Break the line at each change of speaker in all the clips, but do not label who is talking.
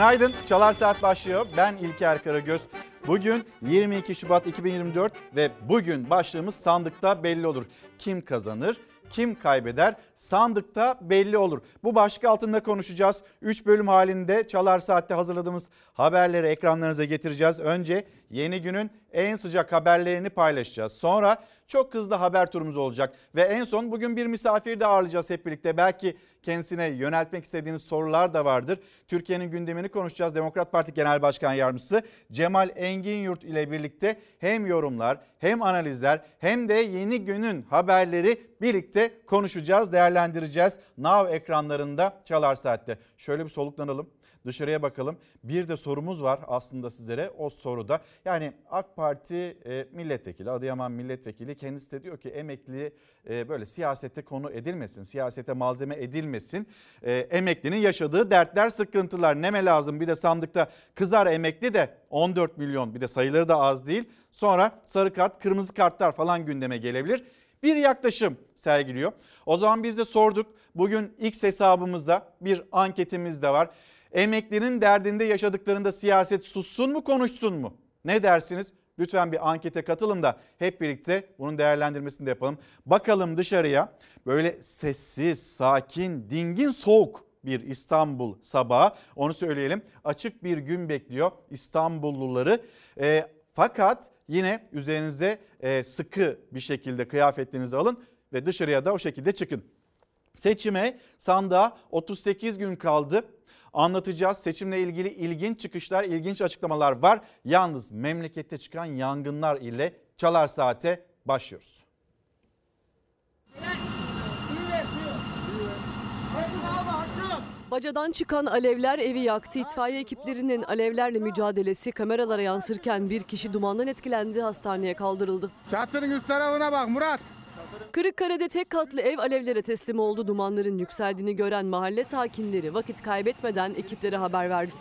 Günaydın. Çalar Saat başlıyor. Ben İlker Karagöz. Bugün 22 Şubat 2024 ve bugün başlığımız sandıkta belli olur. Kim kazanır? kim kaybeder sandıkta belli olur. Bu başlık altında konuşacağız. 3 bölüm halinde Çalar Saat'te hazırladığımız haberleri ekranlarınıza getireceğiz. Önce yeni günün en sıcak haberlerini paylaşacağız. Sonra çok hızlı haber turumuz olacak. Ve en son bugün bir misafir de ağırlayacağız hep birlikte. Belki kendisine yöneltmek istediğiniz sorular da vardır. Türkiye'nin gündemini konuşacağız. Demokrat Parti Genel Başkan Yardımcısı Cemal Engin Yurt ile birlikte hem yorumlar hem analizler hem de yeni günün haberleri birlikte konuşacağız, değerlendireceğiz. Now ekranlarında Çalar Saat'te. Şöyle bir soluklanalım dışarıya bakalım. Bir de sorumuz var aslında sizlere o soruda. Yani AK Parti e, milletvekili, Adıyaman milletvekili kendisi de diyor ki emekli e, böyle siyasete konu edilmesin, siyasete malzeme edilmesin. E, emeklinin yaşadığı dertler, sıkıntılar neme lazım? Bir de sandıkta kızar emekli de 14 milyon bir de sayıları da az değil. Sonra sarı kart, kırmızı kartlar falan gündeme gelebilir bir yaklaşım sergiliyor. O zaman biz de sorduk. Bugün X hesabımızda bir anketimiz de var. Emeklerin derdinde yaşadıklarında siyaset sussun mu konuşsun mu? Ne dersiniz? Lütfen bir ankete katılın da hep birlikte bunun değerlendirmesini de yapalım. Bakalım dışarıya böyle sessiz, sakin, dingin, soğuk bir İstanbul sabahı onu söyleyelim. Açık bir gün bekliyor İstanbulluları. E, fakat yine üzerinize e, sıkı bir şekilde kıyafetlerinizi alın ve dışarıya da o şekilde çıkın. Seçime sandığa 38 gün kaldı anlatacağız. Seçimle ilgili ilginç çıkışlar, ilginç açıklamalar var. Yalnız memlekette çıkan yangınlar ile Çalar Saat'e başlıyoruz.
Bacadan çıkan alevler evi yaktı. İtfaiye ekiplerinin alevlerle mücadelesi kameralara yansırken bir kişi dumandan etkilendi, hastaneye kaldırıldı.
Çatının üst tarafına bak Murat.
Kırıkkale'de tek katlı ev alevlere teslim oldu. Dumanların yükseldiğini gören mahalle sakinleri vakit kaybetmeden ekiplere haber verdi.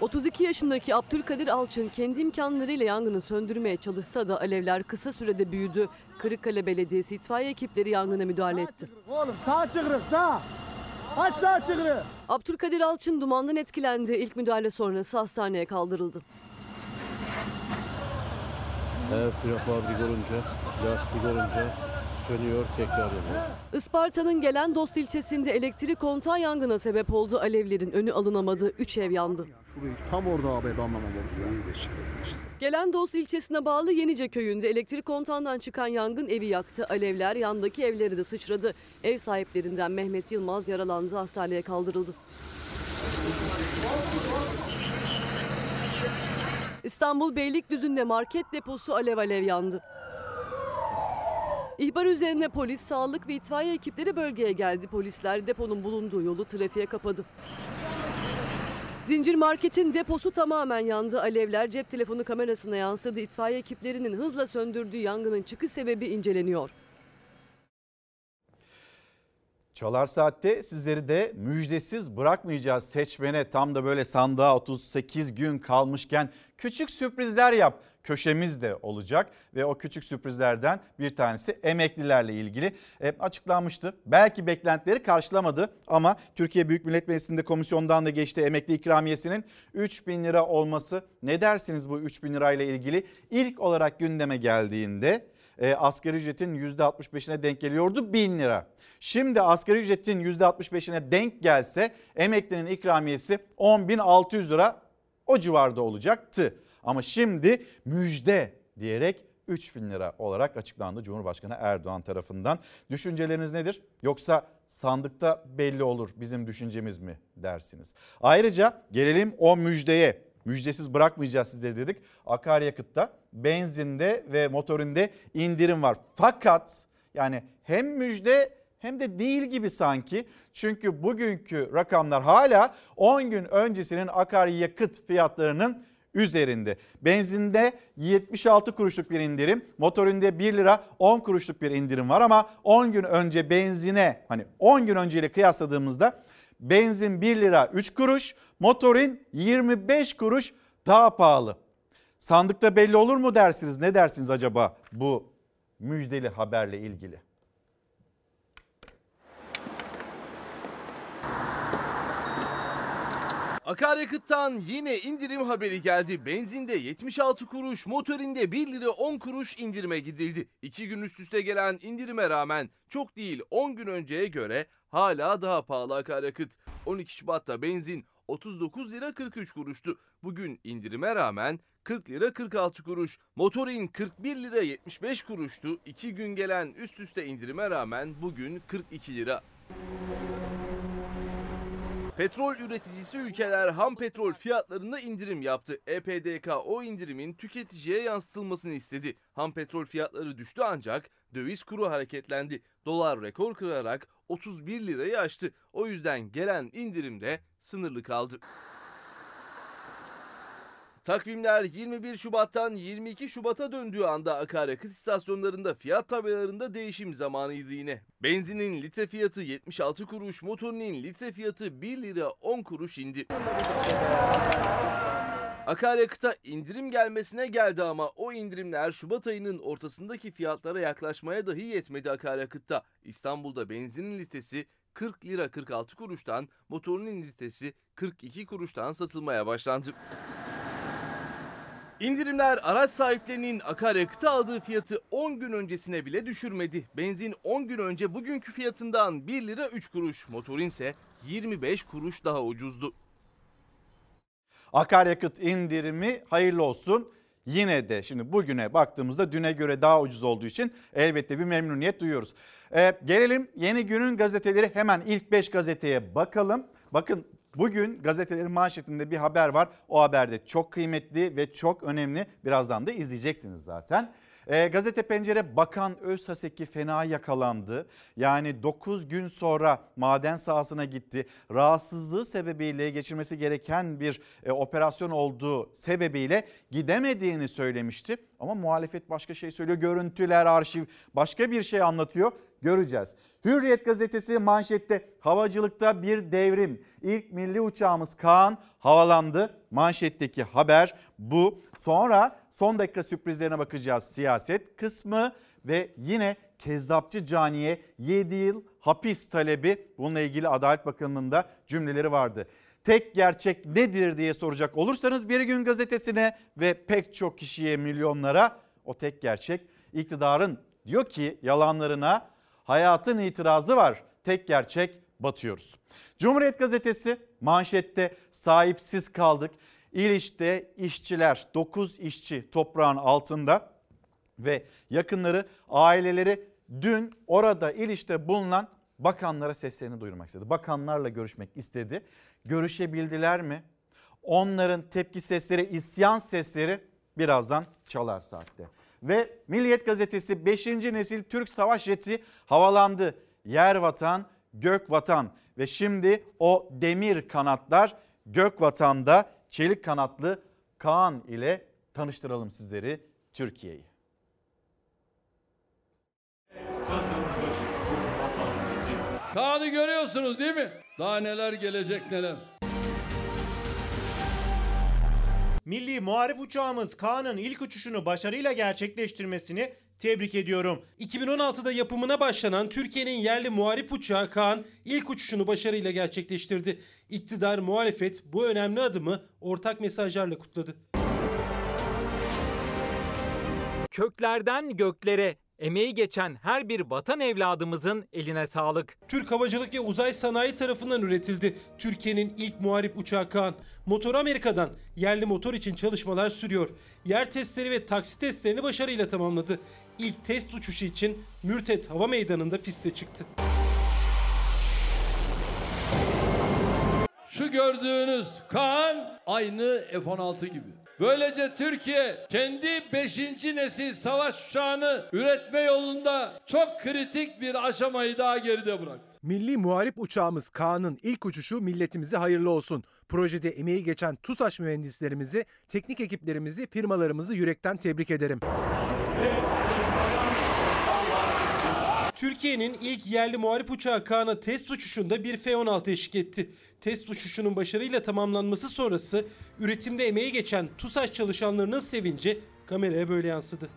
32 yaşındaki Abdülkadir Alçın kendi imkanlarıyla yangını söndürmeye çalışsa da alevler kısa sürede büyüdü. Kırıkkale Belediyesi itfaiye ekipleri yangına müdahale etti.
Oğlum sağ çıkırık sağ. Aç sağ çıkırık.
Abdülkadir Alçın dumandan etkilendi. İlk müdahale sonrası hastaneye kaldırıldı.
Her prefabrik olunca, lastik olunca sönüyor tekrar yanıyor.
Isparta'nın gelen Dost ilçesinde elektrik kontağı yangına sebep oldu. Alevlerin önü alınamadı. 3 ev yandı.
Şurayı tam orada abi anlamamamız
Gelen Dost ilçesine bağlı Yenice köyünde elektrik kontağından çıkan yangın evi yaktı. Alevler yandaki evleri de sıçradı. Ev sahiplerinden Mehmet Yılmaz yaralandı. Hastaneye kaldırıldı. İstanbul Beylikdüzü'nde market deposu alev alev yandı. İhbar üzerine polis, sağlık ve itfaiye ekipleri bölgeye geldi. Polisler deponun bulunduğu yolu trafiğe kapadı. Zincir marketin deposu tamamen yandı. Alevler cep telefonu kamerasına yansıdı. İtfaiye ekiplerinin hızla söndürdüğü yangının çıkış sebebi inceleniyor.
Çalar Saat'te sizleri de müjdesiz bırakmayacağız seçmene. Tam da böyle sandığa 38 gün kalmışken küçük sürprizler yap köşemiz de olacak. Ve o küçük sürprizlerden bir tanesi emeklilerle ilgili e, açıklanmıştı. Belki beklentileri karşılamadı ama Türkiye Büyük Millet Meclisi'nde komisyondan da geçti emekli ikramiyesinin 3 bin lira olması. Ne dersiniz bu 3 bin lirayla ilgili? İlk olarak gündeme geldiğinde e, asgari ücretin %65'ine denk geliyordu 1000 lira. Şimdi asgari ücretin %65'ine denk gelse emeklinin ikramiyesi 10.600 lira o civarda olacaktı. Ama şimdi müjde diyerek 3000 lira olarak açıklandı Cumhurbaşkanı Erdoğan tarafından. Düşünceleriniz nedir? Yoksa sandıkta belli olur bizim düşüncemiz mi dersiniz? Ayrıca gelelim o müjdeye müjdesiz bırakmayacağız sizleri dedik. Akaryakıtta, benzinde ve motorinde indirim var. Fakat yani hem müjde hem de değil gibi sanki. Çünkü bugünkü rakamlar hala 10 gün öncesinin akaryakıt fiyatlarının üzerinde. Benzinde 76 kuruşluk bir indirim, motorinde 1 lira 10 kuruşluk bir indirim var ama 10 gün önce benzine hani 10 gün önceyle kıyasladığımızda benzin 1 lira 3 kuruş, motorin 25 kuruş daha pahalı. Sandıkta belli olur mu dersiniz? Ne dersiniz acaba bu müjdeli haberle ilgili?
Akaryakıttan yine indirim haberi geldi. Benzinde 76 kuruş, motorinde 1 lira 10 kuruş indirime gidildi. 2 gün üst üste gelen indirime rağmen çok değil 10 gün önceye göre hala daha pahalı akaryakıt. 12 Şubat'ta benzin 39 lira 43 kuruştu. Bugün indirime rağmen 40 lira 46 kuruş. Motorin 41 lira 75 kuruştu. 2 gün gelen üst üste indirime rağmen bugün 42 lira. Petrol üreticisi ülkeler ham petrol fiyatlarında indirim yaptı. EPDK o indirimin tüketiciye yansıtılmasını istedi. Ham petrol fiyatları düştü ancak döviz kuru hareketlendi. Dolar rekor kırarak 31 lirayı aştı. O yüzden gelen indirim de sınırlı kaldı. Takvimler 21 Şubat'tan 22 Şubat'a döndüğü anda akaryakıt istasyonlarında fiyat tabelalarında değişim zamanıydı yine. Benzinin litre fiyatı 76 kuruş, motorinin litre fiyatı 1 lira 10 kuruş indi. Akaryakıta indirim gelmesine geldi ama o indirimler Şubat ayının ortasındaki fiyatlara yaklaşmaya dahi yetmedi akaryakıtta. İstanbul'da benzinin litresi 40 lira 46 kuruştan, motorinin litresi 42 kuruştan satılmaya başlandı. İndirimler araç sahiplerinin akaryakıta aldığı fiyatı 10 gün öncesine bile düşürmedi. Benzin 10 gün önce bugünkü fiyatından 1 lira 3 kuruş, motorin ise 25 kuruş daha ucuzdu.
Akaryakıt indirimi hayırlı olsun. Yine de şimdi bugüne baktığımızda düne göre daha ucuz olduğu için elbette bir memnuniyet duyuyoruz. Ee, gelelim yeni günün gazeteleri hemen ilk 5 gazeteye bakalım. Bakın bugün gazetelerin manşetinde bir haber var. O haber de çok kıymetli ve çok önemli. Birazdan da izleyeceksiniz zaten. Ee, gazete Pencere Bakan Özhaseki fena yakalandı. Yani 9 gün sonra maden sahasına gitti. Rahatsızlığı sebebiyle geçirmesi gereken bir e, operasyon olduğu sebebiyle gidemediğini söylemişti. Ama muhalefet başka şey söylüyor. Görüntüler, arşiv başka bir şey anlatıyor. Göreceğiz. Hürriyet gazetesi manşette havacılıkta bir devrim. İlk milli uçağımız Kaan havalandı. Manşetteki haber bu. Sonra son dakika sürprizlerine bakacağız. Siyaset kısmı ve yine Kezzapçı Cani'ye 7 yıl hapis talebi. Bununla ilgili Adalet Bakanlığı'nın da cümleleri vardı. Tek gerçek nedir diye soracak olursanız Bir Gün Gazetesi'ne ve pek çok kişiye milyonlara o tek gerçek iktidarın diyor ki yalanlarına hayatın itirazı var. Tek gerçek batıyoruz. Cumhuriyet Gazetesi manşette sahipsiz kaldık. İliç'te işçiler 9 işçi toprağın altında ve yakınları aileleri dün orada İliç'te bulunan bakanlara seslerini duyurmak istedi. Bakanlarla görüşmek istedi. Görüşebildiler mi? Onların tepki sesleri, isyan sesleri birazdan çalar saatte. Ve Milliyet Gazetesi 5. nesil Türk savaş jeti havalandı. Yer vatan, gök vatan ve şimdi o demir kanatlar gök vatanda çelik kanatlı Kaan ile tanıştıralım sizleri Türkiye'yi.
Kaan'ı görüyorsunuz değil mi? Daha neler gelecek neler.
Milli Muharip uçağımız Kaan'ın ilk uçuşunu başarıyla gerçekleştirmesini tebrik ediyorum.
2016'da yapımına başlanan Türkiye'nin yerli muharip uçağı Kaan ilk uçuşunu başarıyla gerçekleştirdi. İktidar, muhalefet bu önemli adımı ortak mesajlarla kutladı.
Köklerden göklere emeği geçen her bir vatan evladımızın eline sağlık.
Türk Havacılık ve Uzay Sanayi tarafından üretildi. Türkiye'nin ilk muharip uçağı Kaan. Motor Amerika'dan yerli motor için çalışmalar sürüyor. Yer testleri ve taksi testlerini başarıyla tamamladı. İlk test uçuşu için Mürtet Hava Meydanı'nda piste çıktı.
Şu gördüğünüz Kaan aynı F-16 gibi. Böylece Türkiye kendi 5. nesil savaş uçağını üretme yolunda çok kritik bir aşamayı daha geride bıraktı.
Milli muharip uçağımız Kaan'ın ilk uçuşu milletimize hayırlı olsun. Projede emeği geçen TUSAŞ mühendislerimizi, teknik ekiplerimizi, firmalarımızı yürekten tebrik ederim.
Türkiye'nin ilk yerli muharip uçağı Kaan'a test uçuşunda bir F-16 eşlik etti. Test uçuşunun başarıyla tamamlanması sonrası üretimde emeği geçen TUSAŞ çalışanlarının sevinci kameraya böyle yansıdı.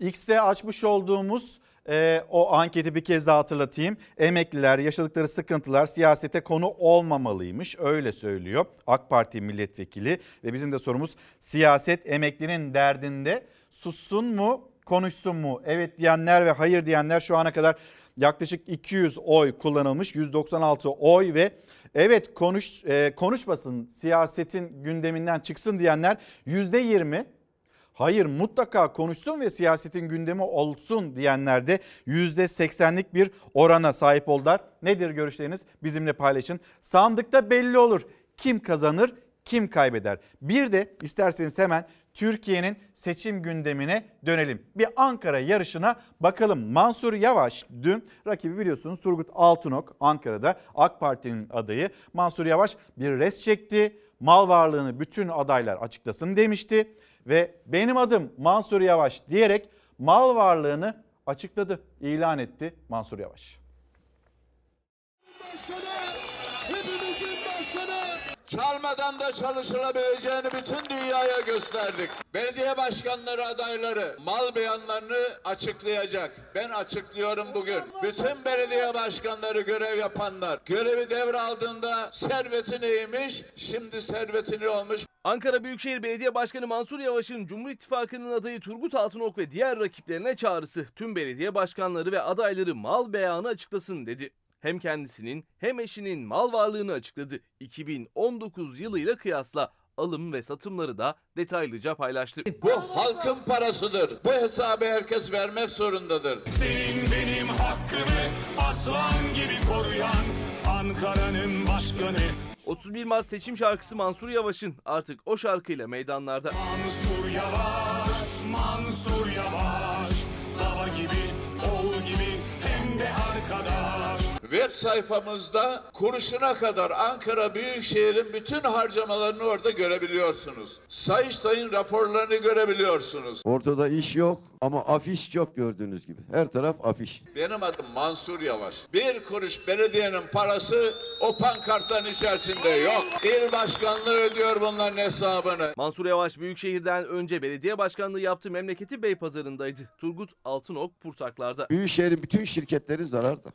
X'te açmış olduğumuz Ee, o anketi bir kez daha hatırlatayım. Emekliler yaşadıkları sıkıntılar siyasete konu olmamalıymış. Öyle söylüyor AK Parti milletvekili ve bizim de sorumuz siyaset emeklinin derdinde sussun mu konuşsun mu? Evet diyenler ve hayır diyenler şu ana kadar yaklaşık 200 oy kullanılmış 196 oy ve evet konuş e, konuşmasın siyasetin gündeminden çıksın diyenler %20 Hayır mutlaka konuşsun ve siyasetin gündemi olsun diyenler de %80'lik bir orana sahip oldular. Nedir görüşleriniz? Bizimle paylaşın. Sandıkta belli olur kim kazanır, kim kaybeder. Bir de isterseniz hemen Türkiye'nin seçim gündemine dönelim. Bir Ankara yarışına bakalım. Mansur Yavaş dün rakibi biliyorsunuz Turgut Altınok Ankara'da AK Parti'nin adayı. Mansur Yavaş bir res çekti. Mal varlığını bütün adaylar açıklasın demişti ve benim adım Mansur Yavaş diyerek mal varlığını açıkladı, ilan etti Mansur Yavaş.
Hepimizin başkanı. Çalmadan da çalışılabileceğini bütün dünyaya gösterdik. Belediye başkanları adayları mal beyanlarını açıklayacak. Ben açıklıyorum bugün. Bütün belediye başkanları görev yapanlar görevi devraldığında serveti neymiş, şimdi serveti ne olmuş
Ankara Büyükşehir Belediye Başkanı Mansur Yavaş'ın Cumhur İttifakı'nın adayı Turgut Altınok ve diğer rakiplerine çağrısı tüm belediye başkanları ve adayları mal beyanı açıklasın dedi. Hem kendisinin hem eşinin mal varlığını açıkladı. 2019 yılıyla kıyasla alım ve satımları da detaylıca paylaştı.
Bu halkın parasıdır. Bu hesabı herkes vermek zorundadır.
Senin benim hakkımı aslan gibi koruyan Ankara'nın başkanı
31 Mart seçim şarkısı Mansur Yavaş'ın artık o şarkıyla meydanlarda.
Mansur Yavaş, Mansur Yavaş
Web sayfamızda kuruşuna kadar Ankara Büyükşehir'in bütün harcamalarını orada görebiliyorsunuz. Sayıştay'ın raporlarını görebiliyorsunuz.
Ortada iş yok ama afiş çok gördüğünüz gibi. Her taraf afiş.
Benim adım Mansur Yavaş. Bir kuruş belediyenin parası o pankartların içerisinde yok. İl başkanlığı ödüyor bunların hesabını.
Mansur Yavaş Büyükşehir'den önce belediye başkanlığı yaptığı memleketi Beypazarı'ndaydı. Turgut Altınok Pursaklar'da.
Büyükşehir'in bütün şirketleri zararda.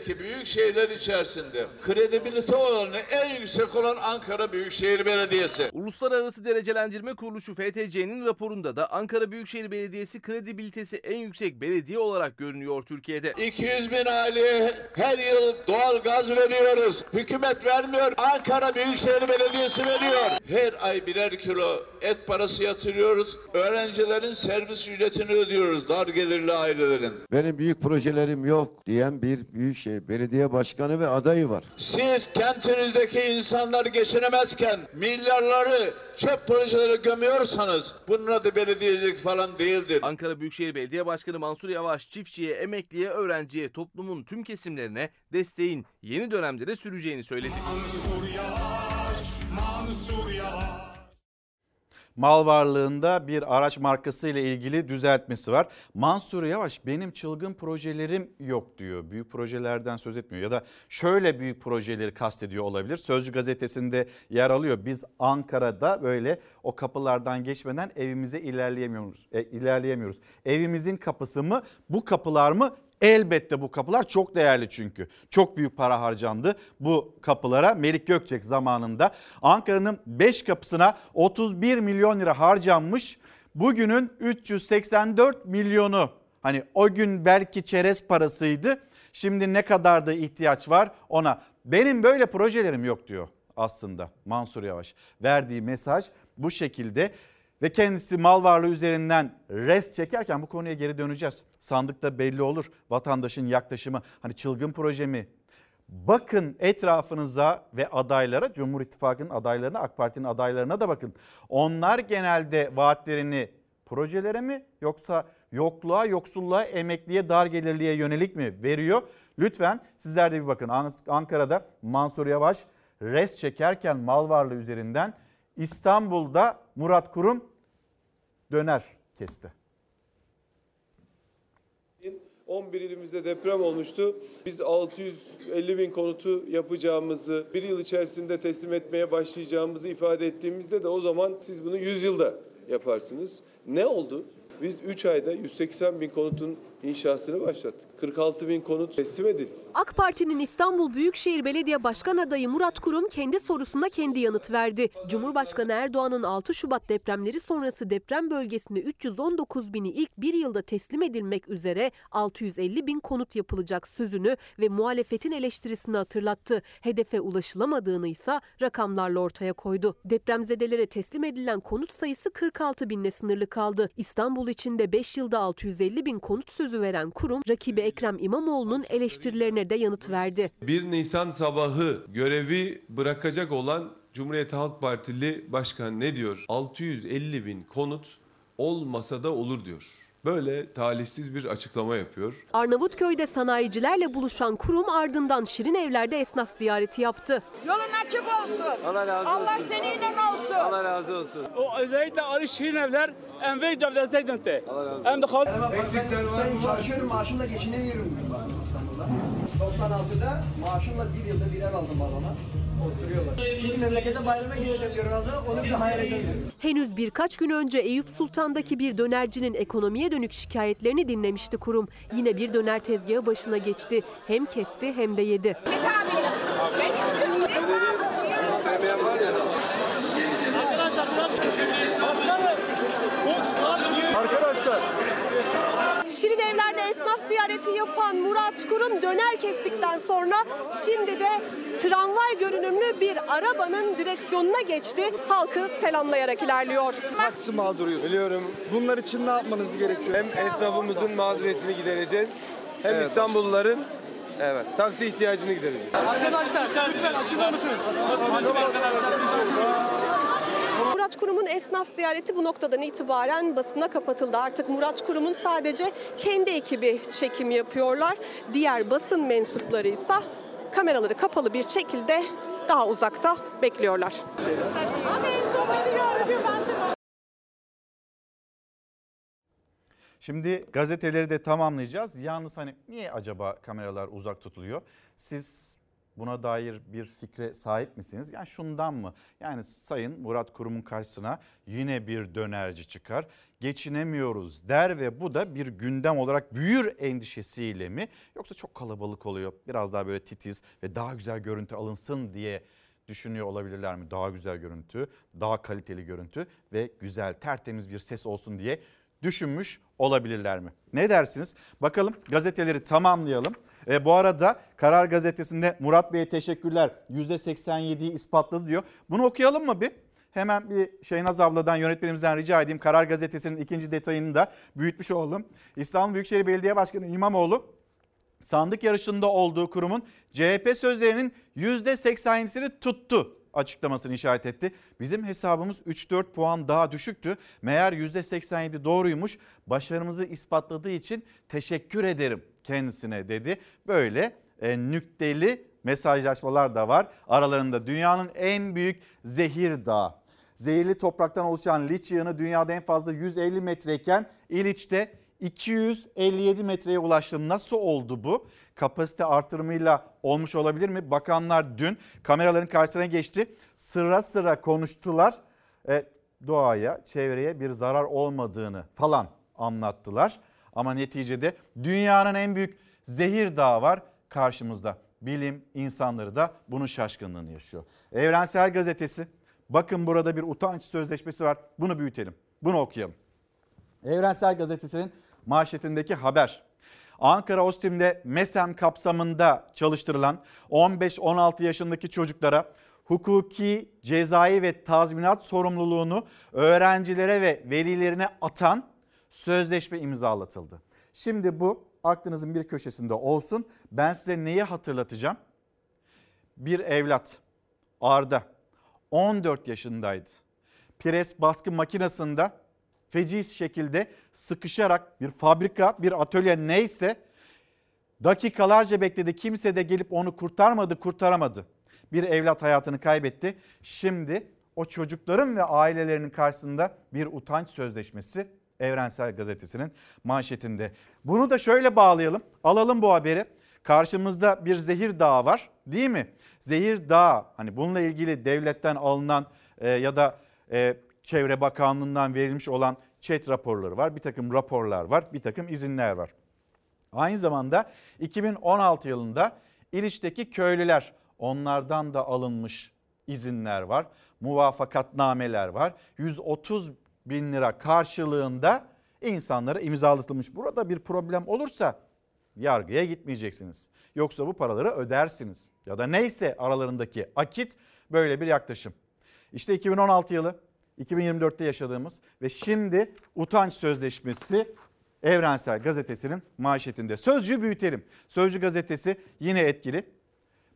Türkiye'deki büyük şehirler içerisinde kredibilite oranı en yüksek olan Ankara Büyükşehir Belediyesi.
Uluslararası Derecelendirme Kuruluşu FTC'nin raporunda da Ankara Büyükşehir Belediyesi kredibilitesi en yüksek belediye olarak görünüyor Türkiye'de.
200 bin aileye her yıl doğal gaz veriyoruz. Hükümet vermiyor. Ankara Büyükşehir Belediyesi veriyor. Her ay birer kilo et parası yatırıyoruz. Öğrencilerin servis ücretini ödüyoruz dar gelirli ailelerin.
Benim büyük projelerim yok diyen bir büyükşehir belediye başkanı ve adayı var.
Siz kentinizdeki insanlar geçinemezken milyarları çöp projelere gömüyorsanız bunun adı belediyecilik falan değildir.
Ankara Büyükşehir Belediye Başkanı Mansur Yavaş çiftçiye, emekliye, öğrenciye, toplumun tüm kesimlerine desteğin yeni dönemde de süreceğini söyledi.
Mansur Yavaş, Mansur Yavaş
Mal varlığında bir araç markası ile ilgili düzeltmesi var. Mansur Yavaş benim çılgın projelerim yok diyor. Büyük projelerden söz etmiyor ya da şöyle büyük projeleri kastediyor olabilir. Sözcü gazetesinde yer alıyor. Biz Ankara'da böyle o kapılardan geçmeden evimize ilerleyemiyoruz. E, ilerleyemiyoruz. Evimizin kapısı mı? Bu kapılar mı? Elbette bu kapılar çok değerli çünkü. Çok büyük para harcandı bu kapılara. Melik Gökçek zamanında Ankara'nın 5 kapısına 31 milyon lira harcanmış. Bugünün 384 milyonu hani o gün belki çerez parasıydı. Şimdi ne kadar da ihtiyaç var ona. Benim böyle projelerim yok diyor aslında Mansur Yavaş. Verdiği mesaj bu şekilde ve kendisi mal varlığı üzerinden rest çekerken bu konuya geri döneceğiz. Sandıkta belli olur vatandaşın yaklaşımı hani çılgın proje mi? Bakın etrafınıza ve adaylara Cumhur İttifakı'nın adaylarına AK Parti'nin adaylarına da bakın. Onlar genelde vaatlerini projelere mi yoksa yokluğa, yoksulluğa, emekliye, dar gelirliye yönelik mi veriyor? Lütfen sizler de bir bakın. Ankara'da Mansur Yavaş rest çekerken mal varlığı üzerinden İstanbul'da Murat Kurum döner kesti.
11 ilimizde deprem olmuştu. Biz 650 bin konutu yapacağımızı, bir yıl içerisinde teslim etmeye başlayacağımızı ifade ettiğimizde de o zaman siz bunu 100 yılda yaparsınız. Ne oldu? Biz 3 ayda 180 bin konutun inşasını başlattık. 46 bin konut teslim edildi.
AK Parti'nin İstanbul Büyükşehir Belediye Başkan adayı Murat Kurum kendi sorusuna kendi yanıt verdi. Cumhurbaşkanı Erdoğan'ın 6 Şubat depremleri sonrası deprem bölgesine 319 bini ilk bir yılda teslim edilmek üzere 650 bin konut yapılacak sözünü ve muhalefetin eleştirisini hatırlattı. Hedefe ulaşılamadığını ise rakamlarla ortaya koydu. Depremzedelere teslim edilen konut sayısı 46 binle sınırlı kaldı. İstanbul içinde 5 yılda 650 bin konut sözü veren kurum rakibi Ekrem İmamoğlu'nun eleştirilerine de yanıt verdi.
1 Nisan sabahı görevi bırakacak olan Cumhuriyet Halk Partili Başkan ne diyor? 650 bin konut olmasa da olur diyor. Böyle talihsiz bir açıklama yapıyor.
Arnavutköy'de sanayicilerle buluşan kurum ardından Şirin Evler'de esnaf ziyareti yaptı.
Yolun açık olsun.
Allah razı
Allah
olsun.
seninle olsun.
Allah razı olsun.
O özellikle Ali Şirin Evler Enver Cavdaz'da edildi.
Allah razı
Hem de
olsun.
Eksikler var mı?
Çalışıyorum maaşımla geçinemiyorum ben İstanbul'da. 96'da maaşımla bir yılda bir ev aldım balona. Oturuyorlar. Şimdi memlekete bayrama gideceğim diyor herhalde. Onu bile hayal edemiyorum.
Henüz birkaç gün önce Eyüp Sultan'daki bir dönercinin ekonomiye dönük şikayetlerini dinlemişti kurum. Yine bir döner tezgahı başına geçti. Hem kesti hem de yedi.
Sevmeyen var ya.
Arkadaşlar.
Şirin Evler'de esnaf ziyareti yapan Murat Kurum döner kestikten sonra şimdi de tramvay görünümlü bir arabanın direksiyonuna geçti. Halkı selamlayarak ilerliyor.
Taksi mağduruyuz. Biliyorum. Bunlar için ne yapmanız gerekiyor? Hem esnafımızın mağduriyetini gidereceğiz. Hem
Evet.
İstanbulluların evet. taksi ihtiyacını gidereceğiz.
Arkadaşlar lütfen açılır mısınız?
Murat Kurum'un esnaf ziyareti bu noktadan itibaren basına kapatıldı. Artık Murat Kurum'un sadece kendi ekibi çekim yapıyorlar. Diğer basın mensupları ise kameraları kapalı bir şekilde daha uzakta bekliyorlar.
Şimdi gazeteleri de tamamlayacağız. Yalnız hani niye acaba kameralar uzak tutuluyor? Siz buna dair bir fikre sahip misiniz? Yani şundan mı? Yani Sayın Murat Kurum'un karşısına yine bir dönerci çıkar. Geçinemiyoruz der ve bu da bir gündem olarak büyür endişesiyle mi? Yoksa çok kalabalık oluyor. Biraz daha böyle titiz ve daha güzel görüntü alınsın diye düşünüyor olabilirler mi? Daha güzel görüntü, daha kaliteli görüntü ve güzel tertemiz bir ses olsun diye düşünmüş olabilirler mi? Ne dersiniz? Bakalım gazeteleri tamamlayalım. E, bu arada Karar Gazetesi'nde Murat Bey'e teşekkürler %87'yi ispatladı diyor. Bunu okuyalım mı bir? Hemen bir Şeynaz abladan yönetmenimizden rica edeyim. Karar Gazetesi'nin ikinci detayını da büyütmüş oldum. İstanbul Büyükşehir Belediye Başkanı İmamoğlu sandık yarışında olduğu kurumun CHP sözlerinin %87'sini tuttu açıklamasını işaret etti. Bizim hesabımız 3-4 puan daha düşüktü. Meğer %87 doğruymuş. Başarımızı ispatladığı için teşekkür ederim kendisine dedi. Böyle e, nükteli mesajlaşmalar da var. Aralarında dünyanın en büyük zehir dağı. Zehirli topraktan oluşan liç yığını dünyada en fazla 150 metreyken İliç'te 257 metreye ulaştı. Nasıl oldu bu? Kapasite artırımıyla olmuş olabilir mi? Bakanlar dün kameraların karşısına geçti. Sıra sıra konuştular. E, doğaya, çevreye bir zarar olmadığını falan anlattılar. Ama neticede dünyanın en büyük zehir dağı var karşımızda. Bilim insanları da bunun şaşkınlığını yaşıyor. Evrensel Gazetesi bakın burada bir utanç sözleşmesi var. Bunu büyütelim. Bunu okuyalım. Evrensel Gazetesi'nin manşetindeki haber. Ankara Ostim'de MESEM kapsamında çalıştırılan 15-16 yaşındaki çocuklara hukuki, cezai ve tazminat sorumluluğunu öğrencilere ve velilerine atan sözleşme imzalatıldı. Şimdi bu aklınızın bir köşesinde olsun. Ben size neyi hatırlatacağım? Bir evlat Arda 14 yaşındaydı. Pres baskı makinesinde feci şekilde sıkışarak bir fabrika, bir atölye neyse dakikalarca bekledi. Kimse de gelip onu kurtarmadı, kurtaramadı. Bir evlat hayatını kaybetti. Şimdi o çocukların ve ailelerinin karşısında bir utanç sözleşmesi Evrensel Gazetesi'nin manşetinde. Bunu da şöyle bağlayalım. Alalım bu haberi. Karşımızda bir zehir dağı var değil mi? Zehir dağı hani bununla ilgili devletten alınan e, ya da e, Çevre Bakanlığı'ndan verilmiş olan çet raporları var. Bir takım raporlar var. Bir takım izinler var. Aynı zamanda 2016 yılında İliç'teki köylüler onlardan da alınmış izinler var. Muvafakatnameler var. 130 bin lira karşılığında insanlara imzalatılmış. Burada bir problem olursa yargıya gitmeyeceksiniz. Yoksa bu paraları ödersiniz. Ya da neyse aralarındaki akit böyle bir yaklaşım. İşte 2016 yılı 2024'te yaşadığımız ve şimdi utanç sözleşmesi Evrensel Gazetesi'nin manşetinde. Sözcü büyütelim. Sözcü gazetesi yine etkili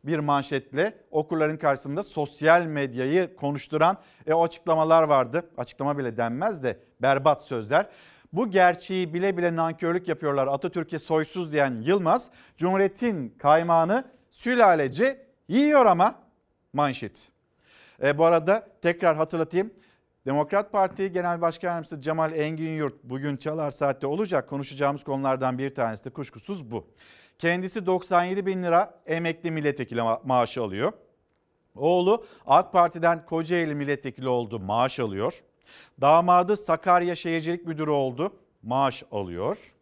bir manşetle okurların karşısında sosyal medyayı konuşturan e, açıklamalar vardı. Açıklama bile denmez de berbat sözler. Bu gerçeği bile bile nankörlük yapıyorlar. Atatürk'e soysuz diyen Yılmaz, Cumhuriyet'in kaymağını sülalece yiyor ama manşet. E, bu arada tekrar hatırlatayım. Demokrat Parti Genel Başkan Yardımcısı Cemal Engin Yurt bugün Çalar Saat'te olacak. Konuşacağımız konulardan bir tanesi de kuşkusuz bu. Kendisi 97 bin lira emekli milletvekili ma- maaşı alıyor. Oğlu AK Parti'den Kocaeli milletvekili oldu maaş alıyor. Damadı Sakarya Şehircilik Müdürü oldu maaş alıyor.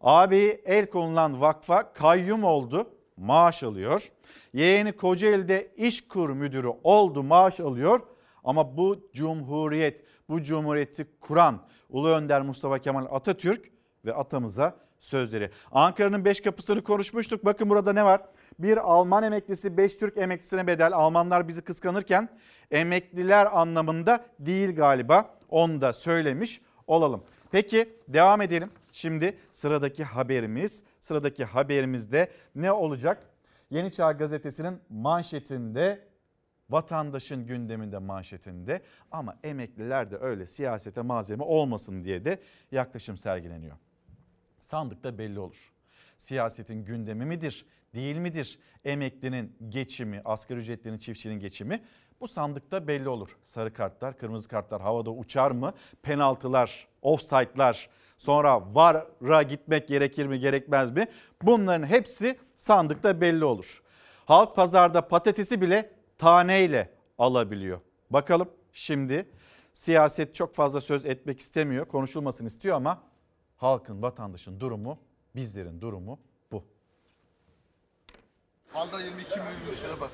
Abi el konulan vakfa kayyum oldu maaş alıyor. Yeğeni Kocaeli'de İşkur Müdürü oldu maaş alıyor. Ama bu cumhuriyet, bu cumhuriyeti kuran Ulu Önder Mustafa Kemal Atatürk ve atamıza sözleri. Ankara'nın beş kapısını konuşmuştuk. Bakın burada ne var? Bir Alman emeklisi beş Türk emeklisine bedel. Almanlar bizi kıskanırken emekliler anlamında değil galiba. Onu da söylemiş olalım. Peki devam edelim. Şimdi sıradaki haberimiz. Sıradaki haberimizde ne olacak? Yeni Çağ Gazetesi'nin manşetinde vatandaşın gündeminde manşetinde ama emekliler de öyle siyasete malzeme olmasın diye de yaklaşım sergileniyor. Sandıkta belli olur. Siyasetin gündemi midir, değil midir? Emeklinin geçimi, asgari ücretlinin çiftçinin geçimi bu sandıkta belli olur. Sarı kartlar, kırmızı kartlar havada uçar mı? Penaltılar, offside'lar, sonra VAR'a gitmek gerekir mi, gerekmez mi? Bunların hepsi sandıkta belli olur. Halk pazarda patatesi bile taneyle alabiliyor. Bakalım şimdi siyaset çok fazla söz etmek istemiyor, konuşulmasını istiyor ama halkın, vatandaşın durumu, bizlerin durumu bu.
Halda 22 milyon lira bak.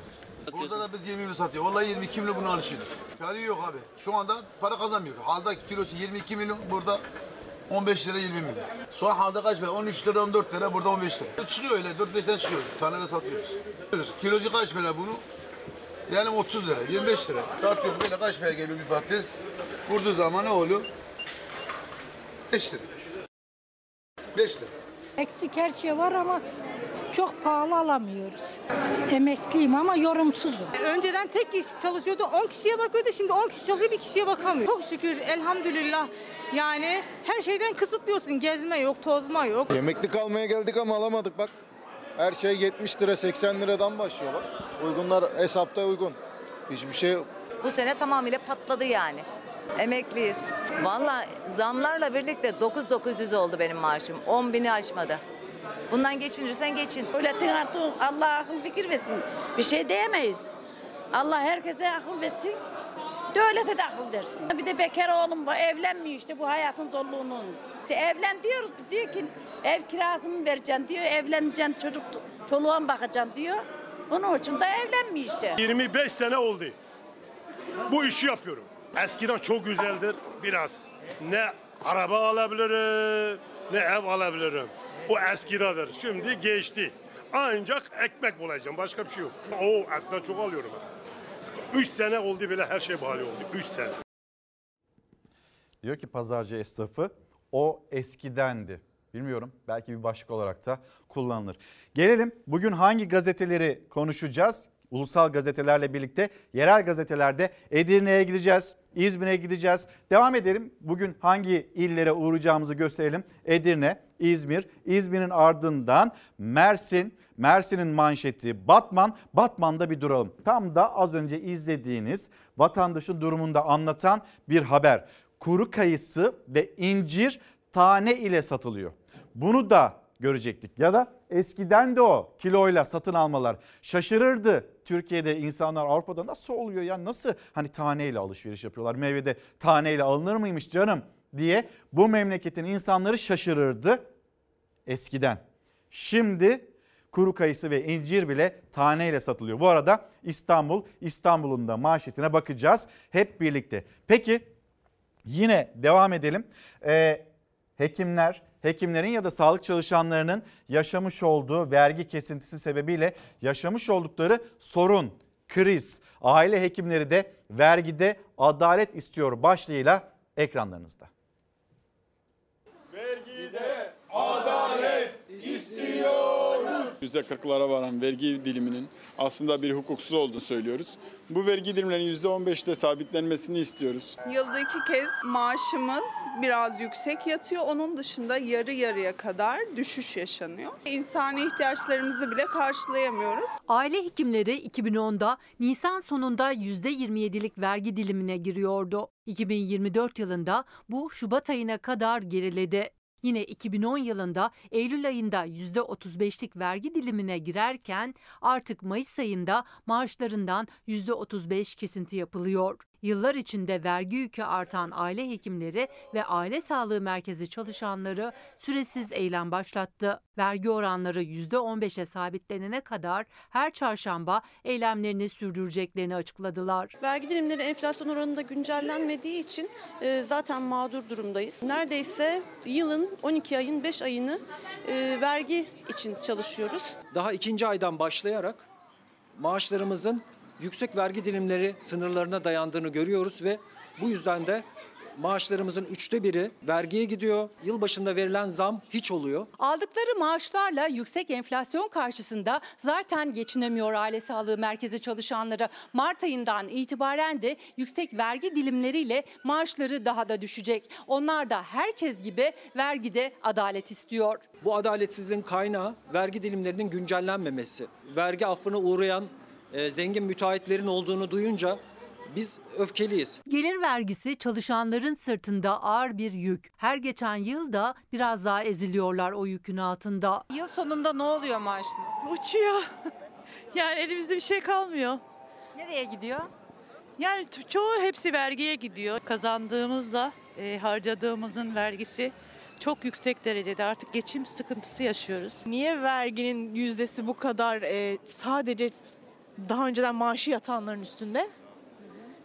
Burada da biz 20 milyon satıyor. Vallahi 22 milyon bunu alışıyor. Karı yok abi. Şu anda para kazanmıyor. Halda kilosu 22 milyon, burada 15 lira 20 milyon. Soğan halda kaç para? 13 lira 14 lira, burada 15 lira. Çıkıyor öyle 4-5 tane çıkıyor. Tanede satıyoruz. Kilosu kaç para bunu? Yani 30 lira, 25 lira. Tartıyor böyle kaç para geliyor bir patates? Vurduğu zaman ne oluyor? 5 lira. 5 lira.
Eksik her şey var ama çok pahalı alamıyoruz. Emekliyim ama yorumsuzum.
Önceden tek kişi çalışıyordu 10 kişiye bakıyordu şimdi 10 kişi çalışıyor bir kişiye bakamıyor. Çok şükür elhamdülillah yani her şeyden kısıtlıyorsun gezme yok tozma yok.
Emekli kalmaya geldik ama alamadık bak. Her şey 70 lira 80 liradan başlıyorlar. Uygunlar hesapta uygun. Hiçbir şey
Bu sene tamamıyla patladı yani. Emekliyiz. Valla zamlarla birlikte 9900 oldu benim maaşım. 10 bini aşmadı. Bundan geçinirsen geçin.
Devletin artık Allah akıl fikir versin. Bir şey diyemeyiz. Allah herkese akıl versin. Devlete de akıl versin. Bir de bekar oğlum var evlenmiyor işte bu hayatın zorluğunun. Evlen diyoruz diyor ki ev kirasını vereceksin diyor. Evleneceksin çocuk çoluğun bakacaksın diyor. Onun için de evlenmiyor işte.
25 sene oldu. Bu işi yapıyorum. Eskiden çok güzeldir biraz. Ne araba alabilirim, ne ev alabilirim. O eskidadır. Şimdi geçti. Ancak ekmek bulacağım. Başka bir şey yok. O eskiden çok alıyorum. 3 sene oldu bile her şey pahalı oldu. 3 sene.
Diyor ki pazarcı esnafı o eskidendi. Bilmiyorum belki bir başlık olarak da kullanılır. Gelelim bugün hangi gazeteleri konuşacağız? Ulusal gazetelerle birlikte yerel gazetelerde Edirne'ye gideceğiz, İzmir'e gideceğiz. Devam edelim. Bugün hangi illere uğrayacağımızı gösterelim. Edirne, İzmir, İzmir'in ardından Mersin, Mersin'in manşeti Batman, Batman'da bir duralım. Tam da az önce izlediğiniz vatandaşın durumunu da anlatan bir haber. Kuru kayısı ve incir tane ile satılıyor. Bunu da görecektik. Ya da eskiden de o kiloyla satın almalar şaşırırdı. Türkiye'de insanlar Avrupa'da nasıl oluyor ya nasıl hani taneyle alışveriş yapıyorlar meyvede taneyle alınır mıymış canım diye bu memleketin insanları şaşırırdı eskiden. Şimdi kuru kayısı ve incir bile taneyle satılıyor. Bu arada İstanbul, İstanbul'un da manşetine bakacağız hep birlikte. Peki yine devam edelim. Ee, hekimler, hekimlerin ya da sağlık çalışanlarının yaşamış olduğu vergi kesintisi sebebiyle yaşamış oldukları sorun, kriz. Aile hekimleri de vergide adalet istiyor başlığıyla ekranlarınızda.
Vergide adalet istiyoruz.
%40'lara varan vergi diliminin aslında bir hukuksuz olduğunu söylüyoruz. Bu vergi dilimlerinin %15'te sabitlenmesini istiyoruz.
Yılda iki kez maaşımız biraz yüksek yatıyor. Onun dışında yarı yarıya kadar düşüş yaşanıyor. İnsani ihtiyaçlarımızı bile karşılayamıyoruz.
Aile hekimleri 2010'da Nisan sonunda %27'lik vergi dilimine giriyordu. 2024 yılında bu Şubat ayına kadar geriledi. Yine 2010 yılında Eylül ayında %35'lik vergi dilimine girerken artık Mayıs ayında maaşlarından %35 kesinti yapılıyor. Yıllar içinde vergi yükü artan aile hekimleri ve aile sağlığı merkezi çalışanları süresiz eylem başlattı. Vergi oranları %15'e sabitlenene kadar her çarşamba eylemlerini sürdüreceklerini açıkladılar.
Vergi dilimleri enflasyon oranında güncellenmediği için e, zaten mağdur durumdayız. Neredeyse yılın 12 ayın 5 ayını e, vergi için çalışıyoruz.
Daha ikinci aydan başlayarak maaşlarımızın yüksek vergi dilimleri sınırlarına dayandığını görüyoruz ve bu yüzden de maaşlarımızın üçte biri vergiye gidiyor. Yılbaşında verilen zam hiç oluyor.
Aldıkları maaşlarla yüksek enflasyon karşısında zaten geçinemiyor aile sağlığı merkezi çalışanları. Mart ayından itibaren de yüksek vergi dilimleriyle maaşları daha da düşecek. Onlar da herkes gibi vergide adalet istiyor.
Bu adaletsizliğin kaynağı vergi dilimlerinin güncellenmemesi. Vergi affına uğrayan e, zengin müteahhitlerin olduğunu duyunca biz öfkeliyiz.
Gelir vergisi çalışanların sırtında ağır bir yük. Her geçen yıl da biraz daha eziliyorlar o yükün altında.
Yıl sonunda ne oluyor maaşınız?
Uçuyor. Yani elimizde bir şey kalmıyor.
Nereye gidiyor?
Yani çoğu hepsi vergiye gidiyor. Kazandığımızla e, harcadığımızın vergisi çok yüksek derecede artık geçim sıkıntısı yaşıyoruz.
Niye verginin yüzdesi bu kadar e, sadece daha önceden maaşı yatanların üstünde?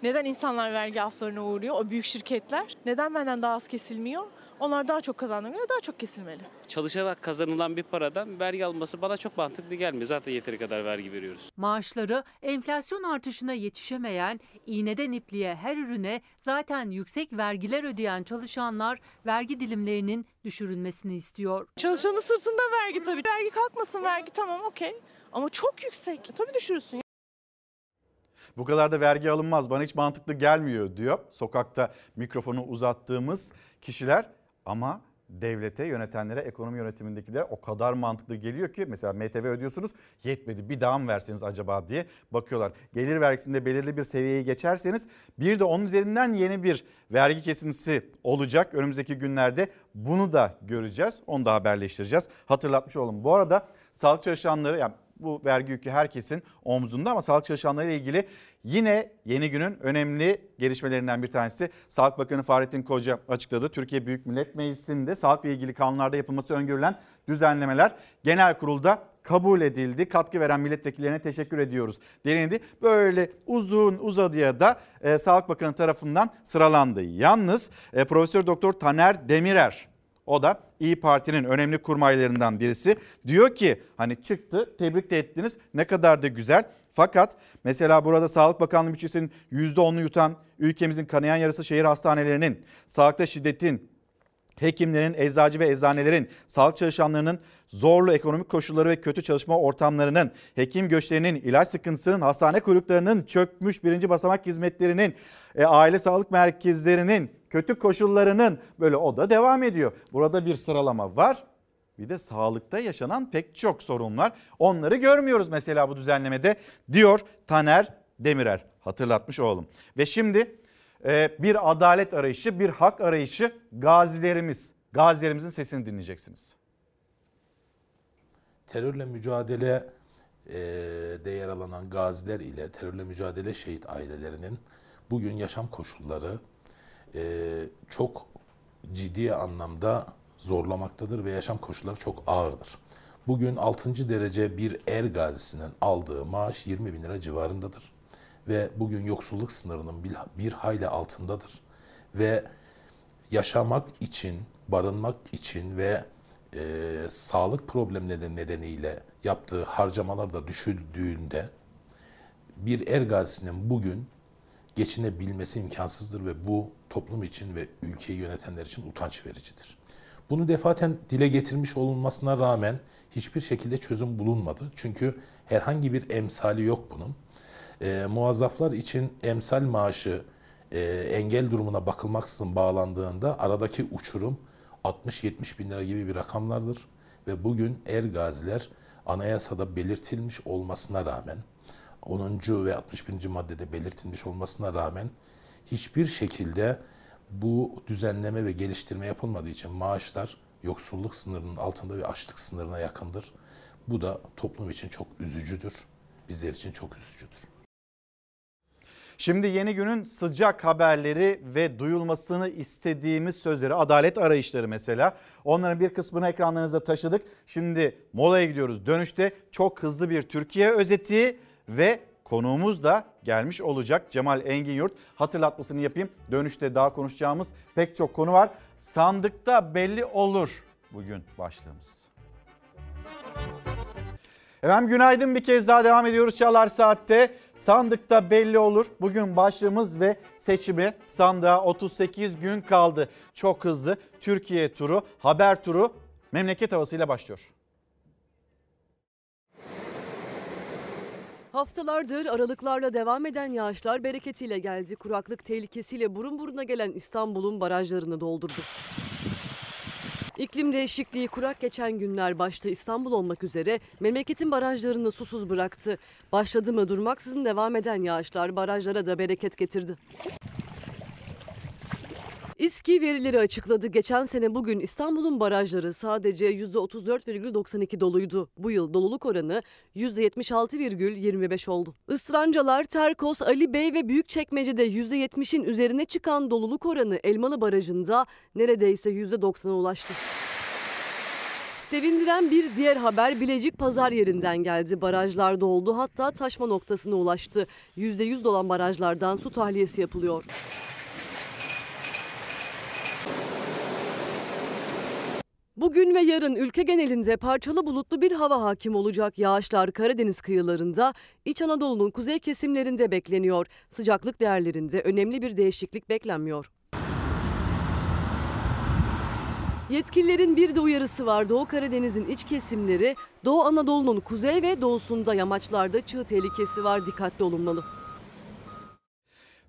Neden insanlar vergi aflarına uğruyor? O büyük şirketler. Neden benden daha az kesilmiyor? Onlar daha çok kazandırıyor, daha çok kesilmeli.
Çalışarak kazanılan bir paradan vergi alması bana çok mantıklı gelmiyor. Zaten yeteri kadar vergi veriyoruz.
Maaşları enflasyon artışına yetişemeyen, iğneden ipliğe her ürüne zaten yüksek vergiler ödeyen çalışanlar vergi dilimlerinin düşürülmesini istiyor.
Çalışanın sırtında vergi tabii. Vergi kalkmasın vergi tamam okey. Ama çok yüksek. Tabii düşürürsün.
Bu kadar da vergi alınmaz bana hiç mantıklı gelmiyor diyor sokakta mikrofonu uzattığımız kişiler ama devlete yönetenlere ekonomi yönetimindekilere o kadar mantıklı geliyor ki mesela MTV ödüyorsunuz yetmedi bir daha mı verseniz acaba diye bakıyorlar. Gelir vergisinde belirli bir seviyeyi geçerseniz bir de onun üzerinden yeni bir vergi kesintisi olacak önümüzdeki günlerde bunu da göreceğiz onu da haberleştireceğiz hatırlatmış olalım. Bu arada sağlık çalışanları yani bu vergi yükü herkesin omzunda ama sağlık çalışanları ile ilgili yine yeni günün önemli gelişmelerinden bir tanesi. Sağlık Bakanı Fahrettin Koca açıkladı. Türkiye Büyük Millet Meclisi'nde sağlıkla ilgili kanunlarda yapılması öngörülen düzenlemeler genel kurulda kabul edildi. Katkı veren milletvekillerine teşekkür ediyoruz denildi. Böyle uzun uzadıya da e, Sağlık Bakanı tarafından sıralandı. Yalnız e, Profesör Doktor Taner Demirer o da İyi Parti'nin önemli kurmaylarından birisi. Diyor ki hani çıktı tebrik de ettiniz ne kadar da güzel. Fakat mesela burada Sağlık Bakanlığı bütçesinin %10'unu yutan ülkemizin kanayan yarısı şehir hastanelerinin, sağlıkta şiddetin, hekimlerin, eczacı ve eczanelerin, sağlık çalışanlarının zorlu ekonomik koşulları ve kötü çalışma ortamlarının, hekim göçlerinin, ilaç sıkıntısının, hastane kuyruklarının, çökmüş birinci basamak hizmetlerinin, e, aile sağlık merkezlerinin, kötü koşullarının böyle o da devam ediyor. Burada bir sıralama var. Bir de sağlıkta yaşanan pek çok sorun var. Onları görmüyoruz mesela bu düzenlemede diyor Taner Demirer. Hatırlatmış oğlum. Ve şimdi bir adalet arayışı, bir hak arayışı gazilerimiz. Gazilerimizin sesini dinleyeceksiniz.
terörle mücadele e, de yer alan gaziler ile terörle mücadele şehit ailelerinin bugün yaşam koşulları e, çok ciddi anlamda zorlamaktadır ve yaşam koşulları çok ağırdır. Bugün 6. derece bir er gazisinin aldığı maaş 20 bin lira civarındadır. Ve bugün yoksulluk sınırının bir, hayli altındadır. Ve yaşamak için, barınmak için ve e, sağlık problemleri nedeniyle yaptığı harcamalar da düşüldüğünde bir er gazisinin bugün geçinebilmesi imkansızdır ve bu toplum için ve ülkeyi yönetenler için utanç vericidir. Bunu defaten dile getirmiş olunmasına rağmen hiçbir şekilde çözüm bulunmadı. Çünkü herhangi bir emsali yok bunun. E, muazzaflar için emsal maaşı e, engel durumuna bakılmaksızın bağlandığında aradaki uçurum 60-70 bin lira gibi bir rakamlardır. Ve bugün er gaziler anayasada belirtilmiş olmasına rağmen 10. ve 61. maddede belirtilmiş olmasına rağmen hiçbir şekilde bu düzenleme ve geliştirme yapılmadığı için maaşlar yoksulluk sınırının altında ve açlık sınırına yakındır. Bu da toplum için çok üzücüdür. Bizler için çok üzücüdür.
Şimdi yeni günün sıcak haberleri ve duyulmasını istediğimiz sözleri, adalet arayışları mesela. Onların bir kısmını ekranlarınıza taşıdık. Şimdi molaya gidiyoruz. Dönüşte çok hızlı bir Türkiye özeti ve konuğumuz da gelmiş olacak. Cemal Engin Yurt hatırlatmasını yapayım. Dönüşte daha konuşacağımız pek çok konu var. Sandıkta belli olur bugün başlığımız. Efendim günaydın bir kez daha devam ediyoruz Çalar Saat'te. Sandıkta belli olur. Bugün başlığımız ve seçimi sandığa 38 gün kaldı. Çok hızlı Türkiye turu, haber turu memleket havasıyla başlıyor.
Haftalardır aralıklarla devam eden yağışlar bereketiyle geldi. Kuraklık tehlikesiyle burun buruna gelen İstanbul'un barajlarını doldurdu. İklim değişikliği kurak geçen günler başta İstanbul olmak üzere memleketin barajlarını susuz bıraktı. Başladı mı durmaksızın devam eden yağışlar barajlara da bereket getirdi. İSKİ verileri açıkladı. Geçen sene bugün İstanbul'un barajları sadece %34,92 doluydu. Bu yıl doluluk oranı %76,25 oldu. Israncalar, Terkos, Ali Bey ve Büyükçekmece'de %70'in üzerine çıkan doluluk oranı Elmalı Barajı'nda neredeyse %90'a ulaştı. Sevindiren bir diğer haber Bilecik pazar yerinden geldi. Barajlar doldu hatta taşma noktasına ulaştı. %100 dolan barajlardan su tahliyesi yapılıyor. Bugün ve yarın ülke genelinde parçalı bulutlu bir hava hakim olacak. Yağışlar Karadeniz kıyılarında, İç Anadolu'nun kuzey kesimlerinde bekleniyor. Sıcaklık değerlerinde önemli bir değişiklik beklenmiyor. Yetkililerin bir de uyarısı var. Doğu Karadeniz'in iç kesimleri, Doğu Anadolu'nun kuzey ve doğusunda yamaçlarda çığ tehlikesi var. Dikkatli olunmalı.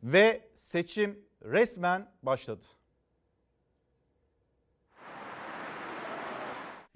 Ve seçim resmen başladı.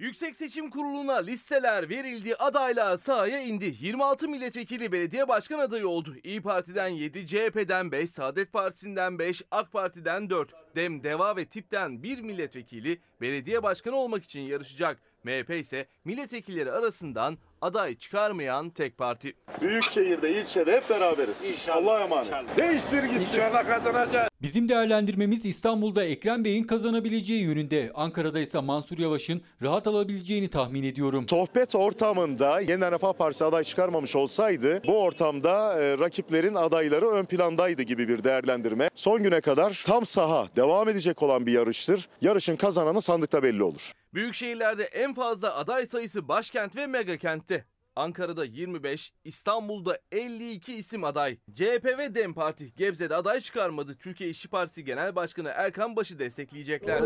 Yüksek Seçim Kurulu'na listeler verildi, adaylar sahaya indi. 26 milletvekili belediye başkan adayı oldu. İyi Parti'den 7, CHP'den 5, Saadet Partisi'nden 5, AK Parti'den 4, Dem, Deva ve TİP'ten 1 milletvekili belediye başkanı olmak için yarışacak. MHP ise milletvekilleri arasından aday çıkarmayan tek parti.
Büyükşehir'de, ilçede hep beraberiz. İnşallah. Allah'a emanet. Değiştir gitsin. İnşallah kazanacağız.
Bizim değerlendirmemiz İstanbul'da Ekrem Bey'in kazanabileceği yönünde. Ankara'da ise Mansur Yavaş'ın rahat alabileceğini tahmin ediyorum.
Sohbet ortamında Yeniden Refah Partisi aday çıkarmamış olsaydı bu ortamda e, rakiplerin adayları ön plandaydı gibi bir değerlendirme. Son güne kadar tam saha devam edecek olan bir yarıştır. Yarışın kazananı sandıkta belli olur.
Büyük şehirlerde en fazla aday sayısı başkent ve megakentte. Ankara'da 25, İstanbul'da 52 isim aday. CHP ve DEM Parti Gebze'de aday çıkarmadı. Türkiye İşçi Partisi Genel Başkanı Erkan Baş'ı destekleyecekler.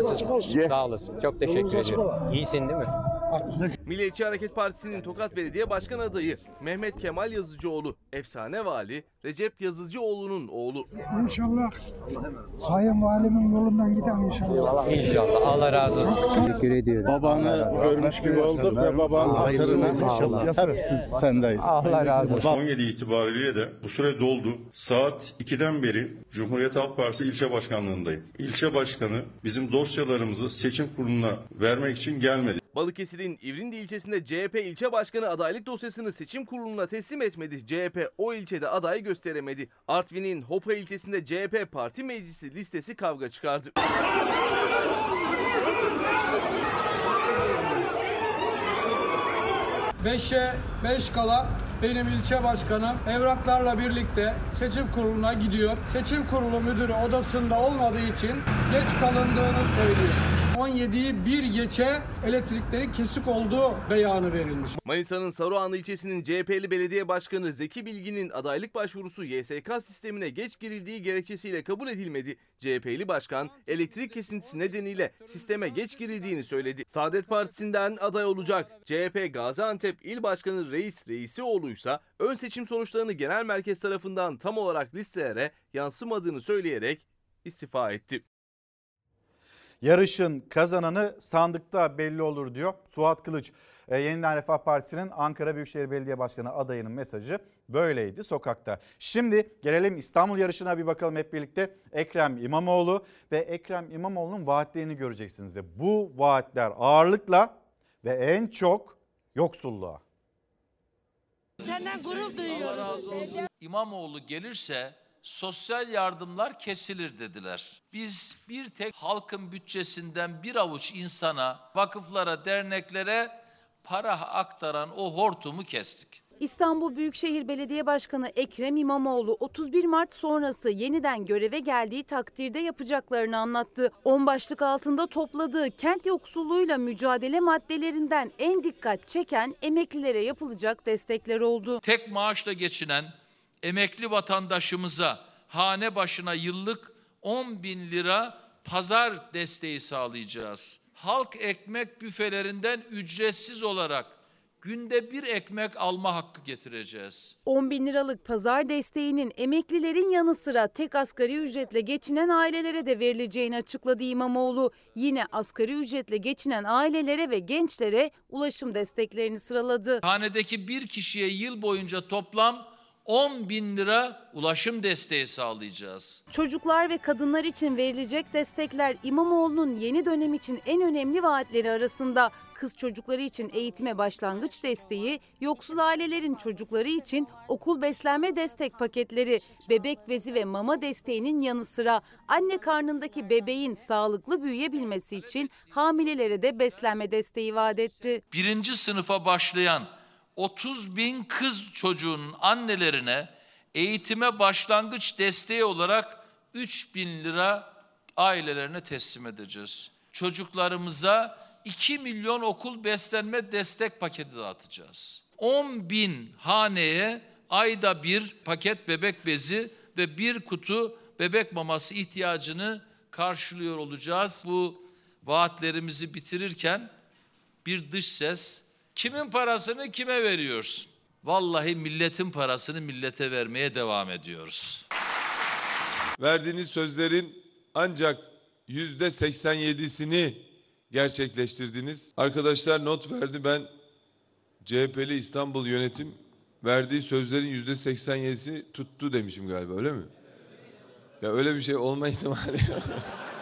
Sağ olasın. Çok teşekkür ediyorum. İyisin değil mi?
Milliyetçi Hareket Partisi'nin Tokat Belediye Başkan adayı Mehmet Kemal Yazıcıoğlu, efsane vali Recep Yazıcıoğlu'nun oğlu.
İnşallah Sayın Valimin yolundan gidelim inşallah.
İnşallah. Allah razı olsun. Teşekkür ediyorum.
Babanı görmüş gibi olduk ve babanın hatırına hep sendeyiz.
Allah razı olsun.
17 itibariyle de bu süre doldu. Saat 2'den beri Cumhuriyet Halk Partisi ilçe başkanlığındayım. İlçe başkanı bizim dosyalarımızı seçim kuruluna vermek için gelmedi.
Balıkesir'in İvrindi ilçesinde CHP ilçe başkanı adaylık dosyasını seçim kuruluna teslim etmedi. CHP o ilçede aday gösteremedi. Artvin'in Hopa ilçesinde CHP parti meclisi listesi kavga çıkardı.
5'e 5 kala benim ilçe başkanım evraklarla birlikte seçim kuruluna gidiyor. Seçim kurulu müdürü odasında olmadığı için geç kalındığını söylüyor. 17'yi bir geçe elektriklerin kesik olduğu beyanı verilmiş.
Manisa'nın Saruhanlı ilçesinin CHP'li belediye başkanı Zeki Bilgin'in adaylık başvurusu YSK sistemine geç girildiği gerekçesiyle kabul edilmedi. CHP'li başkan elektrik kesintisi nedeniyle sisteme geç girildiğini söyledi. Saadet Partisi'nden aday olacak. CHP Gaziantep İl Başkanı Reis Reisioğlu'ysa ön seçim sonuçlarını genel merkez tarafından tam olarak listelere yansımadığını söyleyerek istifa etti.
Yarışın kazananı sandıkta belli olur diyor Suat Kılıç. E, Yeniden Refah Partisi'nin Ankara Büyükşehir Belediye Başkanı adayının mesajı böyleydi sokakta. Şimdi gelelim İstanbul yarışına bir bakalım hep birlikte. Ekrem İmamoğlu ve Ekrem İmamoğlu'nun vaatlerini göreceksiniz ve bu vaatler ağırlıkla ve en çok yoksulluğa.
Senden gurur duyuyoruz.
İmamoğlu gelirse sosyal yardımlar kesilir dediler. Biz bir tek halkın bütçesinden bir avuç insana, vakıflara, derneklere para aktaran o hortumu kestik.
İstanbul Büyükşehir Belediye Başkanı Ekrem İmamoğlu 31 Mart sonrası yeniden göreve geldiği takdirde yapacaklarını anlattı. 10 başlık altında topladığı kent yoksulluğuyla mücadele maddelerinden en dikkat çeken emeklilere yapılacak destekler oldu.
Tek maaşla geçinen emekli vatandaşımıza hane başına yıllık 10 bin lira pazar desteği sağlayacağız. Halk ekmek büfelerinden ücretsiz olarak günde bir ekmek alma hakkı getireceğiz.
10 bin liralık pazar desteğinin emeklilerin yanı sıra tek asgari ücretle geçinen ailelere de verileceğini açıkladı İmamoğlu. Yine asgari ücretle geçinen ailelere ve gençlere ulaşım desteklerini sıraladı.
Hanedeki bir kişiye yıl boyunca toplam 10 bin lira ulaşım desteği sağlayacağız.
Çocuklar ve kadınlar için verilecek destekler İmamoğlu'nun yeni dönem için en önemli vaatleri arasında. Kız çocukları için eğitime başlangıç desteği, yoksul ailelerin çocukları için okul beslenme destek paketleri, bebek bezi ve mama desteğinin yanı sıra anne karnındaki bebeğin sağlıklı büyüyebilmesi için hamilelere de beslenme desteği vaat etti.
Birinci sınıfa başlayan 30 bin kız çocuğunun annelerine eğitime başlangıç desteği olarak 3 bin lira ailelerine teslim edeceğiz. Çocuklarımıza 2 milyon okul beslenme destek paketi dağıtacağız. 10 bin haneye ayda bir paket bebek bezi ve bir kutu bebek maması ihtiyacını karşılıyor olacağız. Bu vaatlerimizi bitirirken bir dış ses kimin parasını kime veriyorsun? Vallahi milletin parasını millete vermeye devam ediyoruz.
Verdiğiniz sözlerin ancak yüzde 87'sini gerçekleştirdiniz. Arkadaşlar not verdi ben CHP'li İstanbul yönetim verdiği sözlerin yüzde 87'sini tuttu demişim galiba öyle mi? Ya öyle bir şey olma ihtimali yok.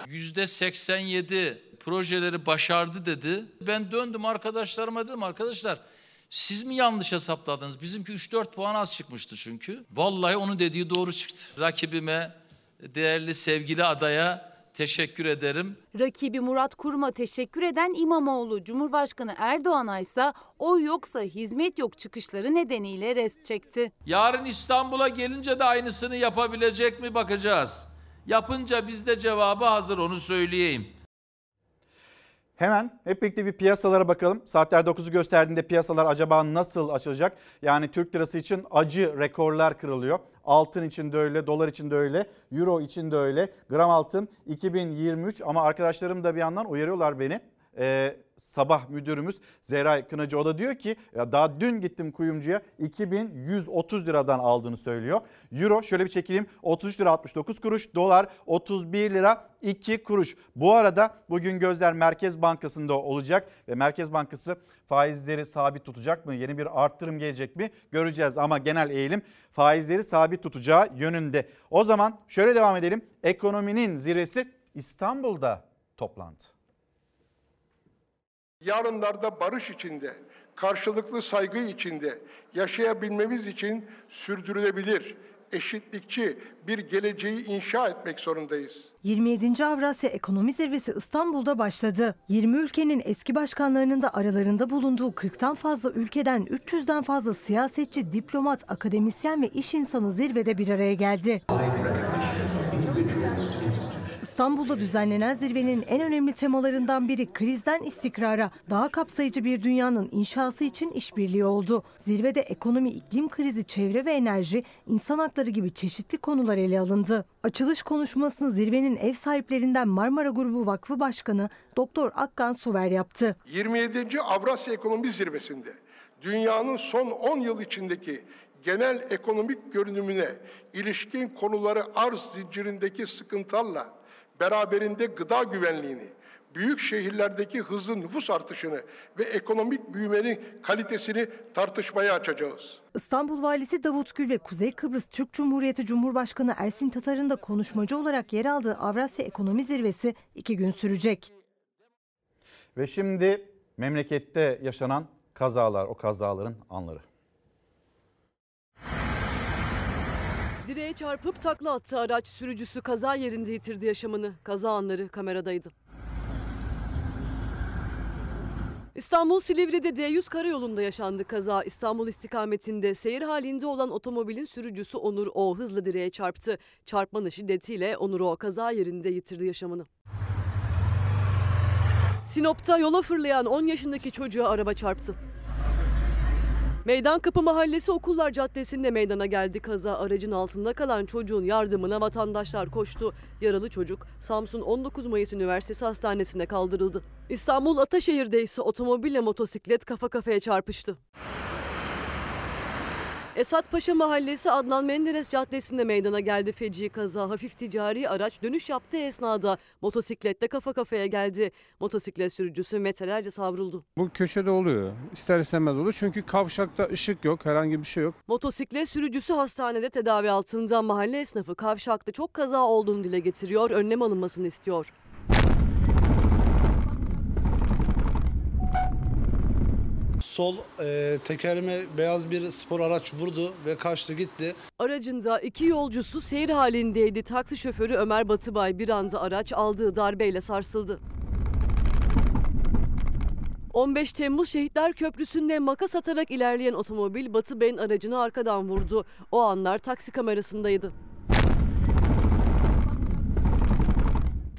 Yüzde 87 projeleri başardı dedi. Ben döndüm arkadaşlarıma dedim arkadaşlar siz mi yanlış hesapladınız? Bizimki 3-4 puan az çıkmıştı çünkü. Vallahi onun dediği doğru çıktı. Rakibime, değerli sevgili adaya teşekkür ederim.
Rakibi Murat Kurum'a teşekkür eden İmamoğlu, Cumhurbaşkanı Erdoğan'a ise oy yoksa hizmet yok çıkışları nedeniyle rest çekti.
Yarın İstanbul'a gelince de aynısını yapabilecek mi bakacağız. Yapınca bizde cevabı hazır onu söyleyeyim.
Hemen hep birlikte bir piyasalara bakalım. Saatler 9'u gösterdiğinde piyasalar acaba nasıl açılacak? Yani Türk lirası için acı rekorlar kırılıyor. Altın için de öyle, dolar için de öyle, euro için de öyle. Gram altın 2023 ama arkadaşlarım da bir yandan uyarıyorlar beni. Ee, sabah müdürümüz Zeray Kınacı o da diyor ki ya daha dün gittim kuyumcuya 2130 liradan aldığını söylüyor. Euro şöyle bir çekeyim 33 lira 69 kuruş dolar 31 lira 2 kuruş. Bu arada bugün gözler Merkez Bankası'nda olacak ve Merkez Bankası faizleri sabit tutacak mı? Yeni bir arttırım gelecek mi? Göreceğiz ama genel eğilim faizleri sabit tutacağı yönünde. O zaman şöyle devam edelim. Ekonominin zirvesi İstanbul'da toplandı.
Yarınlarda barış içinde, karşılıklı saygı içinde yaşayabilmemiz için sürdürülebilir, eşitlikçi bir geleceği inşa etmek zorundayız.
27. Avrasya Ekonomi Zirvesi İstanbul'da başladı. 20 ülkenin eski başkanlarının da aralarında bulunduğu 40'tan fazla ülkeden 300'den fazla siyasetçi, diplomat, akademisyen ve iş insanı zirvede bir araya geldi. İstanbul'da düzenlenen zirvenin en önemli temalarından biri krizden istikrara, daha kapsayıcı bir dünyanın inşası için işbirliği oldu. Zirvede ekonomi, iklim krizi, çevre ve enerji, insan hakları gibi çeşitli konular ele alındı. Açılış konuşmasını zirvenin ev sahiplerinden Marmara Grubu Vakfı Başkanı Doktor Akkan Suver yaptı.
27. Avrasya Ekonomi Zirvesi'nde dünyanın son 10 yıl içindeki genel ekonomik görünümüne ilişkin konuları arz zincirindeki sıkıntılarla beraberinde gıda güvenliğini, büyük şehirlerdeki hızlı nüfus artışını ve ekonomik büyümenin kalitesini tartışmaya açacağız.
İstanbul Valisi Davut Gül ve Kuzey Kıbrıs Türk Cumhuriyeti Cumhurbaşkanı Ersin Tatar'ın da konuşmacı olarak yer aldığı Avrasya Ekonomi Zirvesi iki gün sürecek.
Ve şimdi memlekette yaşanan kazalar, o kazaların anları.
Direğe çarpıp takla attı araç sürücüsü kaza yerinde yitirdi yaşamını. Kaza anları kameradaydı. İstanbul Silivri'de D100 karayolunda yaşandı kaza. İstanbul istikametinde seyir halinde olan otomobilin sürücüsü Onur O hızlı direğe çarptı. Çarpmanın şiddetiyle Onur O kaza yerinde yitirdi yaşamını. Sinop'ta yola fırlayan 10 yaşındaki çocuğa araba çarptı. Meydan Kapı Mahallesi Okullar Caddesi'nde meydana geldi kaza. Aracın altında kalan çocuğun yardımına vatandaşlar koştu. Yaralı çocuk Samsun 19 Mayıs Üniversitesi Hastanesi'ne kaldırıldı. İstanbul Ataşehir'de ise otomobille motosiklet kafa kafaya çarpıştı. Esat Paşa Mahallesi Adnan Menderes Caddesi'nde meydana geldi feci kaza. Hafif ticari araç dönüş yaptığı esnada motosiklette kafa kafaya geldi. Motosiklet sürücüsü metrelerce savruldu.
Bu köşede oluyor. İster istemez olur. Çünkü kavşakta ışık yok, herhangi bir şey yok.
Motosiklet sürücüsü hastanede tedavi altında. Mahalle esnafı kavşakta çok kaza olduğunu dile getiriyor. Önlem alınmasını istiyor.
Sol e, tekerime beyaz bir spor araç vurdu ve kaçtı gitti.
Aracında iki yolcusu seyir halindeydi. Taksi şoförü Ömer Batıbay bir anda araç aldığı darbeyle sarsıldı. 15 Temmuz Şehitler Köprüsü'nde makas atarak ilerleyen otomobil Batı Bey'in aracını arkadan vurdu. O anlar taksi kamerasındaydı.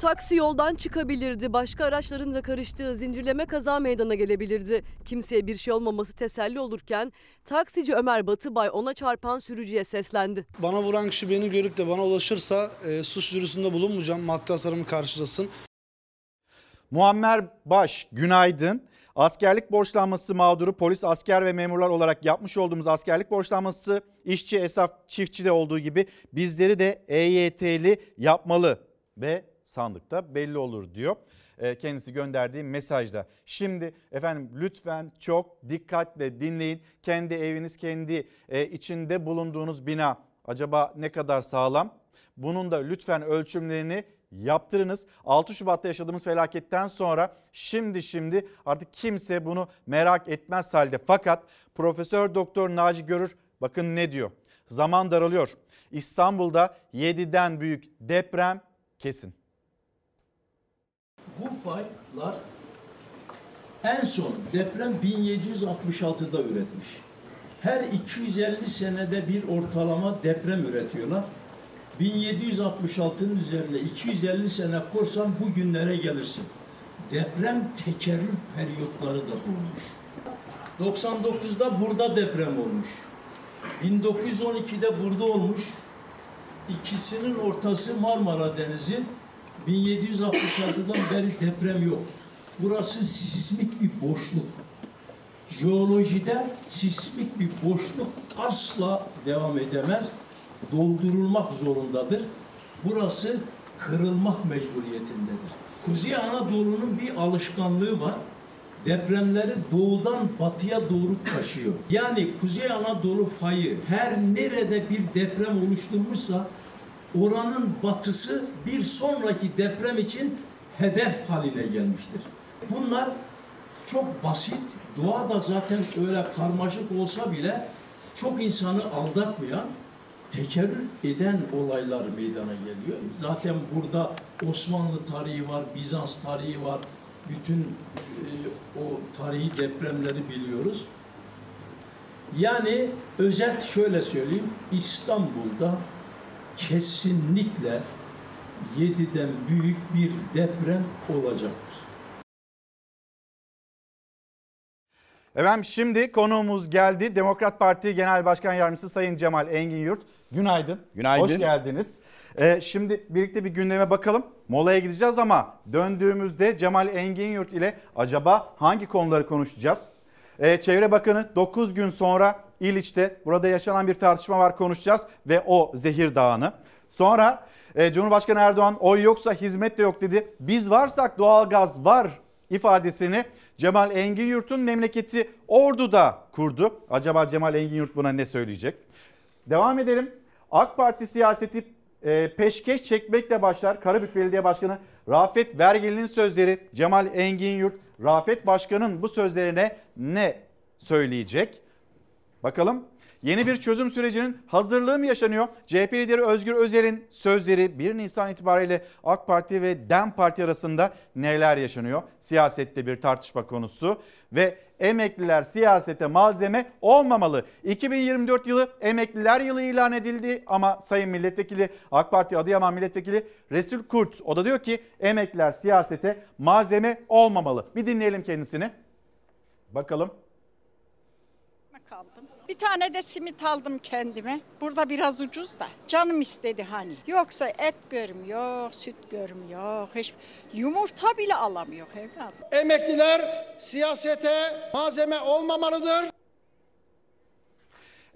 Taksi yoldan çıkabilirdi. Başka araçların da karıştığı zincirleme kaza meydana gelebilirdi. Kimseye bir şey olmaması teselli olurken taksici Ömer Batıbay ona çarpan sürücüye seslendi.
Bana vuran kişi beni görüp de bana ulaşırsa e, suç duyurusunda bulunmayacağım. Maddi hasarımı karşılasın.
Muammer Baş, günaydın. Askerlik borçlanması mağduru polis, asker ve memurlar olarak yapmış olduğumuz askerlik borçlanması işçi, esnaf, çiftçi de olduğu gibi bizleri de EYT'li yapmalı ve sandıkta belli olur diyor. Ee, Kendisi gönderdiği mesajda. Şimdi efendim lütfen çok dikkatle dinleyin. Kendi eviniz, kendi e, içinde bulunduğunuz bina acaba ne kadar sağlam? Bunun da lütfen ölçümlerini yaptırınız. 6 Şubat'ta yaşadığımız felaketten sonra şimdi şimdi artık kimse bunu merak etmez halde. Fakat Profesör Doktor Naci Görür bakın ne diyor. Zaman daralıyor. İstanbul'da 7'den büyük deprem kesin.
Bu faylar en son deprem 1766'da üretmiş. Her 250 senede bir ortalama deprem üretiyorlar. 1766'nın üzerine 250 sene korsan bugünlere gelirsin. Deprem tekerrür periyotları da olmuş. 99'da burada deprem olmuş. 1912'de burada olmuş. İkisinin ortası Marmara Denizi. 1766'dan beri deprem yok. Burası sismik bir boşluk. Jeolojide sismik bir boşluk asla devam edemez. Doldurulmak zorundadır. Burası kırılmak mecburiyetindedir. Kuzey Anadolu'nun bir alışkanlığı var. Depremleri doğudan batıya doğru taşıyor. Yani Kuzey Anadolu fayı her nerede bir deprem oluşturmuşsa oranın batısı bir sonraki deprem için hedef haline gelmiştir. Bunlar çok basit, doğa da zaten öyle karmaşık olsa bile çok insanı aldatmayan tekerrür eden olaylar meydana geliyor. Zaten burada Osmanlı tarihi var, Bizans tarihi var. Bütün e, o tarihi depremleri biliyoruz. Yani özet şöyle söyleyeyim. İstanbul'da kesinlikle 7'den büyük bir deprem olacaktır.
Efendim şimdi konuğumuz geldi. Demokrat Parti Genel Başkan Yardımcısı Sayın Cemal Engin Yurt. Günaydın.
Günaydın.
Hoş geldiniz. Ee, şimdi birlikte bir gündeme bakalım. Molaya gideceğiz ama döndüğümüzde Cemal Engin Yurt ile acaba hangi konuları konuşacağız? Ee, Çevre Bakanı 9 gün sonra İliç'te burada yaşanan bir tartışma var konuşacağız ve o zehir dağını. Sonra e, Cumhurbaşkanı Erdoğan oy yoksa hizmet de yok dedi. Biz varsak doğalgaz var ifadesini Cemal Engin memleketi Ordu'da kurdu. Acaba Cemal Engin buna ne söyleyecek? Devam edelim. AK Parti siyaseti e, peşkeş çekmekle başlar. Karabük Belediye Başkanı Rafet Vergili'nin sözleri Cemal Engin Yurt. Rafet Başkan'ın bu sözlerine ne söyleyecek? Bakalım. Yeni bir çözüm sürecinin hazırlığı mı yaşanıyor? CHP lideri Özgür Özel'in sözleri 1 Nisan itibariyle AK Parti ve DEM Parti arasında neler yaşanıyor? Siyasette bir tartışma konusu ve emekliler siyasete malzeme olmamalı. 2024 yılı emekliler yılı ilan edildi ama Sayın Milletvekili AK Parti Adıyaman Milletvekili Resul Kurt o da diyor ki emekliler siyasete malzeme olmamalı. Bir dinleyelim kendisini. Bakalım.
Bir tane de simit aldım kendime. Burada biraz ucuz da. Canım istedi hani. Yoksa et görmüyor, süt görmüyor. Hiç yumurta bile alamıyor evladım.
Emekliler siyasete malzeme olmamalıdır.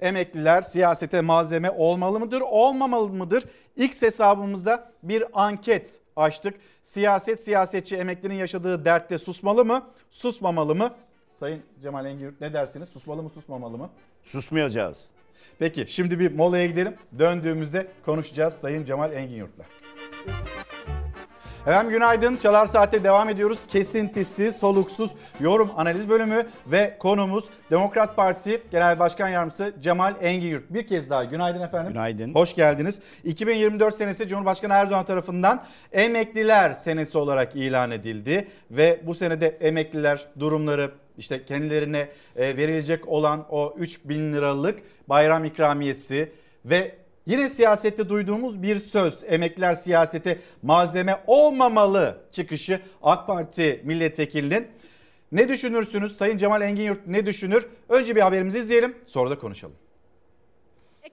Emekliler siyasete malzeme olmalı mıdır, olmamalı mıdır? X hesabımızda bir anket açtık. Siyaset siyasetçi emeklinin yaşadığı dertte susmalı mı, susmamalı mı? Sayın Cemal Engin ne dersiniz? Susmalı mı, susmamalı mı?
Susmayacağız.
Peki şimdi bir molaya gidelim. Döndüğümüzde konuşacağız Sayın Cemal Engin Yurt'la. Efendim günaydın. Çalar Saat'te devam ediyoruz. Kesintisi, soluksuz yorum analiz bölümü ve konumuz Demokrat Parti Genel Başkan Yardımcısı Cemal Engin Yurt. Bir kez daha günaydın efendim.
Günaydın.
Hoş geldiniz. 2024 senesi Cumhurbaşkanı Erdoğan tarafından emekliler senesi olarak ilan edildi ve bu senede emekliler durumları işte kendilerine e, verilecek olan o 3 bin liralık bayram ikramiyesi ve Yine siyasette duyduğumuz bir söz emekliler siyasete malzeme olmamalı çıkışı AK Parti milletvekilinin. Ne düşünürsünüz Sayın Cemal Engin Yurt ne düşünür? Önce bir haberimizi izleyelim sonra da konuşalım.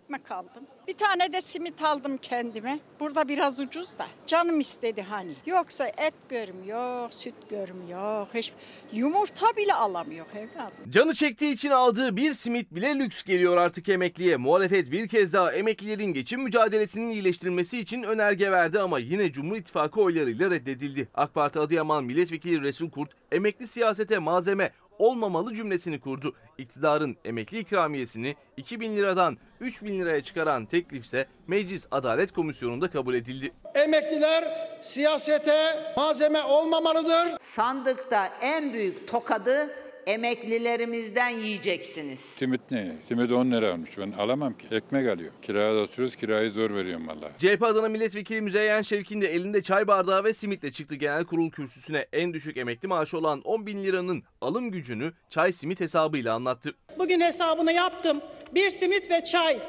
Ekmek aldım. Bir tane de simit aldım kendime. Burada biraz ucuz da. Canım istedi hani. Yoksa et görmüyor, süt görmüyor. Hiç yumurta bile alamıyor evladım.
Canı çektiği için aldığı bir simit bile lüks geliyor artık emekliye. Muhalefet bir kez daha emeklilerin geçim mücadelesinin iyileştirilmesi için önerge verdi ama yine Cumhur İttifakı oylarıyla reddedildi. AK Parti Adıyaman Milletvekili Resul Kurt emekli siyasete malzeme olmamalı cümlesini kurdu. İktidarın emekli ikramiyesini 2000 liradan 3000 liraya çıkaran teklifse Meclis Adalet Komisyonu'nda kabul edildi.
Emekliler siyasete malzeme olmamalıdır.
Sandıkta en büyük tokadı emeklilerimizden yiyeceksiniz.
Simit ne? Simit 10 lira almış. Ben alamam ki. Ekmek alıyor. Kirada oturuyoruz. Kirayı zor veriyorum valla.
CHP Adana Milletvekili Müzeyyen Şevkin de elinde çay bardağı ve simitle çıktı genel kurul kürsüsüne. En düşük emekli maaşı olan 10 bin liranın alım gücünü çay simit hesabıyla anlattı.
Bugün hesabını yaptım. Bir simit ve çay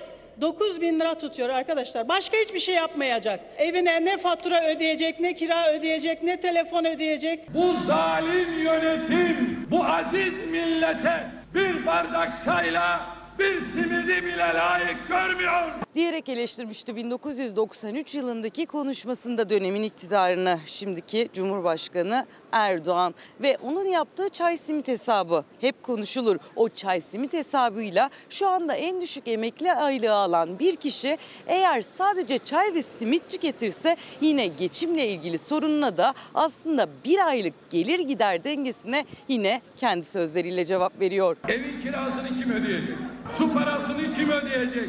9 bin lira tutuyor arkadaşlar. Başka hiçbir şey yapmayacak. Evine ne fatura ödeyecek, ne kira ödeyecek, ne telefon ödeyecek.
Bu zalim yönetim bu aziz millete bir bardak çayla bir simidi bile layık görmüyor.
Diyerek eleştirmişti 1993 yılındaki konuşmasında dönemin iktidarını şimdiki Cumhurbaşkanı Erdoğan ve onun yaptığı çay simit hesabı hep konuşulur. O çay simit hesabıyla şu anda en düşük emekli aylığı alan bir kişi eğer sadece çay ve simit tüketirse yine geçimle ilgili sorununa da aslında bir aylık gelir gider dengesine yine kendi sözleriyle cevap veriyor.
Evin kirasını kim ödeyecek? Su parasını kim ödeyecek?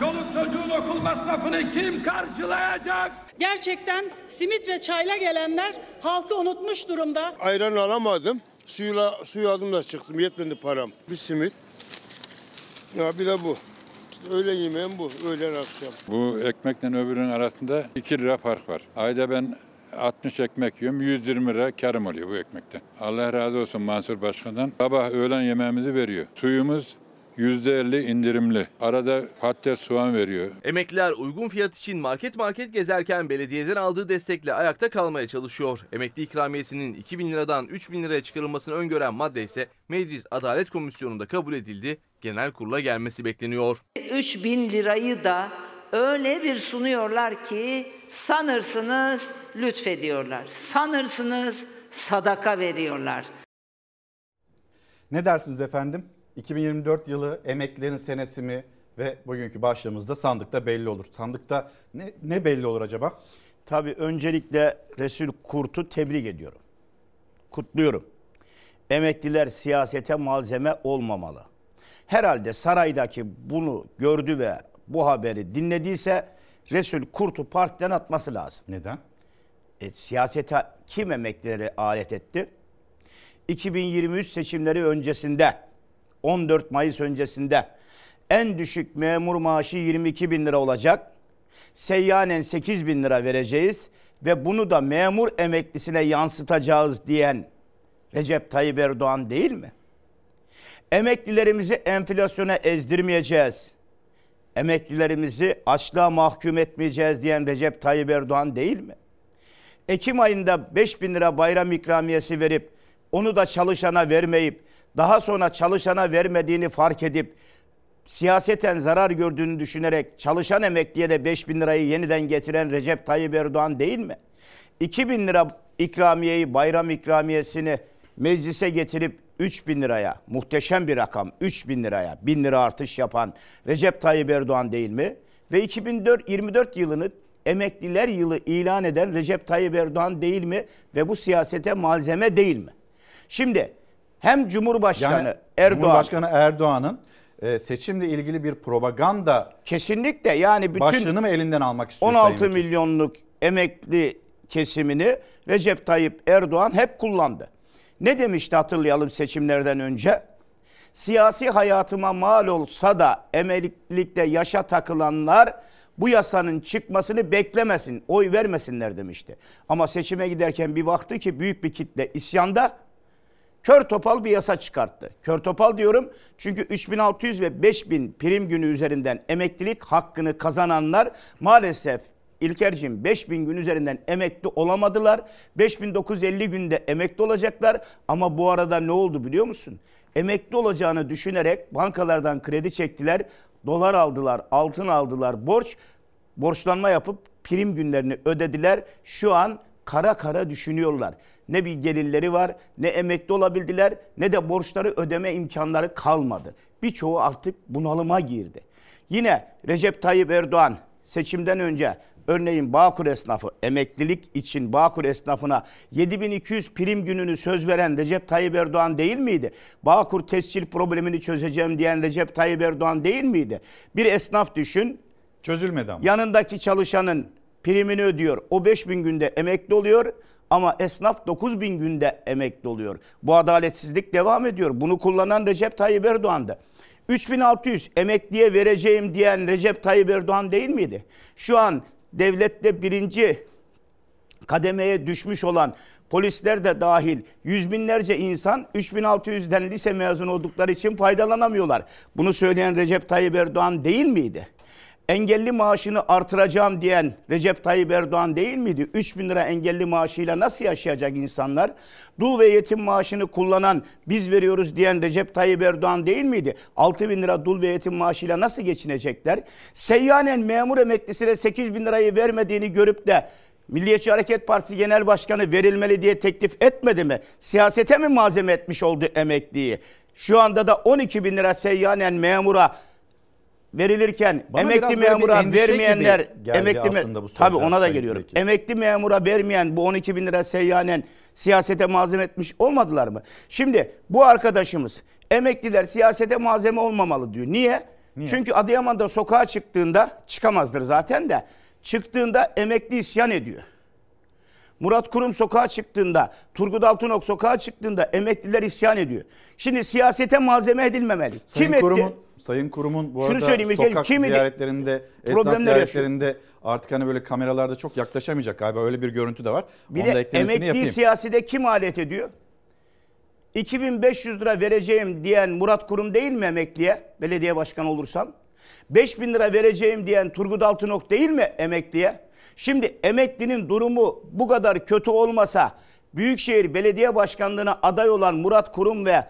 Çoluk çocuğun okul masrafını kim karşılayacak?
Gerçekten simit ve çayla gelenler halkı unutmuş durumda.
Ayran alamadım. Suyla, suyu aldım da çıktım. Yetmedi param. Bir simit. Ya bir de bu.
Öğlen yemeğim bu. Öğlen akşam.
Bu ekmekle öbürünün arasında 2 lira fark var. Ayda ben 60 ekmek yiyorum 120 lira karım oluyor bu ekmekten. Allah razı olsun Mansur Başkan'dan. Sabah öğlen yemeğimizi veriyor. Suyumuz %50 indirimli. Arada patates soğan veriyor.
Emekliler uygun fiyat için market market gezerken belediyeden aldığı destekle ayakta kalmaya çalışıyor. Emekli ikramiyesinin 2000 liradan 3000 liraya çıkarılmasını öngören madde ise Meclis Adalet Komisyonu'nda kabul edildi. Genel kurula gelmesi bekleniyor.
3000 lirayı da öyle bir sunuyorlar ki sanırsınız lütfediyorlar. Sanırsınız sadaka veriyorlar.
Ne dersiniz efendim? 2024 yılı emeklilerin senesi mi ve bugünkü başlığımızda sandıkta belli olur. Sandıkta ne, ne belli olur acaba?
Tabii öncelikle Resul Kurt'u tebrik ediyorum. Kutluyorum. Emekliler siyasete malzeme olmamalı. Herhalde saraydaki bunu gördü ve bu haberi dinlediyse Resul Kurt'u partiden atması lazım.
Neden?
E, siyasete kim emeklileri alet etti? 2023 seçimleri öncesinde 14 Mayıs öncesinde en düşük memur maaşı 22 bin lira olacak. Seyyanen 8 bin lira vereceğiz ve bunu da memur emeklisine yansıtacağız diyen Recep Tayyip Erdoğan değil mi? Emeklilerimizi enflasyona ezdirmeyeceğiz. Emeklilerimizi açlığa mahkum etmeyeceğiz diyen Recep Tayyip Erdoğan değil mi? Ekim ayında 5 bin lira bayram ikramiyesi verip onu da çalışana vermeyip daha sonra çalışana vermediğini fark edip siyaseten zarar gördüğünü düşünerek çalışan emekliye de 5 bin lirayı yeniden getiren Recep Tayyip Erdoğan değil mi? 2 bin lira ikramiyeyi bayram ikramiyesini meclise getirip 3 bin liraya muhteşem bir rakam 3 bin liraya 1000 lira artış yapan Recep Tayyip Erdoğan değil mi? Ve 2024 yılını emekliler yılı ilan eden Recep Tayyip Erdoğan değil mi? Ve bu siyasete malzeme değil mi? Şimdi hem Cumhurbaşkanı
Yani
Erdoğan
Cumhurbaşkanı Erdoğan'ın e, seçimle ilgili bir propaganda
kesinlikle yani bütün
başlığını mı elinden almak istiyor
16
Sayın Vekil?
milyonluk emekli kesimini Recep Tayyip Erdoğan hep kullandı. Ne demişti hatırlayalım seçimlerden önce? Siyasi hayatıma mal olsa da emeklilikte yaşa takılanlar bu yasanın çıkmasını beklemesin, oy vermesinler demişti. Ama seçime giderken bir baktı ki büyük bir kitle isyanda kör topal bir yasa çıkarttı. Kör topal diyorum çünkü 3600 ve 5000 prim günü üzerinden emeklilik hakkını kazananlar maalesef İlker'cim 5000 gün üzerinden emekli olamadılar. 5950 günde emekli olacaklar ama bu arada ne oldu biliyor musun? Emekli olacağını düşünerek bankalardan kredi çektiler, dolar aldılar, altın aldılar, borç borçlanma yapıp prim günlerini ödediler. Şu an kara kara düşünüyorlar. Ne bir gelirleri var, ne emekli olabildiler, ne de borçları ödeme imkanları kalmadı. Birçoğu artık bunalıma girdi. Yine Recep Tayyip Erdoğan seçimden önce örneğin Bağkur esnafı emeklilik için Bağkur esnafına 7200 prim gününü söz veren Recep Tayyip Erdoğan değil miydi? Bağkur tescil problemini çözeceğim diyen Recep Tayyip Erdoğan değil miydi? Bir esnaf düşün.
Çözülmedi ama.
Yanındaki çalışanın primini ödüyor. O 5000 günde emekli oluyor ama esnaf 9000 günde emekli oluyor. Bu adaletsizlik devam ediyor. Bunu kullanan Recep Tayyip Erdoğan'dı. 3600 emekliye vereceğim diyen Recep Tayyip Erdoğan değil miydi? Şu an devlette birinci kademeye düşmüş olan polisler de dahil yüz binlerce insan 3600'den lise mezunu oldukları için faydalanamıyorlar. Bunu söyleyen Recep Tayyip Erdoğan değil miydi? Engelli maaşını artıracağım diyen Recep Tayyip Erdoğan değil miydi? 3 bin lira engelli maaşıyla nasıl yaşayacak insanlar? Dul ve yetim maaşını kullanan biz veriyoruz diyen Recep Tayyip Erdoğan değil miydi? 6 bin lira dul ve yetim maaşıyla nasıl geçinecekler? Seyyanen memur emeklisine 8 bin lirayı vermediğini görüp de Milliyetçi Hareket Partisi Genel Başkanı verilmeli diye teklif etmedi mi? Siyasete mi malzeme etmiş oldu emekliyi? Şu anda da 12 bin lira seyyanen memura verilirken
Bana
emekli memura vermeyenler emekli me-
sözler
ona da geliyorum.
Vekil.
Emekli memura vermeyen bu 12 bin lira seyyanen siyasete malzeme etmiş olmadılar mı? Şimdi bu arkadaşımız emekliler siyasete malzeme olmamalı diyor. Niye?
Niye?
Çünkü Adıyaman'da sokağa çıktığında çıkamazdır zaten de çıktığında emekli isyan ediyor. Murat Kurum sokağa çıktığında, Turgut Altınok sokağa çıktığında emekliler isyan ediyor. Şimdi siyasete malzeme edilmemeli.
Sayın
Kim etti?
Kurum'un, Sayın Kurum'un bu
Şunu
arada
söyleyeyim
sokak
kimi de-
ziyaretlerinde, esnaf
problemler yaşıyor.
ziyaretlerinde artık hani böyle kameralarda çok yaklaşamayacak galiba öyle bir görüntü de var.
Bir
Onu
de emekli
yapayım.
siyaside kim alet ediyor? 2500 lira vereceğim diyen Murat Kurum değil mi emekliye belediye başkanı olursam? 5000 lira vereceğim diyen Turgut Altınok değil mi emekliye? Şimdi emeklinin durumu bu kadar kötü olmasa Büyükşehir Belediye Başkanlığı'na aday olan Murat Kurum ve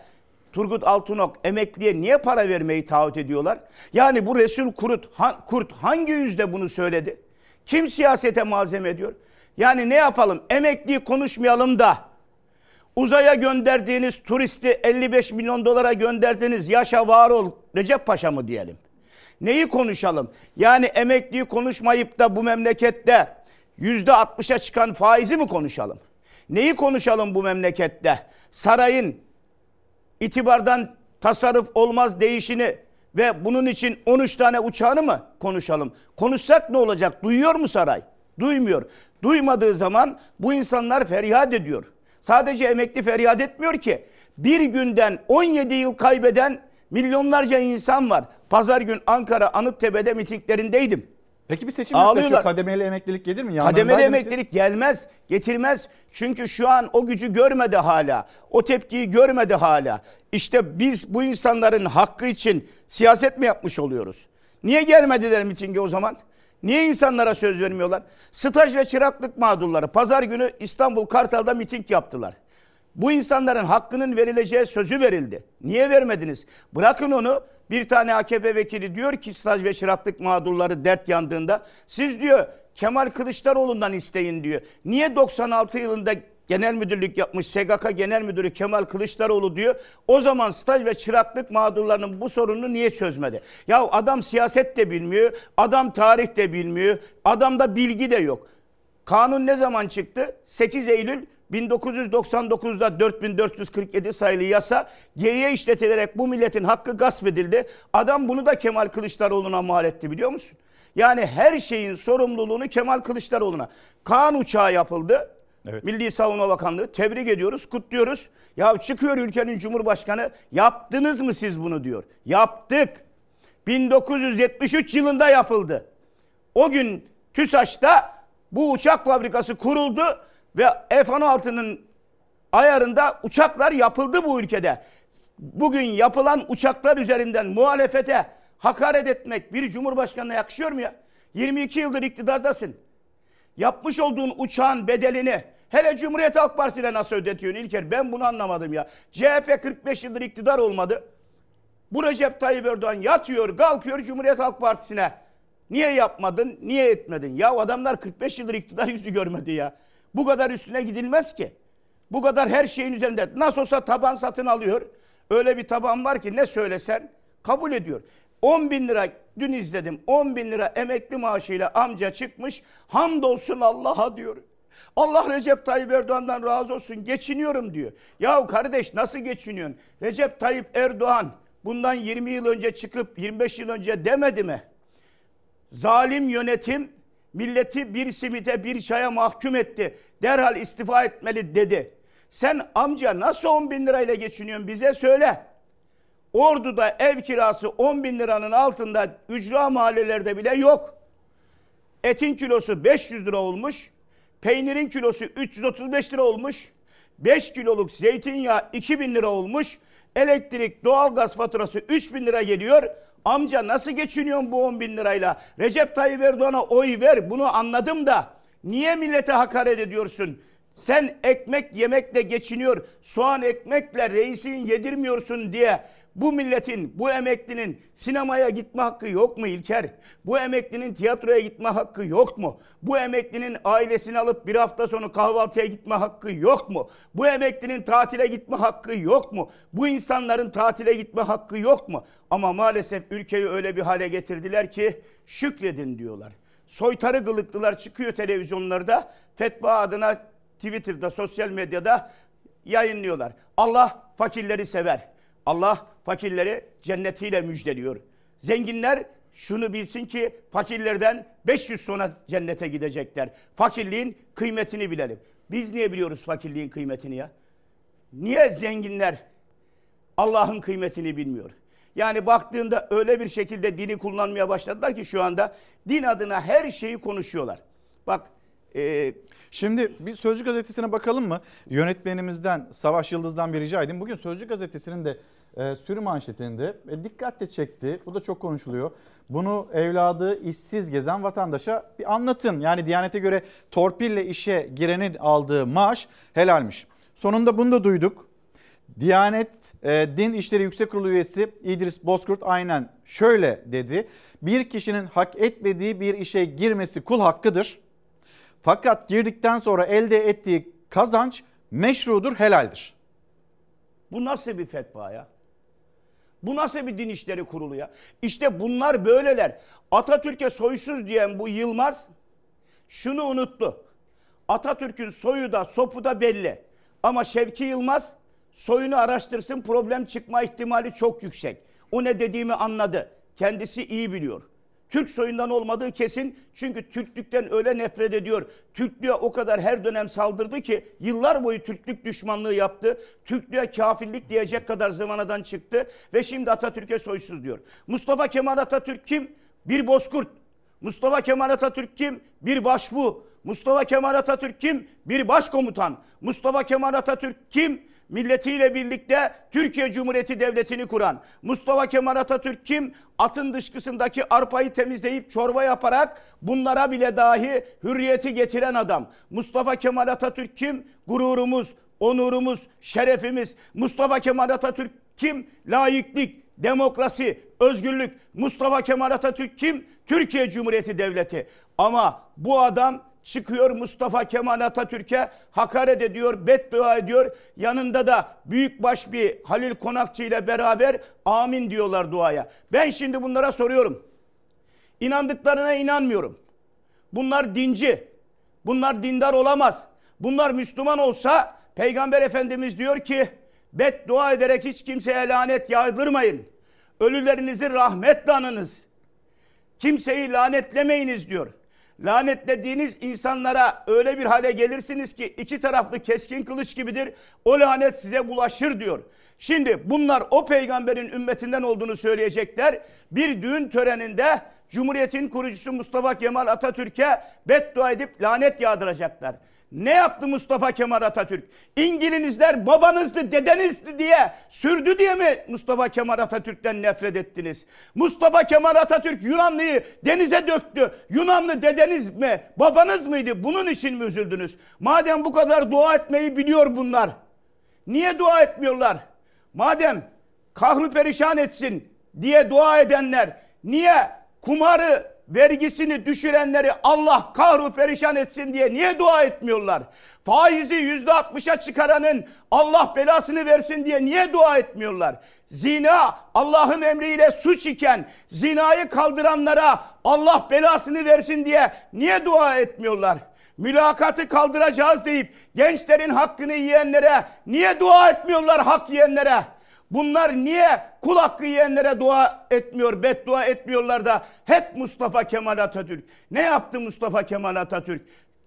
Turgut Altınok emekliye niye para vermeyi taahhüt ediyorlar? Yani bu Resul Kurt, ha- Kurt hangi yüzde bunu söyledi? Kim siyasete malzeme ediyor? Yani ne yapalım? Emekliyi konuşmayalım da uzaya gönderdiğiniz turisti 55 milyon dolara gönderdiğiniz yaşa var ol Recep Paşa mı diyelim? Neyi konuşalım? Yani emekliyi konuşmayıp da bu memlekette yüzde 60'a çıkan faizi mi konuşalım? Neyi konuşalım bu memlekette? Sarayın itibardan tasarruf olmaz değişini ve bunun için 13 tane uçağını mı konuşalım? Konuşsak ne olacak? Duyuyor mu saray? Duymuyor. Duymadığı zaman bu insanlar feryat ediyor. Sadece emekli feryat etmiyor ki. Bir günden 17 yıl kaybeden milyonlarca insan var. Pazar gün Ankara Anıttepe'de mitinglerindeydim.
Peki bir seçim yaklaşıyor. Kademeli emeklilik gelir mi?
Kademeli
Yanlarındaydınız siz.
emeklilik gelmez, getirmez. Çünkü şu an o gücü görmedi hala. O tepkiyi görmedi hala. İşte biz bu insanların hakkı için siyaset mi yapmış oluyoruz? Niye gelmediler mitinge o zaman? Niye insanlara söz vermiyorlar? Staj ve çıraklık mağdurları pazar günü İstanbul Kartal'da miting yaptılar. Bu insanların hakkının verileceği sözü verildi. Niye vermediniz? Bırakın onu. Bir tane AKP vekili diyor ki staj ve çıraklık mağdurları dert yandığında siz diyor Kemal Kılıçdaroğlu'ndan isteyin diyor. Niye 96 yılında genel müdürlük yapmış SGK Genel Müdürü Kemal Kılıçdaroğlu diyor. O zaman staj ve çıraklık mağdurlarının bu sorununu niye çözmedi? Ya adam siyaset de bilmiyor, adam tarih de bilmiyor, adamda bilgi de yok. Kanun ne zaman çıktı? 8 Eylül 1999'da 4447 sayılı yasa geriye işletilerek bu milletin hakkı gasp edildi. Adam bunu da Kemal Kılıçdaroğlu'na mal etti biliyor musun? Yani her şeyin sorumluluğunu Kemal Kılıçdaroğlu'na. Kaan uçağı yapıldı.
Evet.
Milli Savunma Bakanlığı tebrik ediyoruz, kutluyoruz. Ya çıkıyor ülkenin Cumhurbaşkanı yaptınız mı siz bunu diyor. Yaptık. 1973 yılında yapıldı. O gün TÜSAŞ'ta bu uçak fabrikası kuruldu ve F-16'nın ayarında uçaklar yapıldı bu ülkede. Bugün yapılan uçaklar üzerinden muhalefete hakaret etmek bir cumhurbaşkanına yakışıyor mu ya? 22 yıldır iktidardasın. Yapmış olduğun uçağın bedelini hele Cumhuriyet Halk Partisi'ne nasıl ödetiyorsun İlker? Ben bunu anlamadım ya. CHP 45 yıldır iktidar olmadı. Bu Recep Tayyip Erdoğan yatıyor, kalkıyor Cumhuriyet Halk Partisi'ne. Niye yapmadın, niye etmedin? Ya adamlar 45 yıldır iktidar yüzü görmedi ya. Bu kadar üstüne gidilmez ki. Bu kadar her şeyin üzerinde. Nasıl olsa taban satın alıyor. Öyle bir taban var ki ne söylesen kabul ediyor. 10 bin lira dün izledim. 10 bin lira emekli maaşıyla amca çıkmış. Hamdolsun Allah'a diyor. Allah Recep Tayyip Erdoğan'dan razı olsun geçiniyorum diyor. Yahu kardeş nasıl geçiniyorsun? Recep Tayyip Erdoğan bundan 20 yıl önce çıkıp 25 yıl önce demedi mi? Zalim yönetim milleti bir simite bir çaya mahkum etti. Derhal istifa etmeli dedi. Sen amca nasıl 10 bin lirayla geçiniyorsun bize söyle. Ordu'da ev kirası 10 bin liranın altında ücra mahallelerde bile yok. Etin kilosu 500 lira olmuş. Peynirin kilosu 335 lira olmuş. 5 kiloluk zeytinyağı 2000 lira olmuş. Elektrik, doğalgaz faturası 3000 lira geliyor. Amca nasıl geçiniyorsun bu 10 bin lirayla? Recep Tayyip Erdoğan'a oy ver bunu anladım da. Niye millete hakaret ediyorsun? Sen ekmek yemekle geçiniyor, soğan ekmekle reisin yedirmiyorsun diye bu milletin, bu emeklinin sinemaya gitme hakkı yok mu İlker? Bu emeklinin tiyatroya gitme hakkı yok mu? Bu emeklinin ailesini alıp bir hafta sonu kahvaltıya gitme hakkı yok mu? Bu emeklinin tatile gitme hakkı yok mu? Bu insanların tatile gitme hakkı yok mu? Ama maalesef ülkeyi öyle bir hale getirdiler ki şükredin diyorlar. Soytarı gılıklılar çıkıyor televizyonlarda fetva adına Twitter'da, sosyal medyada yayınlıyorlar. Allah fakirleri sever. Allah fakirleri cennetiyle müjdeliyor. Zenginler şunu bilsin ki fakirlerden 500 sonra cennete gidecekler. Fakirliğin kıymetini bilelim. Biz niye biliyoruz fakirliğin kıymetini ya? Niye zenginler Allah'ın kıymetini bilmiyor? Yani baktığında öyle bir şekilde dini kullanmaya başladılar ki şu anda din adına her şeyi konuşuyorlar. Bak e,
Şimdi bir Sözcü gazetesine bakalım mı? Yönetmenimizden Savaş Yıldız'dan bir rica edeyim. Bugün Sözcü gazetesinin de e, sürü manşetinde e, dikkatle çekti. Bu da çok konuşuluyor. Bunu evladı işsiz gezen vatandaşa bir anlatın. Yani Diyanet'e göre torpille işe girenin aldığı maaş helalmiş. Sonunda bunu da duyduk. Diyanet e, Din İşleri Yüksek Kurulu üyesi İdris Bozkurt aynen şöyle dedi. Bir kişinin hak etmediği bir işe girmesi kul hakkıdır. Fakat girdikten sonra elde ettiği kazanç meşrudur, helaldir.
Bu nasıl bir fetva ya? Bu nasıl bir din işleri kurulu ya? İşte bunlar böyleler. Atatürk'e soysuz diyen bu Yılmaz şunu unuttu. Atatürk'ün soyu da sopu da belli. Ama Şevki Yılmaz soyunu araştırsın problem çıkma ihtimali çok yüksek. O ne dediğimi anladı. Kendisi iyi biliyor. Türk soyundan olmadığı kesin çünkü Türklükten öyle nefret ediyor. Türklüğe o kadar her dönem saldırdı ki yıllar boyu Türklük düşmanlığı yaptı. Türklüğe kafirlik diyecek kadar zamanadan çıktı ve şimdi Atatürk'e soysuz diyor. Mustafa Kemal Atatürk kim? Bir bozkurt. Mustafa Kemal Atatürk kim? Bir başbu. Mustafa Kemal Atatürk kim? Bir başkomutan. Mustafa Kemal Atatürk kim? Milletiyle birlikte Türkiye Cumhuriyeti Devleti'ni kuran Mustafa Kemal Atatürk kim? Atın dışkısındaki arpayı temizleyip çorba yaparak bunlara bile dahi hürriyeti getiren adam. Mustafa Kemal Atatürk kim? Gururumuz, onurumuz, şerefimiz. Mustafa Kemal Atatürk kim? Laiklik, demokrasi, özgürlük. Mustafa Kemal Atatürk kim? Türkiye Cumhuriyeti Devleti. Ama bu adam çıkıyor Mustafa Kemal Atatürk'e hakaret ediyor, beddua ediyor. Yanında da büyükbaş bir Halil Konakçı ile beraber amin diyorlar duaya. Ben şimdi bunlara soruyorum. İnandıklarına inanmıyorum. Bunlar dinci. Bunlar dindar olamaz. Bunlar Müslüman olsa Peygamber Efendimiz diyor ki beddua ederek hiç kimseye lanet yağdırmayın. Ölülerinizi rahmetle anınız. Kimseyi lanetlemeyiniz diyor lanetlediğiniz insanlara öyle bir hale gelirsiniz ki iki taraflı keskin kılıç gibidir. O lanet size bulaşır diyor. Şimdi bunlar o peygamberin ümmetinden olduğunu söyleyecekler. Bir düğün töreninde Cumhuriyet'in kurucusu Mustafa Kemal Atatürk'e beddua edip lanet yağdıracaklar. Ne yaptı Mustafa Kemal Atatürk? İngilizler babanızdı, dedenizdi diye sürdü diye mi Mustafa Kemal Atatürk'ten nefret ettiniz? Mustafa Kemal Atatürk Yunanlıyı denize döktü. Yunanlı dedeniz mi, babanız mıydı? Bunun için mi üzüldünüz? Madem bu kadar dua etmeyi biliyor bunlar. Niye dua etmiyorlar? Madem kahru perişan etsin diye dua edenler niye kumarı vergisini düşürenleri Allah kahru perişan etsin diye niye dua etmiyorlar? Faizi yüzde altmışa çıkaranın Allah belasını versin diye niye dua etmiyorlar? Zina Allah'ın emriyle suç iken zinayı kaldıranlara Allah belasını versin diye niye dua etmiyorlar? Mülakatı kaldıracağız deyip gençlerin hakkını yiyenlere niye dua etmiyorlar hak yiyenlere? Bunlar niye kul hakkı yiyenlere dua etmiyor, beddua etmiyorlar da hep Mustafa Kemal Atatürk. Ne yaptı Mustafa Kemal Atatürk?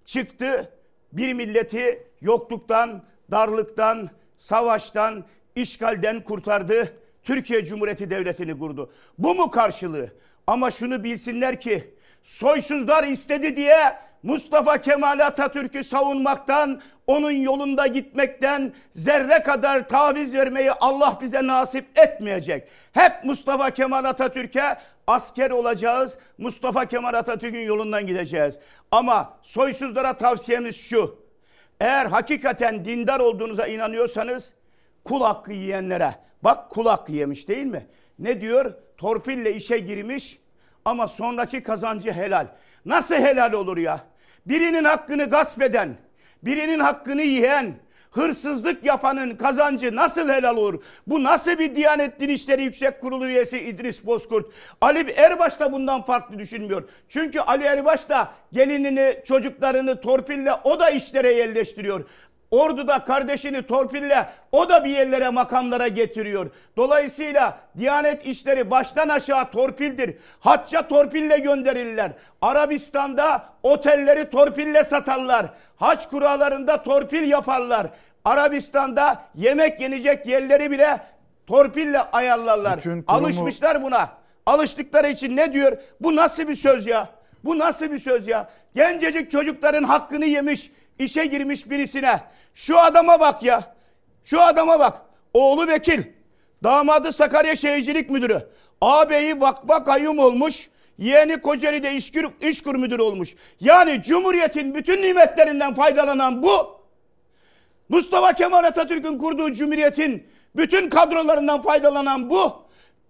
Çıktı bir milleti yokluktan, darlıktan, savaştan, işgalden kurtardı. Türkiye Cumhuriyeti Devleti'ni kurdu. Bu mu karşılığı? Ama şunu bilsinler ki soysuzlar istedi diye Mustafa Kemal Atatürk'ü savunmaktan, onun yolunda gitmekten zerre kadar taviz vermeyi Allah bize nasip etmeyecek. Hep Mustafa Kemal Atatürk'e asker olacağız. Mustafa Kemal Atatürk'ün yolundan gideceğiz. Ama soysuzlara tavsiyemiz şu. Eğer hakikaten dindar olduğunuza inanıyorsanız kul hakkı yiyenlere bak kul hakkı yemiş değil mi? Ne diyor? Torpille işe girmiş ama sonraki kazancı helal. Nasıl helal olur ya? Birinin hakkını gasp eden, birinin hakkını yiyen, hırsızlık yapanın kazancı nasıl helal olur? Bu nasıl bir Diyanet Din İşleri Yüksek Kurulu üyesi İdris Bozkurt? Ali Erbaş da bundan farklı düşünmüyor. Çünkü Ali Erbaş da gelinini, çocuklarını torpille o da işlere yerleştiriyor. Ordu'da kardeşini torpille o da bir yerlere makamlara getiriyor. Dolayısıyla Diyanet işleri baştan aşağı torpildir. Hacca torpille gönderirler. Arabistan'da otelleri torpille satarlar. Haç kuralarında torpil yaparlar. Arabistan'da yemek yenecek yerleri bile torpille ayarlarlar.
Kurumu-
Alışmışlar buna. Alıştıkları için ne diyor? Bu nasıl bir söz ya? Bu nasıl bir söz ya? Gencecik çocukların hakkını yemiş, işe girmiş birisine. Şu adama bak ya. Şu adama bak. Oğlu vekil. Damadı Sakarya Şehircilik Müdürü. Ağabeyi vakfa kayyum olmuş. Yeğeni Kocaeli'de işkur, işkur müdürü olmuş. Yani Cumhuriyet'in bütün nimetlerinden faydalanan bu. Mustafa Kemal Atatürk'ün kurduğu Cumhuriyet'in bütün kadrolarından faydalanan bu.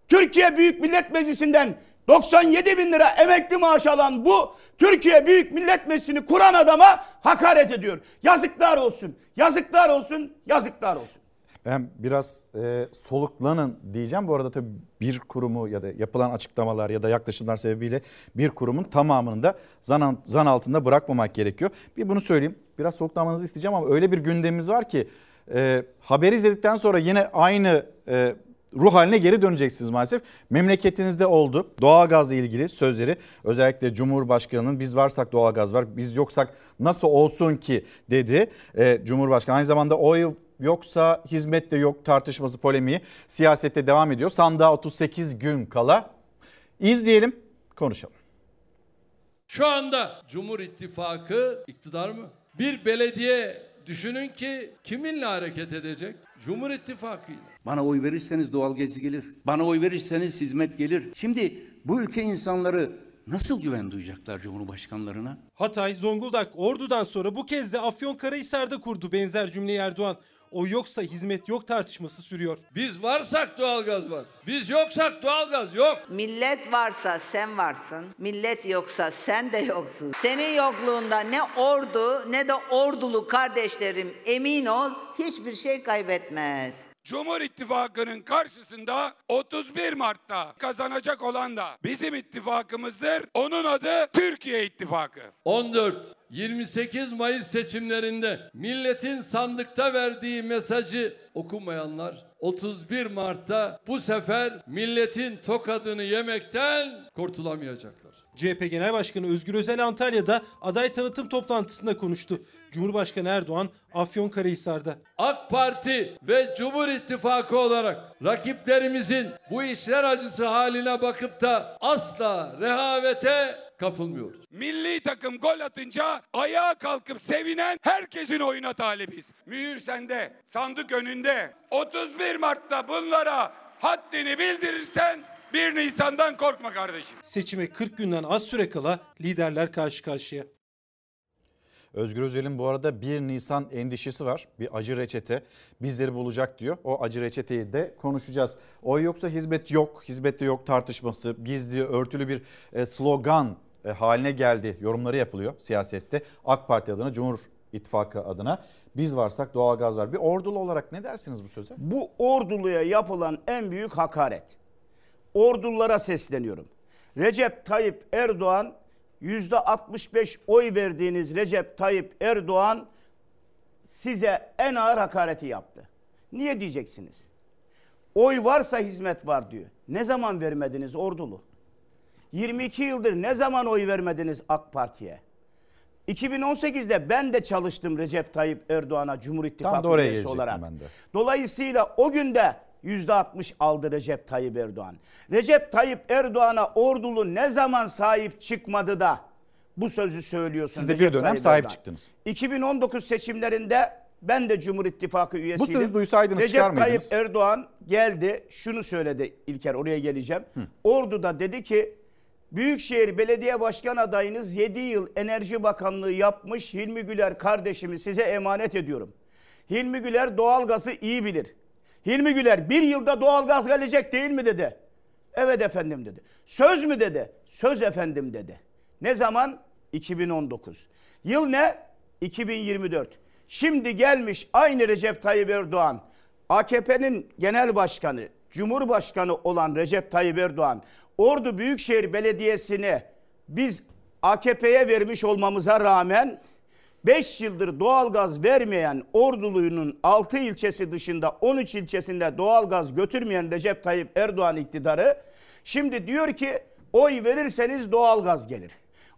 Türkiye Büyük Millet Meclisi'nden 97 bin lira emekli maaş alan bu. Türkiye Büyük Millet Meclisi'ni kuran adama hakaret ediyor. Yazıklar olsun, yazıklar olsun, yazıklar olsun.
Ben biraz e, soluklanın diyeceğim. Bu arada tabii bir kurumu ya da yapılan açıklamalar ya da yaklaşımlar sebebiyle bir kurumun tamamını da zan, zan altında bırakmamak gerekiyor. Bir bunu söyleyeyim. Biraz soluklanmanızı isteyeceğim ama öyle bir gündemimiz var ki e, haberi izledikten sonra yine aynı e, ruh haline geri döneceksiniz maalesef. Memleketinizde oldu. Doğalgazla ilgili sözleri özellikle Cumhurbaşkanı'nın biz varsak doğalgaz var biz yoksak nasıl olsun ki dedi e, Cumhurbaşkanı. Aynı zamanda oy yoksa hizmet de yok tartışması polemiği siyasette devam ediyor. Sandığa 38 gün kala izleyelim konuşalım.
Şu anda Cumhur İttifakı iktidar mı? Bir belediye düşünün ki kiminle hareket edecek? Cumhur İttifakı'yla.
Bana oy verirseniz doğalgaz gelir. Bana oy verirseniz hizmet gelir. Şimdi bu ülke insanları nasıl güven duyacaklar Cumhurbaşkanlarına?
Hatay, Zonguldak, Ordu'dan sonra bu kez de Afyonkarahisar'da kurdu benzer cümleyi Erdoğan. O yoksa hizmet yok tartışması sürüyor.
Biz varsak doğalgaz var. Biz yoksak doğalgaz yok.
Millet varsa sen varsın, millet yoksa sen de yoksun. Senin yokluğunda ne ordu ne de ordulu kardeşlerim emin ol hiçbir şey kaybetmez.
Cumhur İttifakı'nın karşısında 31 Mart'ta kazanacak olan da bizim ittifakımızdır. Onun adı Türkiye İttifakı.
14 28 Mayıs seçimlerinde milletin sandıkta verdiği mesajı okumayanlar 31 Mart'ta bu sefer milletin tokadını yemekten kurtulamayacaklar.
CHP Genel Başkanı Özgür Özel Antalya'da aday tanıtım toplantısında konuştu. Cumhurbaşkanı Erdoğan Afyonkarahisar'da.
AK Parti ve Cumhur İttifakı olarak rakiplerimizin bu işler acısı haline bakıp da asla rehavete kapılmıyoruz.
Milli takım gol atınca ayağa kalkıp sevinen herkesin oyuna talibiz. Mühür sende, sandık önünde. 31 Mart'ta bunlara haddini bildirirsen 1 Nisan'dan korkma kardeşim.
Seçime 40 günden az süre kala liderler karşı karşıya.
Özgür Özel'in bu arada 1 Nisan endişesi var. Bir acı reçete bizleri bulacak diyor. O acı reçeteyi de konuşacağız. Oy yoksa hizmet yok, hizmette yok tartışması, gizli, örtülü bir e, slogan e, haline geldi. Yorumları yapılıyor siyasette. AK Parti adına, Cumhur İttifakı adına biz varsak doğalgaz var. Bir ordulu olarak ne dersiniz bu söze?
Bu orduluya yapılan en büyük hakaret. Ordulara sesleniyorum. Recep Tayyip Erdoğan 65 oy verdiğiniz Recep Tayyip Erdoğan size en ağır hakareti yaptı. Niye diyeceksiniz? Oy varsa hizmet var diyor. Ne zaman vermediniz ordulu? 22 yıldır ne zaman oy vermediniz AK Parti'ye? 2018'de ben de çalıştım Recep Tayyip Erdoğan'a Cumhur İttifakı üyesi olarak.
ben de.
Dolayısıyla o günde %60 aldı Recep Tayyip Erdoğan. Recep Tayyip Erdoğan'a ordulu ne zaman sahip çıkmadı da bu sözü söylüyorsun.
Siz de bir dönem
Tayyip
sahip
Erdoğan.
çıktınız.
2019 seçimlerinde ben de Cumhur İttifakı üyesiydim.
sözü duysaydınız çıkar
Recep Tayyip
mıydınız?
Erdoğan geldi şunu söyledi İlker oraya geleceğim. Ordu'da dedi ki Büyükşehir Belediye Başkan adayınız 7 yıl Enerji Bakanlığı yapmış Hilmi Güler kardeşimi size emanet ediyorum. Hilmi Güler doğalgazı iyi bilir. Hilmi Güler bir yılda doğalgaz gelecek değil mi dedi. Evet efendim dedi. Söz mü dedi. Söz efendim dedi. Ne zaman? 2019. Yıl ne? 2024. Şimdi gelmiş aynı Recep Tayyip Erdoğan. AKP'nin genel başkanı, Cumhurbaşkanı olan Recep Tayyip Erdoğan Ordu Büyükşehir Belediyesi'ni biz AKP'ye vermiş olmamıza rağmen 5 yıldır doğalgaz vermeyen Ordulu'nun 6 ilçesi dışında 13 ilçesinde doğalgaz götürmeyen Recep Tayyip Erdoğan iktidarı şimdi diyor ki oy verirseniz doğalgaz gelir.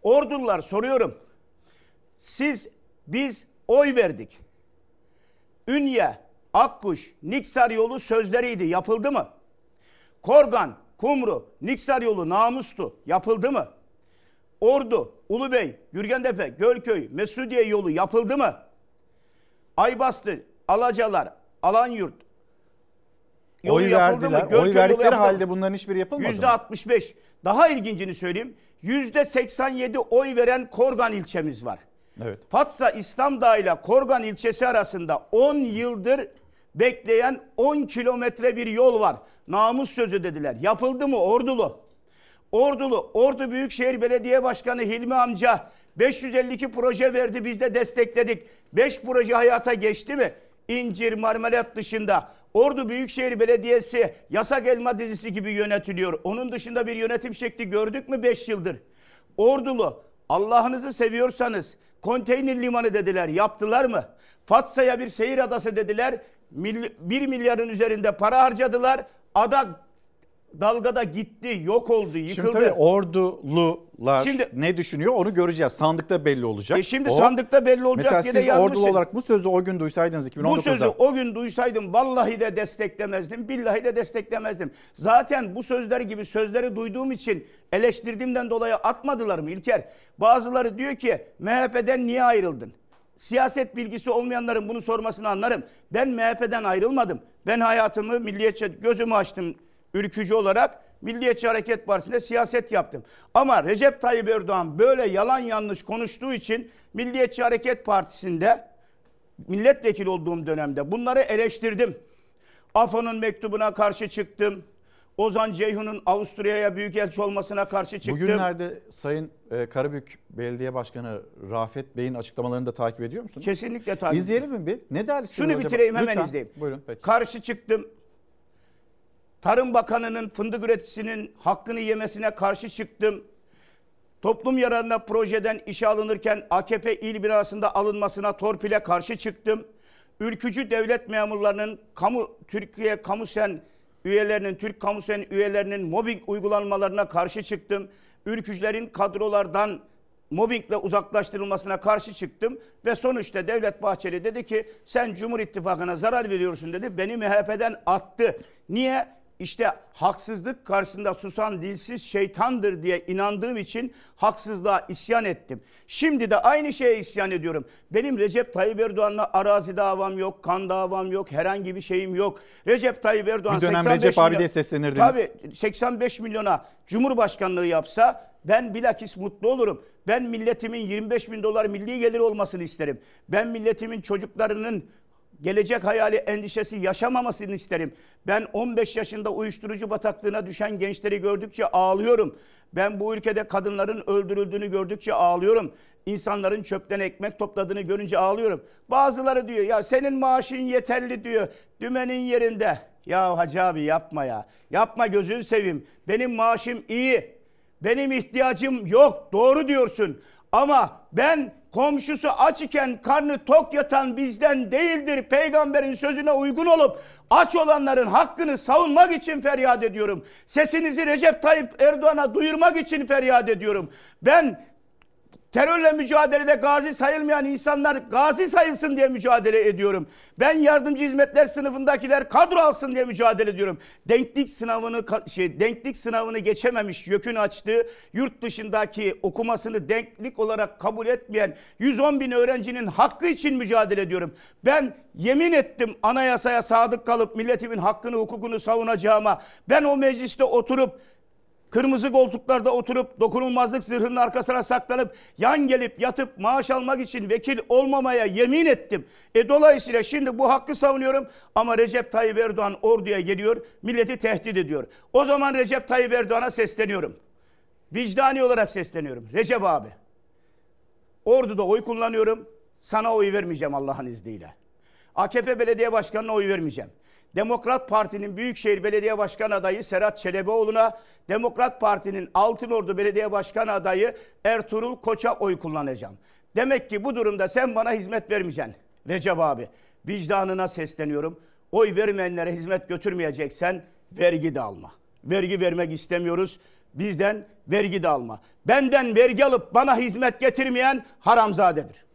Ordulular soruyorum. Siz biz oy verdik. Ünye, Akkuş, Niksar yolu sözleriydi. Yapıldı mı? Korgan, Kumru, Niksar yolu namustu. Yapıldı mı? Ordu, Ulubey, Gürgentepe, Gölköy, Mesudiye yolu yapıldı mı? Aybastı, Alacalar, Alanyurt. yolu
Oy
yapıldı mı? Gölköy
Oy
yolu
verdikleri halde bunların hiçbiri yapılmadı mı?
65. Daha ilgincini söyleyeyim. Yüzde 87 oy veren Korgan ilçemiz var.
Evet.
Fatsa İslam Dağı ile Korgan ilçesi arasında 10 yıldır bekleyen 10 kilometre bir yol var. Namus sözü dediler. Yapıldı mı Ordulu? Ordulu, Ordu Büyükşehir Belediye Başkanı Hilmi amca 552 proje verdi biz de destekledik. 5 proje hayata geçti mi? İncir, marmelat dışında. Ordu Büyükşehir Belediyesi yasak elma dizisi gibi yönetiliyor. Onun dışında bir yönetim şekli gördük mü 5 yıldır? Ordulu Allah'ınızı seviyorsanız konteyner limanı dediler yaptılar mı? Fatsa'ya bir seyir adası dediler. 1 milyarın üzerinde para harcadılar. Ada dalgada gitti, yok oldu, yıkıldı.
Şimdi tabii ordulular
Şimdi-
ne düşünüyor onu göreceğiz. Sandıkta belli olacak.
E şimdi sandıkta belli olacak
Mesela
diye
siz ordulu olarak bu sözü o gün duysaydınız 2019'da.
Bu sözü o gün duysaydım vallahi de desteklemezdim, billahi de desteklemezdim. Zaten bu sözler gibi sözleri duyduğum için eleştirdiğimden dolayı atmadılar mı İlker? Bazıları diyor ki MHP'den niye ayrıldın? Siyaset bilgisi olmayanların bunu sormasını anlarım. Ben MHP'den ayrılmadım. Ben hayatımı milliyetçi gözümü açtım ülkücü olarak Milliyetçi Hareket Partisi'nde siyaset yaptım. Ama Recep Tayyip Erdoğan böyle yalan yanlış konuştuğu için Milliyetçi Hareket Partisi'nde milletvekili olduğum dönemde bunları eleştirdim. AFO'nun mektubuna karşı çıktım. Ozan Ceyhun'un Avusturya'ya büyükelçi olmasına karşı çıktım.
Bugünlerde Sayın e, Karabük Belediye Başkanı Rafet Bey'in açıklamalarını da takip ediyor musunuz?
Kesinlikle takip
İzleyelim mi bir? Ne der
Şunu
acaba?
bitireyim hemen
Lütfen.
izleyeyim.
Buyurun peki.
Karşı çıktım. Tarım Bakanı'nın fındık üreticisinin hakkını yemesine karşı çıktım. Toplum yararına projeden işe alınırken AKP il binasında alınmasına torpile karşı çıktım. Ülkücü devlet memurlarının kamu Türkiye Kamusen üyelerinin Türk Kamusen üyelerinin mobbing uygulanmalarına karşı çıktım. Ülkücülerin kadrolardan mobbingle uzaklaştırılmasına karşı çıktım ve sonuçta Devlet Bahçeli dedi ki sen Cumhur İttifakı'na zarar veriyorsun dedi. Beni MHP'den attı. Niye? İşte haksızlık karşısında susan dilsiz şeytandır diye inandığım için haksızlığa isyan ettim. Şimdi de aynı şeye isyan ediyorum. Benim Recep Tayyip Erdoğan'la arazi davam yok, kan davam yok, herhangi bir şeyim yok. Recep Tayyip Erdoğan
Bir dönem
85
Recep abi
milyon-
diye seslenirdiniz.
Tabii 85 milyona Cumhurbaşkanlığı yapsa ben bilakis mutlu olurum. Ben milletimin 25 bin dolar milli gelir olmasını isterim. Ben milletimin çocuklarının gelecek hayali endişesi yaşamamasını isterim. Ben 15 yaşında uyuşturucu bataklığına düşen gençleri gördükçe ağlıyorum. Ben bu ülkede kadınların öldürüldüğünü gördükçe ağlıyorum. İnsanların çöpten ekmek topladığını görünce ağlıyorum. Bazıları diyor ya senin maaşın yeterli diyor. Dümenin yerinde. Ya hacı abi yapma ya. Yapma gözünü seveyim. Benim maaşım iyi. Benim ihtiyacım yok. Doğru diyorsun. Ama ben komşusu aç iken karnı tok yatan bizden değildir. Peygamberin sözüne uygun olup aç olanların hakkını savunmak için feryat ediyorum. Sesinizi Recep Tayyip Erdoğan'a duyurmak için feryat ediyorum. Ben Terörle mücadelede gazi sayılmayan insanlar gazi sayılsın diye mücadele ediyorum. Ben yardımcı hizmetler sınıfındakiler kadro alsın diye mücadele ediyorum. Denklik sınavını şey denklik sınavını geçememiş YÖK'ün açtığı yurt dışındaki okumasını denklik olarak kabul etmeyen 110 bin öğrencinin hakkı için mücadele ediyorum. Ben yemin ettim anayasaya sadık kalıp milletimin hakkını hukukunu savunacağıma. Ben o mecliste oturup Kırmızı koltuklarda oturup dokunulmazlık zırhının arkasına saklanıp yan gelip yatıp maaş almak için vekil olmamaya yemin ettim. E dolayısıyla şimdi bu hakkı savunuyorum ama Recep Tayyip Erdoğan orduya geliyor, milleti tehdit ediyor. O zaman Recep Tayyip Erdoğan'a sesleniyorum. Vicdani olarak sesleniyorum. Recep abi. Ordu'da oy kullanıyorum. Sana oy vermeyeceğim Allah'ın izniyle. AKP belediye başkanına oy vermeyeceğim. Demokrat Parti'nin Büyükşehir Belediye Başkan adayı Serhat Çelebioğlu'na, Demokrat Parti'nin Altınordu Belediye Başkan adayı Ertuğrul Koç'a oy kullanacağım. Demek ki bu durumda sen bana hizmet vermeyeceksin Recep abi. Vicdanına sesleniyorum. Oy vermeyenlere hizmet götürmeyeceksen vergi de alma. Vergi vermek istemiyoruz. Bizden vergi de alma. Benden vergi alıp bana hizmet getirmeyen haramzadedir.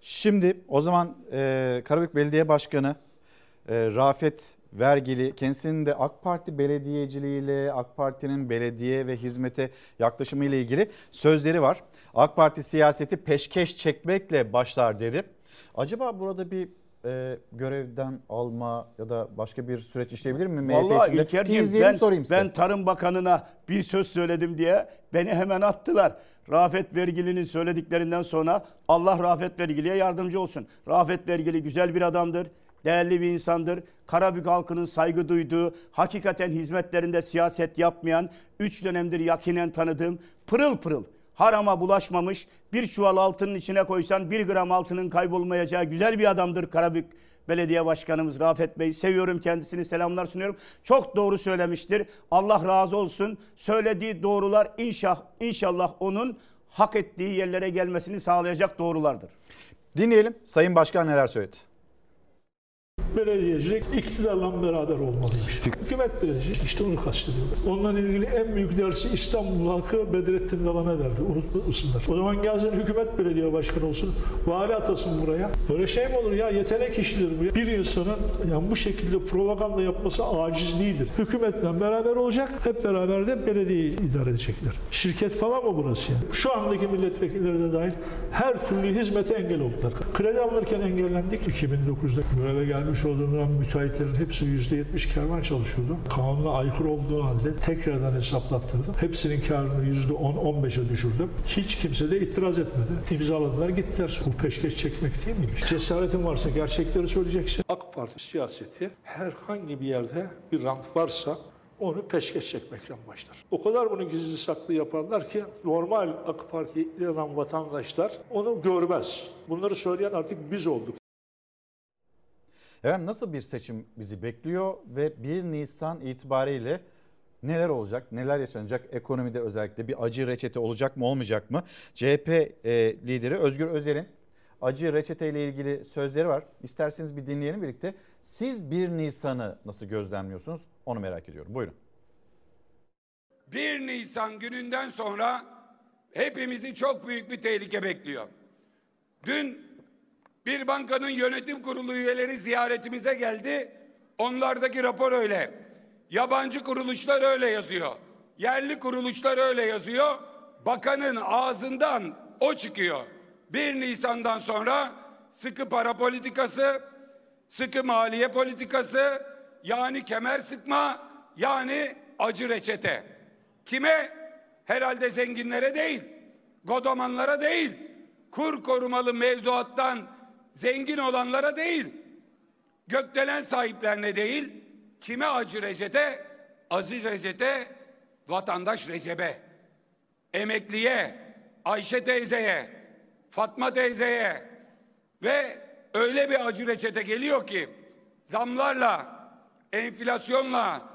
Şimdi o zaman e, Karabük Belediye Başkanı e, Rafet Vergili kendisinin de AK Parti belediyeciliğiyle AK Parti'nin belediye ve hizmete yaklaşımı ile ilgili sözleri var. AK Parti siyaseti peşkeş çekmekle başlar dedi. Acaba burada bir e, görevden alma ya da başka bir süreç işleyebilir mi MHP
Vallahi
içinde?
İlkerciğim ben,
sorayım size.
ben Tarım Bakanı'na bir söz söyledim diye beni hemen attılar. Rafet Vergili'nin söylediklerinden sonra Allah Rafet Vergili'ye yardımcı olsun. Rafet Vergili güzel bir adamdır, değerli bir insandır. Karabük halkının saygı duyduğu, hakikaten hizmetlerinde siyaset yapmayan, üç dönemdir yakinen tanıdığım, pırıl pırıl, harama bulaşmamış, bir çuval altının içine koysan bir gram altının kaybolmayacağı güzel bir adamdır Karabük Belediye Başkanımız Rafet Bey. Seviyorum kendisini, selamlar sunuyorum. Çok doğru söylemiştir. Allah razı olsun. Söylediği doğrular inşallah, inşallah onun hak ettiği yerlere gelmesini sağlayacak doğrulardır.
Dinleyelim Sayın Başkan neler söyledi.
Belediyecilik iktidarla beraber olmalıymış. Hükümet belediyecilik işte onu kastediyorlar. Onunla ilgili en büyük dersi İstanbul halkı Bedrettin Dalan'a verdi. Unutmasınlar. O zaman gelsin hükümet belediye başkanı olsun. Vali atasın buraya. Böyle şey mi olur ya? Yetenek işidir bu. Bir insanın yani bu şekilde propaganda yapması acizliğidir. Hükümetle beraber olacak. Hep beraber de belediyeyi idare edecekler. Şirket falan mı burası yani? Şu andaki milletvekilleri dahil her türlü hizmete engel oldular. Kredi alırken engellendik. 2009'da göreve gelmiş olduğundan müteahhitlerin hepsi %70 karla çalışıyordu. Kanuna aykırı olduğu halde tekrardan hesaplattırdım. Hepsinin karını %10-15'e düşürdüm. Hiç kimse de itiraz etmedi. İmzaladılar gittiler. Bu peşkeş çekmek değil miymiş? Cesaretin varsa gerçekleri söyleyeceksin. AK Parti siyaseti herhangi bir yerde bir rant varsa onu peşkeş çekmekle başlar. O kadar bunu gizli saklı yaparlar ki normal AK Parti'ye inanan vatandaşlar onu görmez. Bunları söyleyen artık biz olduk.
Efendim nasıl bir seçim bizi bekliyor ve 1 Nisan itibariyle neler olacak, neler yaşanacak ekonomide özellikle bir acı reçete olacak mı olmayacak mı? CHP e, lideri Özgür Özel'in acı reçete ile ilgili sözleri var. İsterseniz bir dinleyelim birlikte. Siz 1 Nisan'ı nasıl gözlemliyorsunuz onu merak ediyorum. Buyurun.
1 Nisan gününden sonra hepimizi çok büyük bir tehlike bekliyor. Dün bir bankanın yönetim kurulu üyeleri ziyaretimize geldi. Onlardaki rapor öyle. Yabancı kuruluşlar öyle yazıyor. Yerli kuruluşlar öyle yazıyor. Bakanın ağzından o çıkıyor. 1 Nisan'dan sonra sıkı para politikası, sıkı maliye politikası, yani kemer sıkma, yani acı reçete. Kime? Herhalde zenginlere değil, godomanlara değil, kur korumalı mevduattan zengin olanlara değil, gökdelen sahiplerine değil, kime acı reçete? Acı reçete vatandaş Recep'e, emekliye, Ayşe teyzeye, Fatma teyzeye ve öyle bir acı reçete geliyor ki zamlarla, enflasyonla,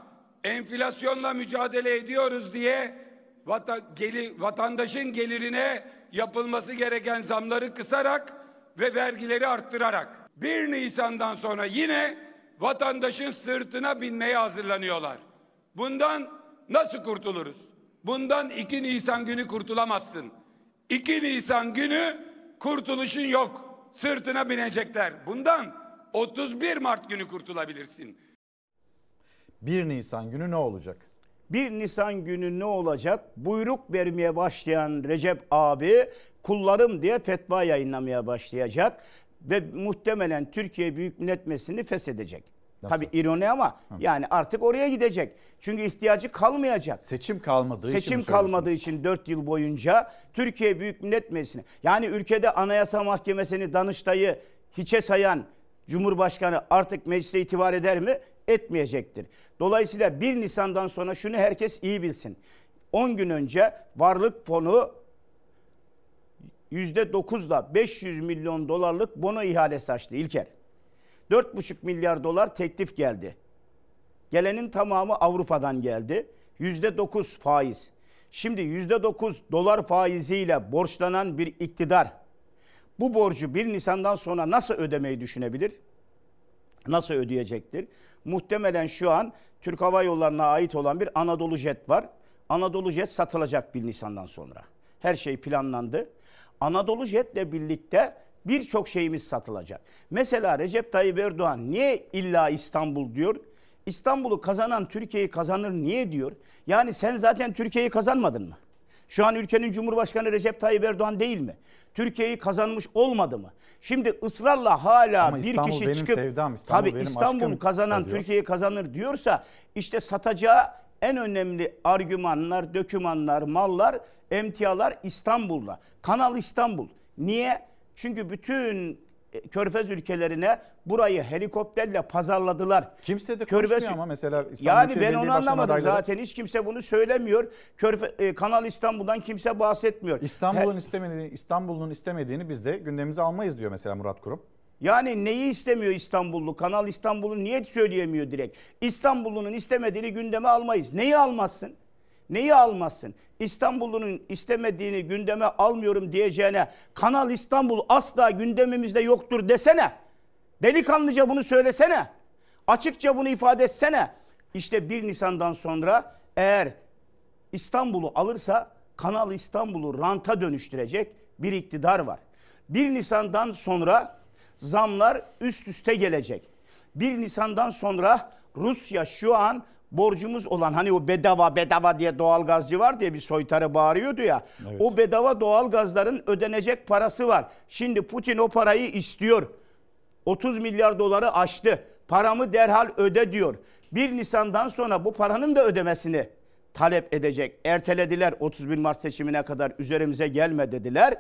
enflasyonla mücadele ediyoruz diye vatandaşın gelirine yapılması gereken zamları kısarak ve vergileri arttırarak 1 Nisan'dan sonra yine vatandaşın sırtına binmeye hazırlanıyorlar. Bundan nasıl kurtuluruz? Bundan 2 Nisan günü kurtulamazsın. 2 Nisan günü kurtuluşun yok. Sırtına binecekler. Bundan 31 Mart günü kurtulabilirsin.
1 Nisan günü ne olacak?
1 Nisan günü ne olacak? Buyruk vermeye başlayan Recep abi kullarım diye fetva yayınlamaya başlayacak ve muhtemelen Türkiye Büyük Millet Meclisi'ni feshedecek.
Nasıl?
Tabii ironi ama yani artık oraya gidecek. Çünkü ihtiyacı kalmayacak.
Seçim kalmadığı için mi
Seçim kalmadığı için 4 yıl boyunca Türkiye Büyük Millet Meclisi'ne yani ülkede Anayasa Mahkemesi'ni Danıştay'ı hiçe sayan Cumhurbaşkanı artık meclise itibar eder mi? Etmeyecektir. Dolayısıyla 1 Nisan'dan sonra şunu herkes iyi bilsin. 10 gün önce varlık fonu %9'la 500 milyon dolarlık bono ihalesi açtı İlker. 4,5 milyar dolar teklif geldi. Gelenin tamamı Avrupa'dan geldi. %9 faiz. Şimdi %9 dolar faiziyle borçlanan bir iktidar bu borcu 1 Nisan'dan sonra nasıl ödemeyi düşünebilir? Nasıl ödeyecektir? Muhtemelen şu an Türk Hava Yolları'na ait olan bir Anadolu Jet var. Anadolu Jet satılacak 1 Nisan'dan sonra. Her şey planlandı. Anadolu Jet'le birlikte birçok şeyimiz satılacak. Mesela Recep Tayyip Erdoğan niye illa İstanbul diyor? İstanbul'u kazanan Türkiye'yi kazanır niye diyor? Yani sen zaten Türkiye'yi kazanmadın mı? Şu an ülkenin Cumhurbaşkanı Recep Tayyip Erdoğan değil mi? Türkiye'yi kazanmış olmadı mı? Şimdi ısrarla hala
Ama
bir
İstanbul
kişi
benim
çıkıp
sevdam, İstanbul
tabii
benim
İstanbul'u
aşkım
kazanan
diyor.
Türkiye'yi kazanır diyorsa işte satacağı en önemli argümanlar, dökümanlar, mallar, emtialar İstanbul'da. Kanal İstanbul. Niye? Çünkü bütün Körfez ülkelerine burayı helikopterle pazarladılar.
Kimse de
Körfez-
konuşmuyor ama mesela İstanbul
yani ben onu anlamadım
adayları-
zaten. Hiç kimse bunu söylemiyor. Körfe, e, Kanal İstanbul'dan kimse bahsetmiyor.
İstanbul'un istemediğini, İstanbul'un istemediğini biz de gündemimize almayız diyor mesela Murat Kurum.
Yani neyi istemiyor İstanbullu? Kanal İstanbul'u niye söyleyemiyor direkt? İstanbullu'nun istemediğini gündeme almayız. Neyi almazsın? Neyi almazsın? İstanbullu'nun istemediğini gündeme almıyorum diyeceğine Kanal İstanbul asla gündemimizde yoktur desene. Delikanlıca bunu söylesene. Açıkça bunu ifade etsene. İşte 1 Nisan'dan sonra eğer İstanbul'u alırsa Kanal İstanbul'u ranta dönüştürecek bir iktidar var. 1 Nisan'dan sonra zamlar üst üste gelecek. 1 Nisan'dan sonra Rusya şu an borcumuz olan hani o bedava bedava diye doğalgazcı var diye bir soytarı bağırıyordu ya.
Evet.
O bedava doğalgazların ödenecek parası var. Şimdi Putin o parayı istiyor. 30 milyar doları aştı. Paramı derhal öde diyor. 1 Nisan'dan sonra bu paranın da ödemesini talep edecek. Ertelediler 31 Mart seçimine kadar üzerimize gelme dediler.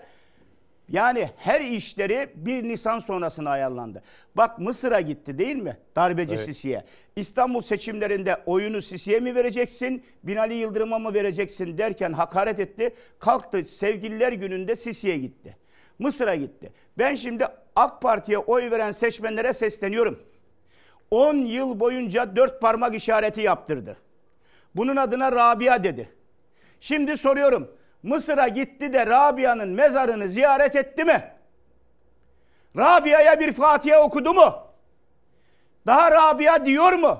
Yani her işleri 1 Nisan sonrasına ayarlandı. Bak Mısır'a gitti değil mi? Darbeci
Evet.
Sisi'ye. İstanbul seçimlerinde oyunu Sisi'ye mi vereceksin, Binali Yıldırım'a mı vereceksin derken hakaret etti. Kalktı sevgililer gününde Sisi'ye gitti. Mısır'a gitti. Ben şimdi AK Parti'ye oy veren seçmenlere sesleniyorum. 10 yıl boyunca dört parmak işareti yaptırdı. Bunun adına Rabia dedi. Şimdi soruyorum. Mısır'a gitti de Rabia'nın mezarını ziyaret etti mi? Rabia'ya bir Fatiha okudu mu? Daha Rabia diyor mu?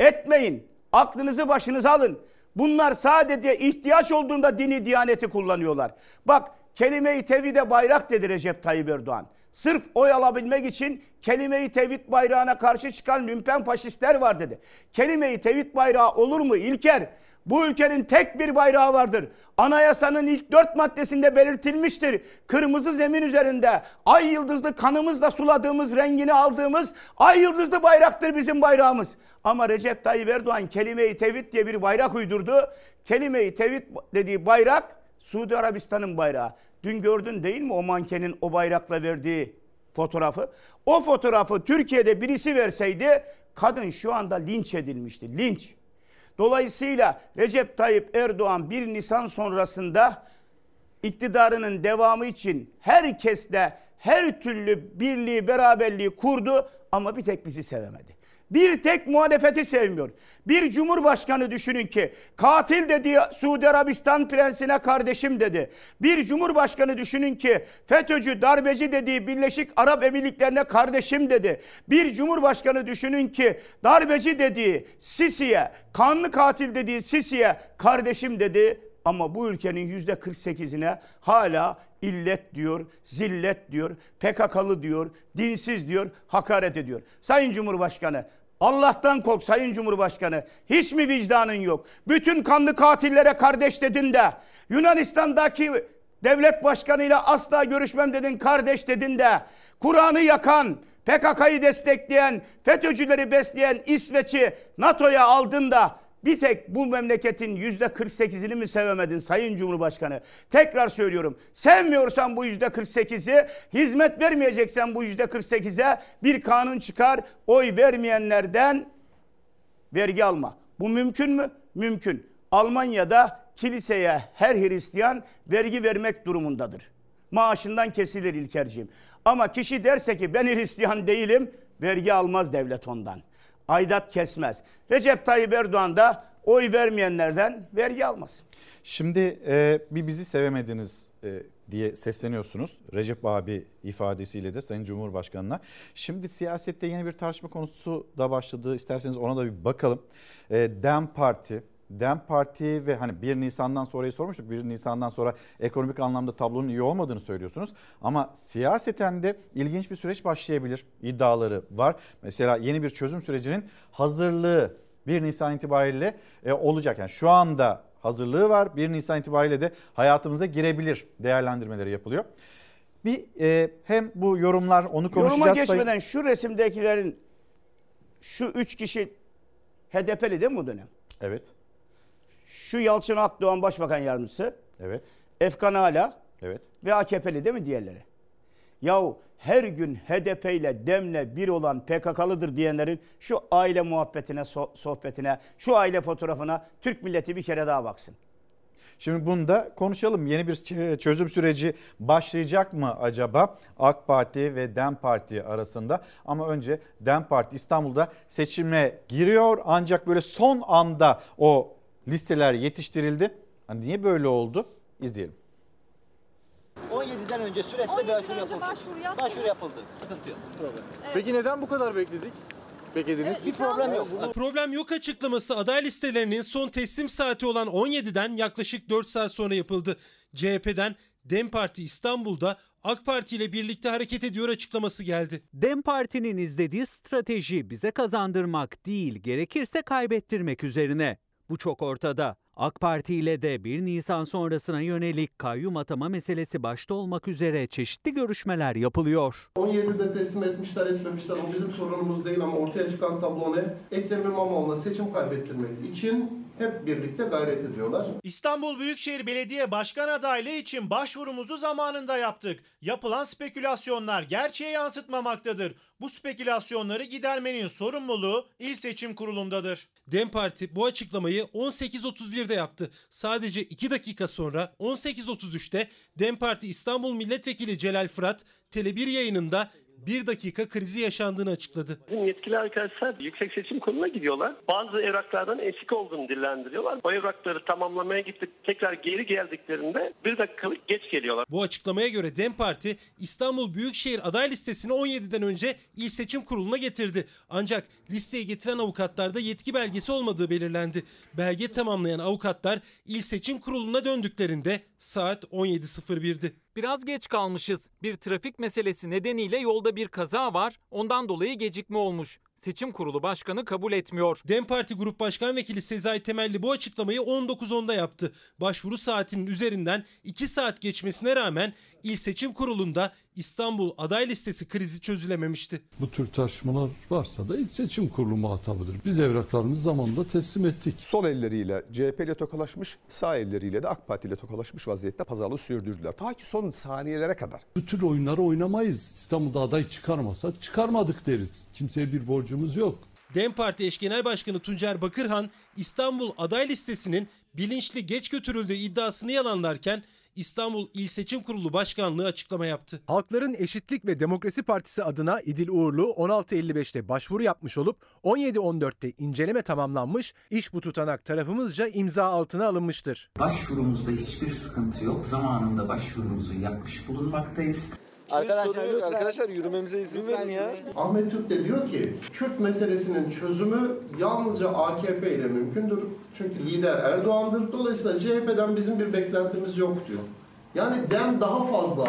Etmeyin. Aklınızı başınıza alın. Bunlar sadece ihtiyaç olduğunda dini diyaneti kullanıyorlar. Bak kelime-i tevhide bayrak dedi Recep Tayyip Erdoğan. Sırf oy alabilmek için kelime-i tevhid bayrağına karşı çıkan lümpen faşistler var dedi. Kelime-i tevhid bayrağı olur mu İlker? Bu ülkenin tek bir bayrağı vardır. Anayasanın ilk dört maddesinde belirtilmiştir. Kırmızı zemin üzerinde ay yıldızlı kanımızla suladığımız, rengini aldığımız ay yıldızlı bayraktır bizim bayrağımız. Ama Recep Tayyip Erdoğan kelime-i tevhid diye bir bayrak uydurdu. Kelime-i tevhid dediği bayrak Suudi Arabistan'ın bayrağı. Dün gördün değil mi o mankenin o bayrakla verdiği fotoğrafı? O fotoğrafı Türkiye'de birisi verseydi kadın şu anda linç edilmişti. Linç. Dolayısıyla Recep Tayyip Erdoğan 1 Nisan sonrasında iktidarının devamı için herkesle her türlü birliği, beraberliği kurdu ama bir tek bizi sevemedi. Bir tek muhalefeti sevmiyor. Bir cumhurbaşkanı düşünün ki katil dediği Suudi Arabistan prensine kardeşim dedi. Bir cumhurbaşkanı düşünün ki FETÖ'cü, darbeci dediği Birleşik Arap Emirlikleri'ne kardeşim dedi. Bir cumhurbaşkanı düşünün ki darbeci dediği Sisi'ye, kanlı katil dediği Sisi'ye kardeşim dedi. Ama bu ülkenin yüzde 48'ine hala illet diyor, zillet diyor, PKK'lı diyor, dinsiz diyor, hakaret ediyor. Sayın Cumhurbaşkanı Allah'tan kork Sayın Cumhurbaşkanı. Hiç mi vicdanın yok? Bütün kanlı katillere kardeş dedin de Yunanistan'daki devlet başkanıyla asla görüşmem dedin, kardeş dedin de Kur'an'ı yakan, PKK'yı destekleyen, FETÖ'cüleri besleyen İsveç'i NATO'ya aldın da bir tek bu memleketin yüzde 48'ini mi sevemedin Sayın Cumhurbaşkanı? Tekrar söylüyorum. Sevmiyorsan bu yüzde 48'i, hizmet vermeyeceksen bu yüzde 48'e bir kanun çıkar. Oy vermeyenlerden vergi alma. Bu mümkün mü? Mümkün. Almanya'da kiliseye her Hristiyan vergi vermek durumundadır. Maaşından kesilir İlkerciğim. Ama kişi derse ki ben Hristiyan değilim, vergi almaz devlet ondan. Aidat kesmez. Recep Tayyip Erdoğan da oy vermeyenlerden vergi almaz.
Şimdi e, bir bizi sevemediniz e, diye sesleniyorsunuz. Recep abi ifadesiyle de Sayın Cumhurbaşkanı'na. Şimdi siyasette yeni bir tartışma konusu da başladı. İsterseniz ona da bir bakalım. E, DEM Parti DEM Parti ve hani 1 Nisan'dan sonrayı sormuştuk. 1 Nisan'dan sonra ekonomik anlamda tablonun iyi olmadığını söylüyorsunuz. Ama siyaseten de ilginç bir süreç başlayabilir iddiaları var. Mesela yeni bir çözüm sürecinin hazırlığı 1 Nisan itibariyle e, olacak. Yani şu anda hazırlığı var. 1 Nisan itibariyle de hayatımıza girebilir değerlendirmeleri yapılıyor. Bir e, hem bu yorumlar onu konuşacağız.
Yoruma geçmeden şu resimdekilerin şu üç kişi HDP'li değil mi bu dönem?
Evet.
Şu Yalçın Akdoğan Başbakan Yardımcısı.
Evet.
Efkan Ala.
Evet.
Ve AKP'li değil mi diğerleri? Yahu her gün HDP ile DEM'le bir olan PKK'lıdır diyenlerin şu aile muhabbetine, sohbetine, şu aile fotoğrafına Türk milleti bir kere daha baksın.
Şimdi bunu da konuşalım. Yeni bir çözüm süreci başlayacak mı acaba AK Parti ve DEM Parti arasında? Ama önce DEM Parti İstanbul'da seçime giriyor ancak böyle son anda o listeler yetiştirildi. Hani niye böyle oldu? İzleyelim.
17'den önce süresinde başvuru yapıldı. Başvuru, yapıldı. başvuru yapıldı. Sıkıntı yok. Problem.
Evet. Peki neden bu kadar bekledik? Beklediniz.
Evet, bir problem yok.
Problem yok açıklaması aday listelerinin son teslim saati olan 17'den yaklaşık 4 saat sonra yapıldı. CHP'den Dem Parti İstanbul'da AK Parti ile birlikte hareket ediyor açıklaması geldi.
Dem Parti'nin izlediği strateji bize kazandırmak değil, gerekirse kaybettirmek üzerine. Bu çok ortada. AK Parti ile de 1 Nisan sonrasına yönelik kayyum atama meselesi başta olmak üzere çeşitli görüşmeler yapılıyor.
17'de teslim etmişler etmemişler o bizim sorunumuz değil ama ortaya çıkan tablo ne? Ekrem İmamoğlu'na seçim kaybettirmek için hep birlikte gayret ediyorlar.
İstanbul Büyükşehir Belediye Başkan adaylığı için başvurumuzu zamanında yaptık. Yapılan spekülasyonlar gerçeğe yansıtmamaktadır. Bu spekülasyonları gidermenin sorumluluğu İl Seçim Kurulu'ndadır.
Dem Parti bu açıklamayı 18.31'de yaptı. Sadece 2 dakika sonra 18.33'te Dem Parti İstanbul Milletvekili Celal Fırat Tele1 yayınında bir dakika krizi yaşandığını açıkladı.
Bizim yetkili arkadaşlar Yüksek Seçim Kurulu'na gidiyorlar. Bazı evraklardan eksik olduğunu dillendiriyorlar. O evrakları tamamlamaya gittik. Tekrar geri geldiklerinde bir dakika geç geliyorlar.
Bu açıklamaya göre DEM Parti İstanbul Büyükşehir aday listesini 17'den önce İl Seçim Kurulu'na getirdi. Ancak listeye getiren avukatlarda yetki belgesi olmadığı belirlendi. Belge tamamlayan avukatlar İl Seçim Kurulu'na döndüklerinde saat 17.01'di.
Biraz geç kalmışız. Bir trafik meselesi nedeniyle yolda bir kaza var. Ondan dolayı gecikme olmuş. Seçim Kurulu Başkanı kabul etmiyor.
DEM Parti Grup Başkan Vekili Sezai Temelli bu açıklamayı 19.10'da yaptı. Başvuru saatinin üzerinden 2 saat geçmesine rağmen İl Seçim Kurulu'nda İstanbul aday listesi krizi çözülememişti.
Bu tür tartışmalar varsa da İl Seçim Kurulu muhatabıdır. Biz evraklarımızı zamanında teslim ettik.
Sol elleriyle CHP ile tokalaşmış, sağ elleriyle de AK Parti ile tokalaşmış vaziyette pazarlığı sürdürdüler. Ta ki son saniyelere kadar.
Bu tür oyunları oynamayız. İstanbul'da aday çıkarmasak çıkarmadık deriz. Kimseye bir borcumuz yok.
DEM Parti eş genel başkanı Tuncer Bakırhan İstanbul aday listesinin bilinçli geç götürüldüğü iddiasını yalanlarken İstanbul İl Seçim Kurulu Başkanlığı açıklama yaptı.
Halkların Eşitlik ve Demokrasi Partisi adına İdil Uğurlu 16.55'te başvuru yapmış olup 17.14'te inceleme tamamlanmış, iş bu tutanak tarafımızca imza altına alınmıştır.
Başvurumuzda hiçbir sıkıntı yok. Zamanında başvurumuzu yapmış bulunmaktayız.
Arkadaşlar, yok, arkadaşlar yürümemize izin verin ya.
Ahmet Türk de diyor ki Kürt meselesinin çözümü yalnızca AKP ile mümkündür. Çünkü lider Erdoğan'dır. Dolayısıyla CHP'den bizim bir beklentimiz yok diyor. Yani DEM daha fazla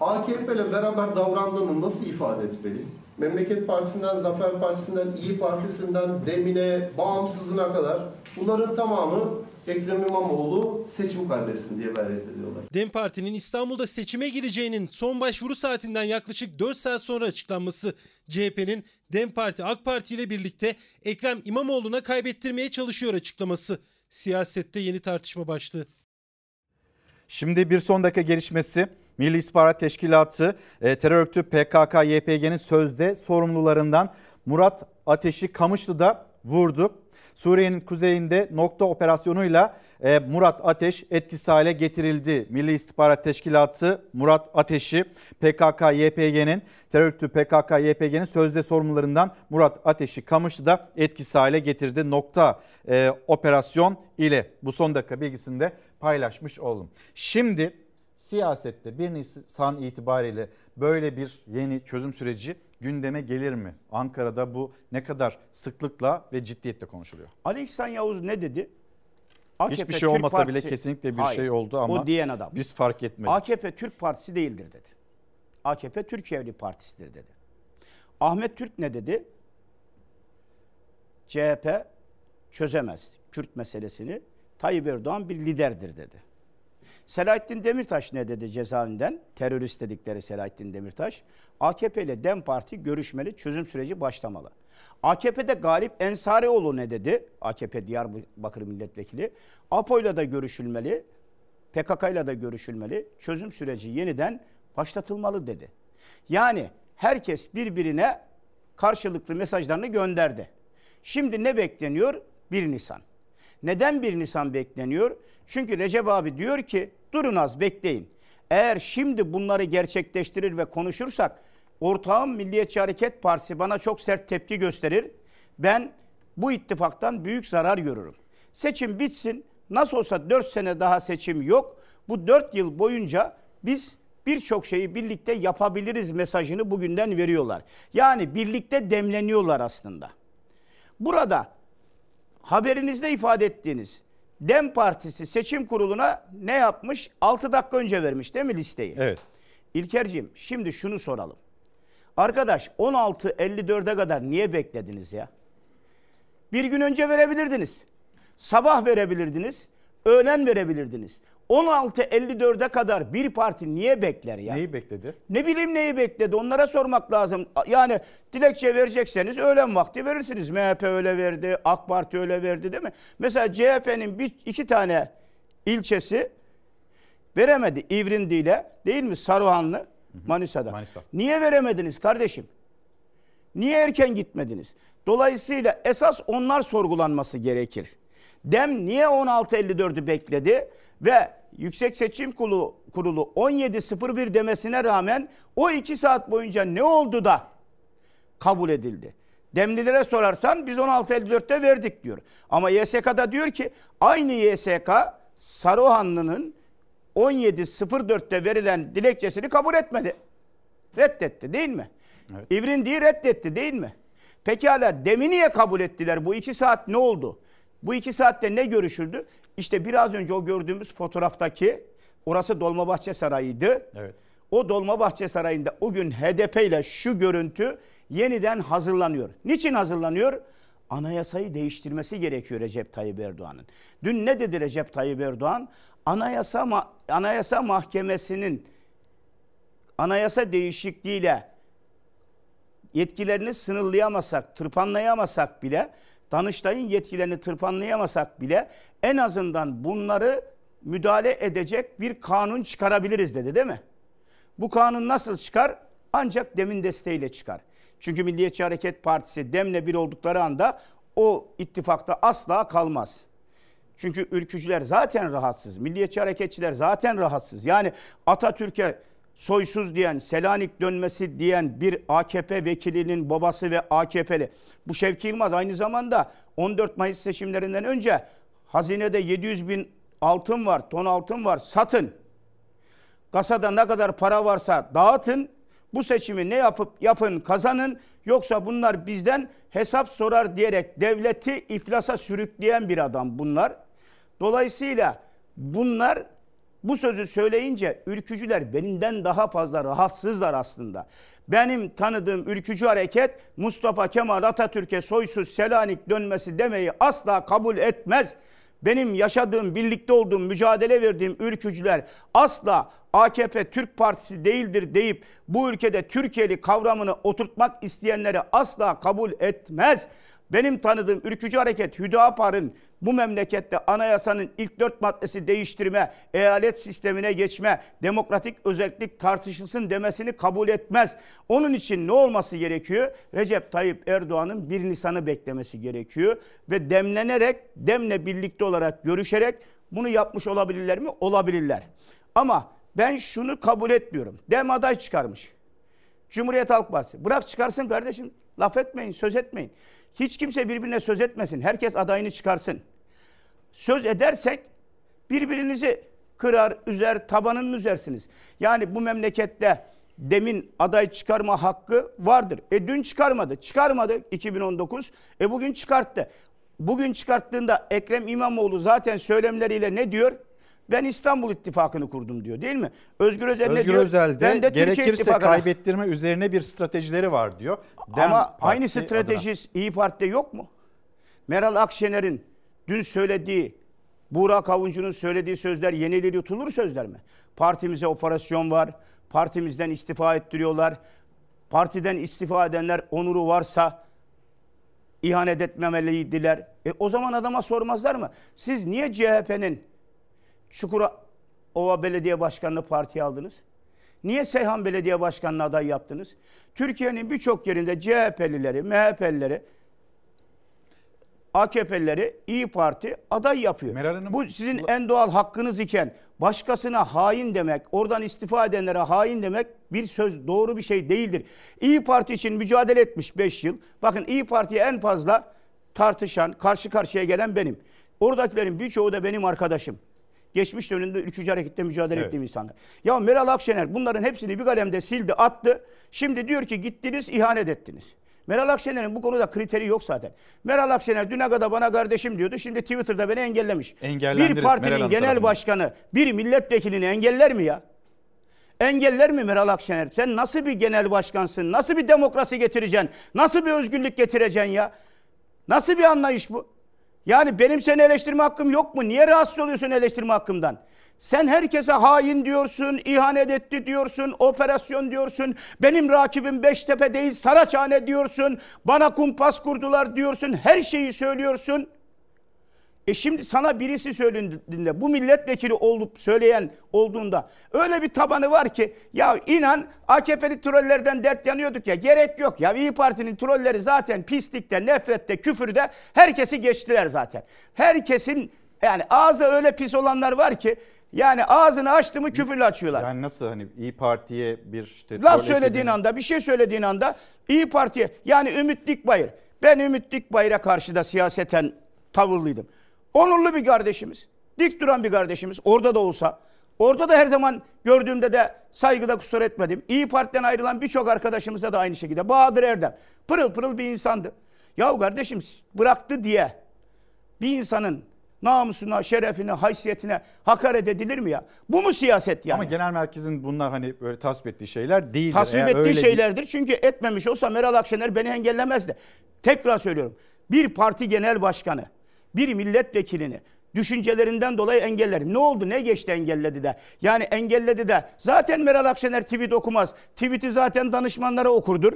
AKP ile beraber davrandığını nasıl ifade etmeli? Memleket Partisi'nden, Zafer Partisi'nden, İyi Partisi'nden, DEM'ine, bağımsızına kadar bunların tamamı Ekrem İmamoğlu seçim kaybetsin diye gayret ediyorlar.
DEM Parti'nin İstanbul'da seçime gireceğinin son başvuru saatinden yaklaşık 4 saat sonra açıklanması CHP'nin DEM Parti AK Parti ile birlikte Ekrem İmamoğlu'na kaybettirmeye çalışıyor açıklaması. Siyasette yeni tartışma başlığı.
Şimdi bir son dakika gelişmesi. Milli İstihbarat Teşkilatı e, terör örgütü PKK-YPG'nin sözde sorumlularından Murat Ateş'i Kamışlı'da vurdu. Suriye'nin kuzeyinde nokta operasyonuyla e, Murat Ateş etkisiz hale getirildi. Milli İstihbarat Teşkilatı Murat Ateş'i PKK-YPG'nin terör örgütü PKK-YPG'nin sözde sorumlularından Murat Ateş'i Kamışlı'da etkisiz hale getirdi. Nokta e, operasyon ile bu son dakika bilgisini de paylaşmış oldum. Şimdi siyasette 1 Nisan itibariyle böyle bir yeni çözüm süreci gündeme gelir mi? Ankara'da bu ne kadar sıklıkla ve ciddiyetle konuşuluyor?
Ali İhsan Yavuz ne dedi? AKP
Hiçbir şey
Türk
olmasa bile
Partisi-
kesinlikle bir
Hayır,
şey oldu ama
o diyen adam.
biz fark etmedik.
AKP Türk Partisi değildir dedi. AKP Türkiye'li partisidir dedi. Ahmet Türk ne dedi? CHP çözemez Kürt meselesini. Tayyip Erdoğan bir liderdir dedi. Selahattin Demirtaş ne dedi cezaevinden? Terörist dedikleri Selahattin Demirtaş. AKP ile DEM Parti görüşmeli, çözüm süreci başlamalı. AKP'de Galip Ensarioğlu ne dedi? AKP Diyarbakır Milletvekili. APO ile de görüşülmeli, PKK ile de görüşülmeli, çözüm süreci yeniden başlatılmalı dedi. Yani herkes birbirine karşılıklı mesajlarını gönderdi. Şimdi ne bekleniyor? 1 Nisan. Neden 1 Nisan bekleniyor? Çünkü Recep abi diyor ki durun az bekleyin. Eğer şimdi bunları gerçekleştirir ve konuşursak ortağım Milliyetçi Hareket Partisi bana çok sert tepki gösterir. Ben bu ittifaktan büyük zarar görürüm. Seçim bitsin. Nasıl olsa 4 sene daha seçim yok. Bu 4 yıl boyunca biz birçok şeyi birlikte yapabiliriz mesajını bugünden veriyorlar. Yani birlikte demleniyorlar aslında. Burada haberinizde ifade ettiğiniz Dem Partisi seçim kuruluna ne yapmış? 6 dakika önce vermiş değil mi listeyi?
Evet.
İlkerciğim şimdi şunu soralım. Arkadaş 16.54'e kadar niye beklediniz ya? Bir gün önce verebilirdiniz. Sabah verebilirdiniz. Öğlen verebilirdiniz. 16.54'e kadar bir parti niye bekler ya?
Neyi bekledi?
Ne bileyim neyi bekledi onlara sormak lazım. Yani dilekçe verecekseniz öğlen vakti verirsiniz. MHP öyle verdi, AK Parti öyle verdi değil mi? Mesela CHP'nin bir, iki tane ilçesi veremedi İvrindi ile değil mi Saruhanlı Manisa'da.
Manisa.
Niye veremediniz kardeşim? Niye erken gitmediniz? Dolayısıyla esas onlar sorgulanması gerekir. Dem niye 16.54'ü bekledi ve Yüksek Seçim Kurulu, Kurulu 17.01 demesine rağmen o iki saat boyunca ne oldu da kabul edildi? Demlilere sorarsan biz 16.54'te verdik diyor. Ama YSK'da diyor ki aynı YSK Saruhanlı'nın 17.04'te verilen dilekçesini kabul etmedi. Reddetti değil mi? Evet. İvrindi'yi reddetti değil mi? Pekala demi niye kabul ettiler? Bu iki saat ne oldu? Bu iki saatte ne görüşüldü? İşte biraz önce o gördüğümüz fotoğraftaki orası Dolmabahçe Sarayı'ydı.
Evet.
O Dolmabahçe Sarayı'nda o gün HDP ile şu görüntü yeniden hazırlanıyor. Niçin hazırlanıyor? Anayasayı değiştirmesi gerekiyor Recep Tayyip Erdoğan'ın. Dün ne dedi Recep Tayyip Erdoğan? Anayasa Anayasa Mahkemesi'nin anayasa değişikliğiyle yetkilerini sınırlayamasak, tırpanlayamasak bile, Danıştay'ın yetkilerini tırpanlayamasak bile en azından bunları müdahale edecek bir kanun çıkarabiliriz dedi değil mi? Bu kanun nasıl çıkar? Ancak demin desteğiyle çıkar. Çünkü Milliyetçi Hareket Partisi demle bir oldukları anda o ittifakta asla kalmaz. Çünkü ülkücüler zaten rahatsız. Milliyetçi hareketçiler zaten rahatsız. Yani Atatürk'e soysuz diyen, Selanik dönmesi diyen bir AKP vekilinin babası ve AKP'li. Bu Şevki Yılmaz aynı zamanda 14 Mayıs seçimlerinden önce hazinede 700 bin altın var, ton altın var satın. Kasada ne kadar para varsa dağıtın. Bu seçimi ne yapıp yapın kazanın yoksa bunlar bizden hesap sorar diyerek devleti iflasa sürükleyen bir adam bunlar. Dolayısıyla bunlar bu sözü söyleyince ülkücüler benimden daha fazla rahatsızlar aslında. Benim tanıdığım ülkücü hareket Mustafa Kemal Atatürk'e soysuz Selanik dönmesi demeyi asla kabul etmez. Benim yaşadığım, birlikte olduğum, mücadele verdiğim ülkücüler asla AKP Türk Partisi değildir deyip bu ülkede Türkiye'li kavramını oturtmak isteyenleri asla kabul etmez. Benim tanıdığım ülkücü hareket Hüdapar'ın bu memlekette anayasanın ilk dört maddesi değiştirme, eyalet sistemine geçme, demokratik özellik tartışılsın demesini kabul etmez. Onun için ne olması gerekiyor? Recep Tayyip Erdoğan'ın 1 Nisan'ı beklemesi gerekiyor. Ve demlenerek, demle birlikte olarak görüşerek bunu yapmış olabilirler mi? Olabilirler. Ama ben şunu kabul etmiyorum. Dem aday çıkarmış. Cumhuriyet Halk Partisi. Bırak çıkarsın kardeşim. Laf etmeyin, söz etmeyin. Hiç kimse birbirine söz etmesin. Herkes adayını çıkarsın. Söz edersek birbirinizi kırar, üzer, tabanını üzersiniz. Yani bu memlekette demin aday çıkarma hakkı vardır. E dün çıkarmadı. Çıkarmadı 2019. E bugün çıkarttı. bugün çıkarttığında Ekrem İmamoğlu zaten söylemleriyle ne diyor? Ben İstanbul İttifakı'nı kurdum diyor değil mi? Özgür Özel
Özgür
diyor?
Özel de
ben de
gerekirse kaybettirme üzerine bir stratejileri var diyor. Dem
Ama
Parti
aynı
adına.
strateji İyi Parti'de yok mu? Meral Akşener'in dün söylediği, Burak Avuncu'nun söylediği sözler yenileri yutulur sözler mi? Partimize operasyon var, partimizden istifa ettiriyorlar. Partiden istifa edenler onuru varsa ihanet etmemeliydiler. E, o zaman adama sormazlar mı? Siz niye CHP'nin Çukurova Belediye Başkanı'nı partiye aldınız? Niye Seyhan Belediye Başkanı'na aday yaptınız? Türkiye'nin birçok yerinde CHP'lileri, MHP'lileri, AKP'lileri İyi Parti aday yapıyor. Bu sizin en doğal hakkınız iken başkasına hain demek, oradan istifa edenlere hain demek bir söz doğru bir şey değildir. İyi Parti için mücadele etmiş 5 yıl. Bakın İyi Parti'ye en fazla tartışan, karşı karşıya gelen benim. Oradakilerin birçoğu da benim arkadaşım. Geçmiş dönemde ülkücü harekette mücadele
Evet.
ettiğim insanlar. Ya Meral Akşener bunların hepsini bir kalemde sildi, attı. Şimdi diyor ki gittiniz, ihanet ettiniz. Meral Akşener'in bu konuda kriteri yok zaten. Meral Akşener düne kadar bana kardeşim diyordu. Şimdi Twitter'da beni engellemiş. Bir partinin genel
tarafından.
başkanı bir milletvekilini engeller mi ya? Engeller mi Meral Akşener? Sen nasıl bir genel başkansın? Nasıl bir demokrasi getireceksin? Nasıl bir özgürlük getireceksin ya? Nasıl bir anlayış bu? Yani benim seni eleştirme hakkım yok mu? Niye rahatsız oluyorsun eleştirme hakkımdan? Sen herkese hain diyorsun, ihanet etti diyorsun, operasyon diyorsun. Benim rakibim Beştepe değil Saraçhane diyorsun. Bana kumpas kurdular diyorsun. Her şeyi söylüyorsun. E şimdi sana birisi söylediğinde bu milletvekili olup söyleyen olduğunda öyle bir tabanı var ki ya inan AKP'li trollerden dert yanıyorduk ya gerek yok ya İyi Parti'nin trolleri zaten pislikte, nefrette, küfürde herkesi geçtiler zaten. Herkesin yani ağzı öyle pis olanlar var ki yani ağzını açtı mı küfürle açıyorlar.
Yani nasıl hani İyi Parti'ye bir işte
Laf söylediğin
ekibini-
anda, bir şey söylediğin anda İyi Parti'ye yani Ümit Dikbayır. Ben Ümit Dikbayır'a karşı da siyaseten tavırlıydım. Onurlu bir kardeşimiz. Dik duran bir kardeşimiz. Orada da olsa. Orada da her zaman gördüğümde de saygıda kusur etmedim. İyi Parti'den ayrılan birçok arkadaşımıza da aynı şekilde. Bahadır Erdem. Pırıl pırıl bir insandı. Yahu kardeşim bıraktı diye bir insanın namusuna, şerefine, haysiyetine hakaret edilir mi ya? Bu mu siyaset yani?
Ama genel merkezin bunlar hani böyle tasvip ettiği şeyler değil.
Tasvip ettiği şeylerdir. Çünkü etmemiş olsa Meral Akşener beni engellemezdi. Tekrar söylüyorum. Bir parti genel başkanı, bir milletvekilini düşüncelerinden dolayı engeller. Ne oldu? Ne geçti engelledi de? Yani engelledi de zaten Meral Akşener tweet okumaz. Tweet'i zaten danışmanlara okurdur.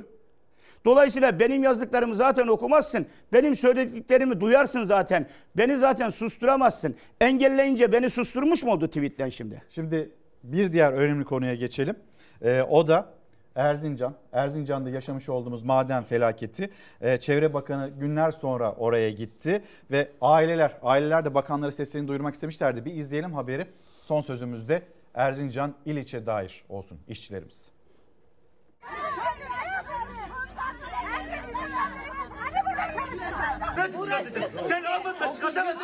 Dolayısıyla benim yazdıklarımı zaten okumazsın. Benim söylediklerimi duyarsın zaten. Beni zaten susturamazsın. Engelleyince beni susturmuş mu oldu tweetten şimdi?
Şimdi bir diğer önemli konuya geçelim. Ee, o da Erzincan. Erzincan'da yaşamış olduğumuz maden felaketi. Ee, Çevre Bakanı günler sonra oraya gitti ve aileler, aileler de bakanlara seslerini duyurmak istemişlerdi. Bir izleyelim haberi. Son sözümüzde Erzincan İliç'e dair olsun işçilerimiz.
Nasıl çıkartacaksın? Sen almadın çıkartamazsın.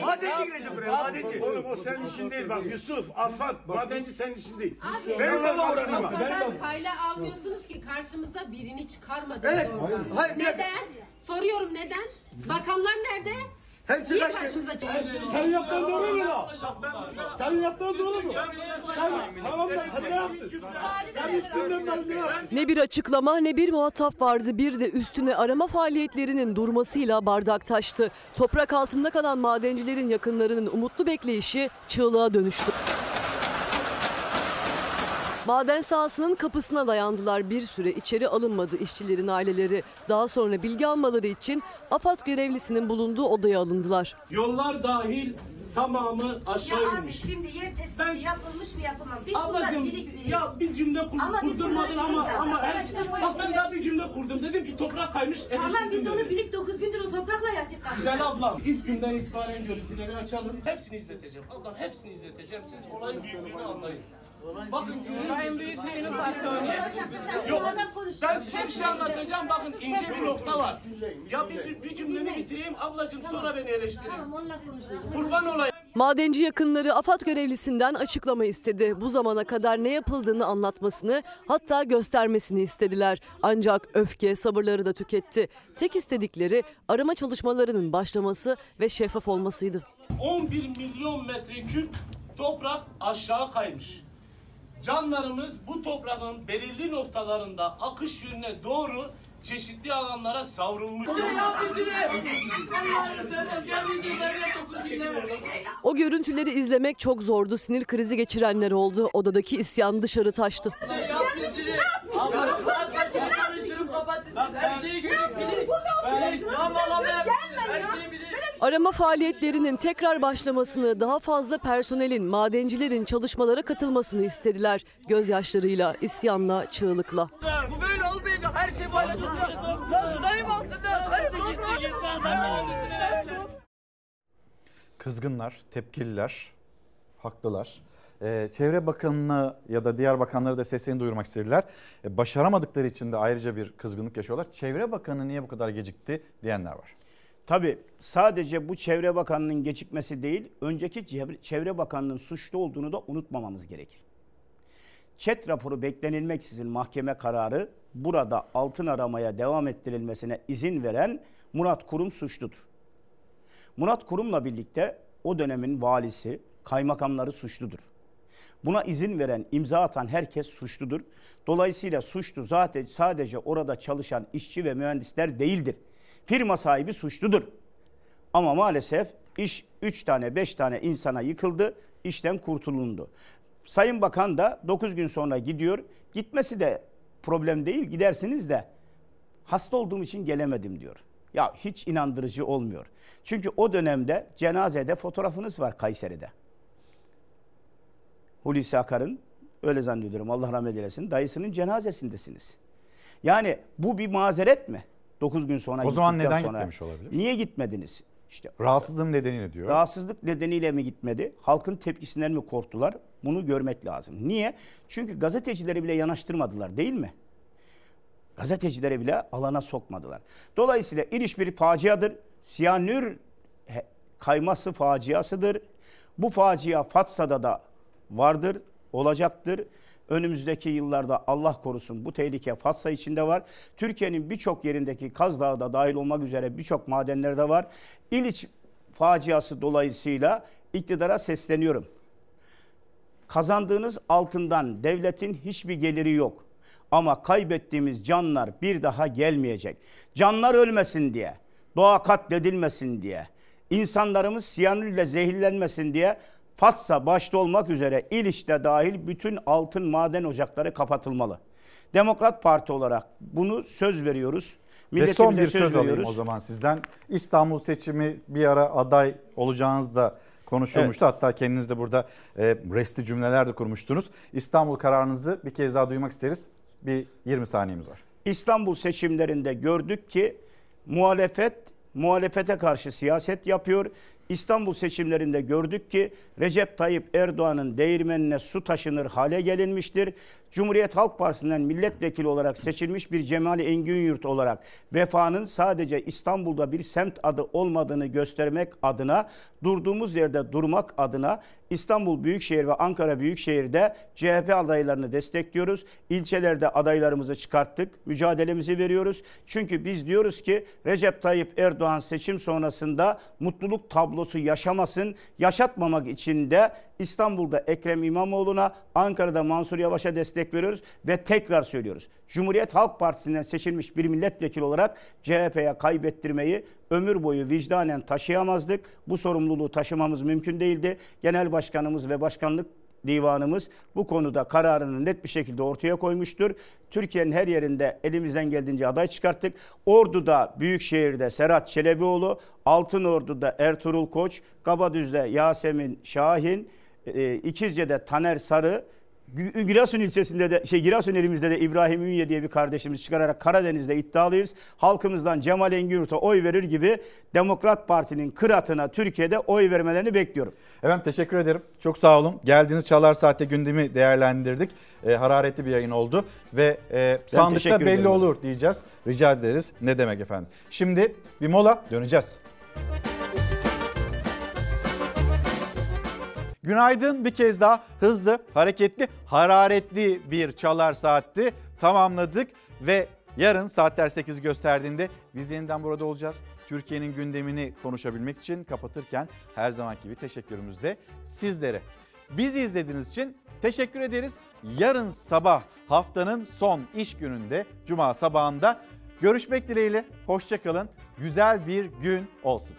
Madenci girecek buraya madenci.
Oğlum o senin işin değil bak Yusuf, Affan, madenci senin işin değil.
Benim
Benim
baba uğraşmam.
uğraşmam.
Ben-
Kayla almıyorsunuz ki karşımıza birini çıkarmadınız
Evet.
oradan.
Hayır, bir dakika.
neden? Soruyorum neden? Bakanlar nerede?
Hepsi
Niye
kaçtı.
karşımıza çıkıyorsunuz?
Senin yaptığın doğru mu? Senin yaptığın doğru mu? Sen tamam da sen ne yaptın? Sen ben ne yaptın?
Ne bir açıklama ne bir muhatap vardı. Bir de üstüne arama faaliyetlerinin durmasıyla bardak taştı. Toprak altında kalan madencilerin yakınlarının umutlu bekleyişi çığlığa dönüştü. Maden sahasının kapısına dayandılar. Bir süre içeri alınmadı işçilerin aileleri. Daha sonra bilgi almaları için AFAD görevlisinin bulunduğu odaya alındılar.
Yollar dahil tamamı aşağı
Ya abi
inmiş.
şimdi yer tespiti yapılmış mı yapılmamış? Biz
Ablacığım ya bir cümle kur,
Ama
kurdurmadın ama ama
yaptık.
her, bak ben daha bir cümle kurdum. Dedim ki toprak kaymış.
Tamam biz onu
dedim.
bilik 9 gündür o toprakla yatıp kaldık.
Güzel ablam. İlk günden itibaren görüntüleri açalım. Hepsini izleteceğim. Ablam hepsini izleteceğim. Siz olayın büyüklüğünü anlayın. Bakın olayın büyüklüğünü bir saniye. Yok ben size bir şey anlatacağım. Bakın ince bir nokta var. Ya bir, bir cümlemi bitireyim ablacığım sonra beni eleştirin. Kurban olayım.
Madenci yakınları AFAD görevlisinden açıklama istedi. Bu zamana kadar ne yapıldığını anlatmasını hatta göstermesini istediler. Ancak öfke sabırları da tüketti. Tek istedikleri arama çalışmalarının başlaması ve şeffaf olmasıydı.
11 milyon metreküp toprak aşağı kaymış. Canlarımız bu toprağın belirli noktalarında akış yönüne doğru çeşitli alanlara savrulmuş.
O görüntüleri izlemek çok zordu. Sinir krizi geçirenler oldu. Odadaki isyan dışarı taştı. Arama faaliyetlerinin tekrar başlamasını, daha fazla personelin, madencilerin çalışmalara katılmasını istediler. Gözyaşlarıyla, isyanla, çığlıkla.
Bu böyle olmayacak. Her şey paylaşılacak. Altında. Her şey gitmez.
Kızgınlar, tepkililer, haklılar. Ee, Çevre Bakanı'na ya da diğer bakanlara da seslerini duyurmak istediler. Ee, başaramadıkları için de ayrıca bir kızgınlık yaşıyorlar. Çevre Bakanı niye bu kadar gecikti diyenler var.
Tabii sadece bu Çevre Bakanı'nın gecikmesi değil, önceki Çevre Bakanı'nın suçlu olduğunu da unutmamamız gerekir. Çet raporu beklenilmeksizin mahkeme kararı burada altın aramaya devam ettirilmesine izin veren Murat Kurum suçludur. Murat Kurum'la birlikte o dönemin valisi, kaymakamları suçludur. Buna izin veren, imza atan herkes suçludur. Dolayısıyla suçlu zaten sadece orada çalışan işçi ve mühendisler değildir. Firma sahibi suçludur. Ama maalesef iş 3 tane 5 tane insana yıkıldı, işten kurtulundu. Sayın Bakan da 9 gün sonra gidiyor. Gitmesi de problem değil, gidersiniz de hasta olduğum için gelemedim diyor. Ya hiç inandırıcı olmuyor. Çünkü o dönemde cenazede fotoğrafınız var Kayseri'de. Hulusi Akar'ın öyle zannediyorum Allah rahmet eylesin dayısının cenazesindesiniz. Yani bu bir mazeret mi? 9 gün sonra
O zaman neden
sonra.
gitmemiş olabilir?
Niye gitmediniz? İşte
Rahatsızlığım nedeniyle diyor.
Rahatsızlık nedeniyle mi gitmedi? Halkın tepkisinden mi korktular? Bunu görmek lazım. Niye? Çünkü gazetecileri bile yanaştırmadılar değil mi? Gazetecileri bile alana sokmadılar. Dolayısıyla iniş bir faciadır. Siyanür kayması faciasıdır. Bu facia Fatsa'da da vardır, olacaktır. Önümüzdeki yıllarda Allah korusun bu tehlike Fatsa içinde var. Türkiye'nin birçok yerindeki Kaz Dağı da dahil olmak üzere birçok madenlerde var. İliç faciası dolayısıyla iktidara sesleniyorum. Kazandığınız altından devletin hiçbir geliri yok. Ama kaybettiğimiz canlar bir daha gelmeyecek. Canlar ölmesin diye, doğa katledilmesin diye, insanlarımız siyanürle zehirlenmesin diye Fatsa başta olmak üzere İliç'te dahil bütün altın maden ocakları kapatılmalı. Demokrat Parti olarak bunu söz veriyoruz.
Ve son bir söz alayım
veriyoruz.
o zaman sizden. İstanbul seçimi bir ara aday olacağınız da konuşulmuştu. Hatta kendiniz de burada e, resti cümleler de kurmuştunuz. İstanbul kararınızı bir kez daha duymak isteriz. Bir 20 saniyemiz var.
İstanbul seçimlerinde gördük ki muhalefet muhalefete karşı siyaset yapıyor. İstanbul seçimlerinde gördük ki Recep Tayyip Erdoğan'ın değirmenine su taşınır hale gelinmiştir. Cumhuriyet Halk Partisi'nden milletvekili olarak seçilmiş bir Cemali Engin olarak vefanın sadece İstanbul'da bir semt adı olmadığını göstermek adına durduğumuz yerde durmak adına İstanbul Büyükşehir ve Ankara Büyükşehir'de CHP adaylarını destekliyoruz. İlçelerde adaylarımızı çıkarttık. Mücadelemizi veriyoruz. Çünkü biz diyoruz ki Recep Tayyip Erdoğan seçim sonrasında mutluluk tablosu yaşamasın. Yaşatmamak için de İstanbul'da Ekrem İmamoğlu'na, Ankara'da Mansur Yavaş'a destek veriyoruz ve tekrar söylüyoruz. Cumhuriyet Halk Partisi'nden seçilmiş bir milletvekili olarak CHP'ye kaybettirmeyi ömür boyu vicdanen taşıyamazdık. Bu sorumluluğu taşımamız mümkün değildi. Genel Başkanımız ve Başkanlık Divanımız bu konuda kararını net bir şekilde ortaya koymuştur. Türkiye'nin her yerinde elimizden geldiğince aday çıkarttık. Ordu'da, Büyükşehir'de Serhat Çelebioğlu, Altınordu'da Ertuğrul Koç, Kabadüz'de Yasemin Şahin, e, İkizce'de Taner Sarı, Giresun ilçesinde de şey Giresun elimizde de İbrahim Ünye diye bir kardeşimiz çıkararak Karadeniz'de iddialıyız. Halkımızdan Cemal Engürt'e oy verir gibi Demokrat Parti'nin kıratına Türkiye'de oy vermelerini bekliyorum.
Efendim teşekkür ederim. Çok sağ olun. Geldiğiniz Çalar Saat'te gündemi değerlendirdik. E, hararetli bir yayın oldu. Ve e, sandıkta belli
ederim.
olur diyeceğiz. Rica ederiz. Ne demek efendim. Şimdi bir mola döneceğiz. Günaydın bir kez daha hızlı, hareketli, hararetli bir çalar saatti tamamladık ve yarın saatler 8 gösterdiğinde biz yeniden burada olacağız. Türkiye'nin gündemini konuşabilmek için kapatırken her zamanki gibi teşekkürümüz de sizlere. Bizi izlediğiniz için teşekkür ederiz. Yarın sabah haftanın son iş gününde Cuma sabahında görüşmek dileğiyle. Hoşçakalın. Güzel bir gün olsun.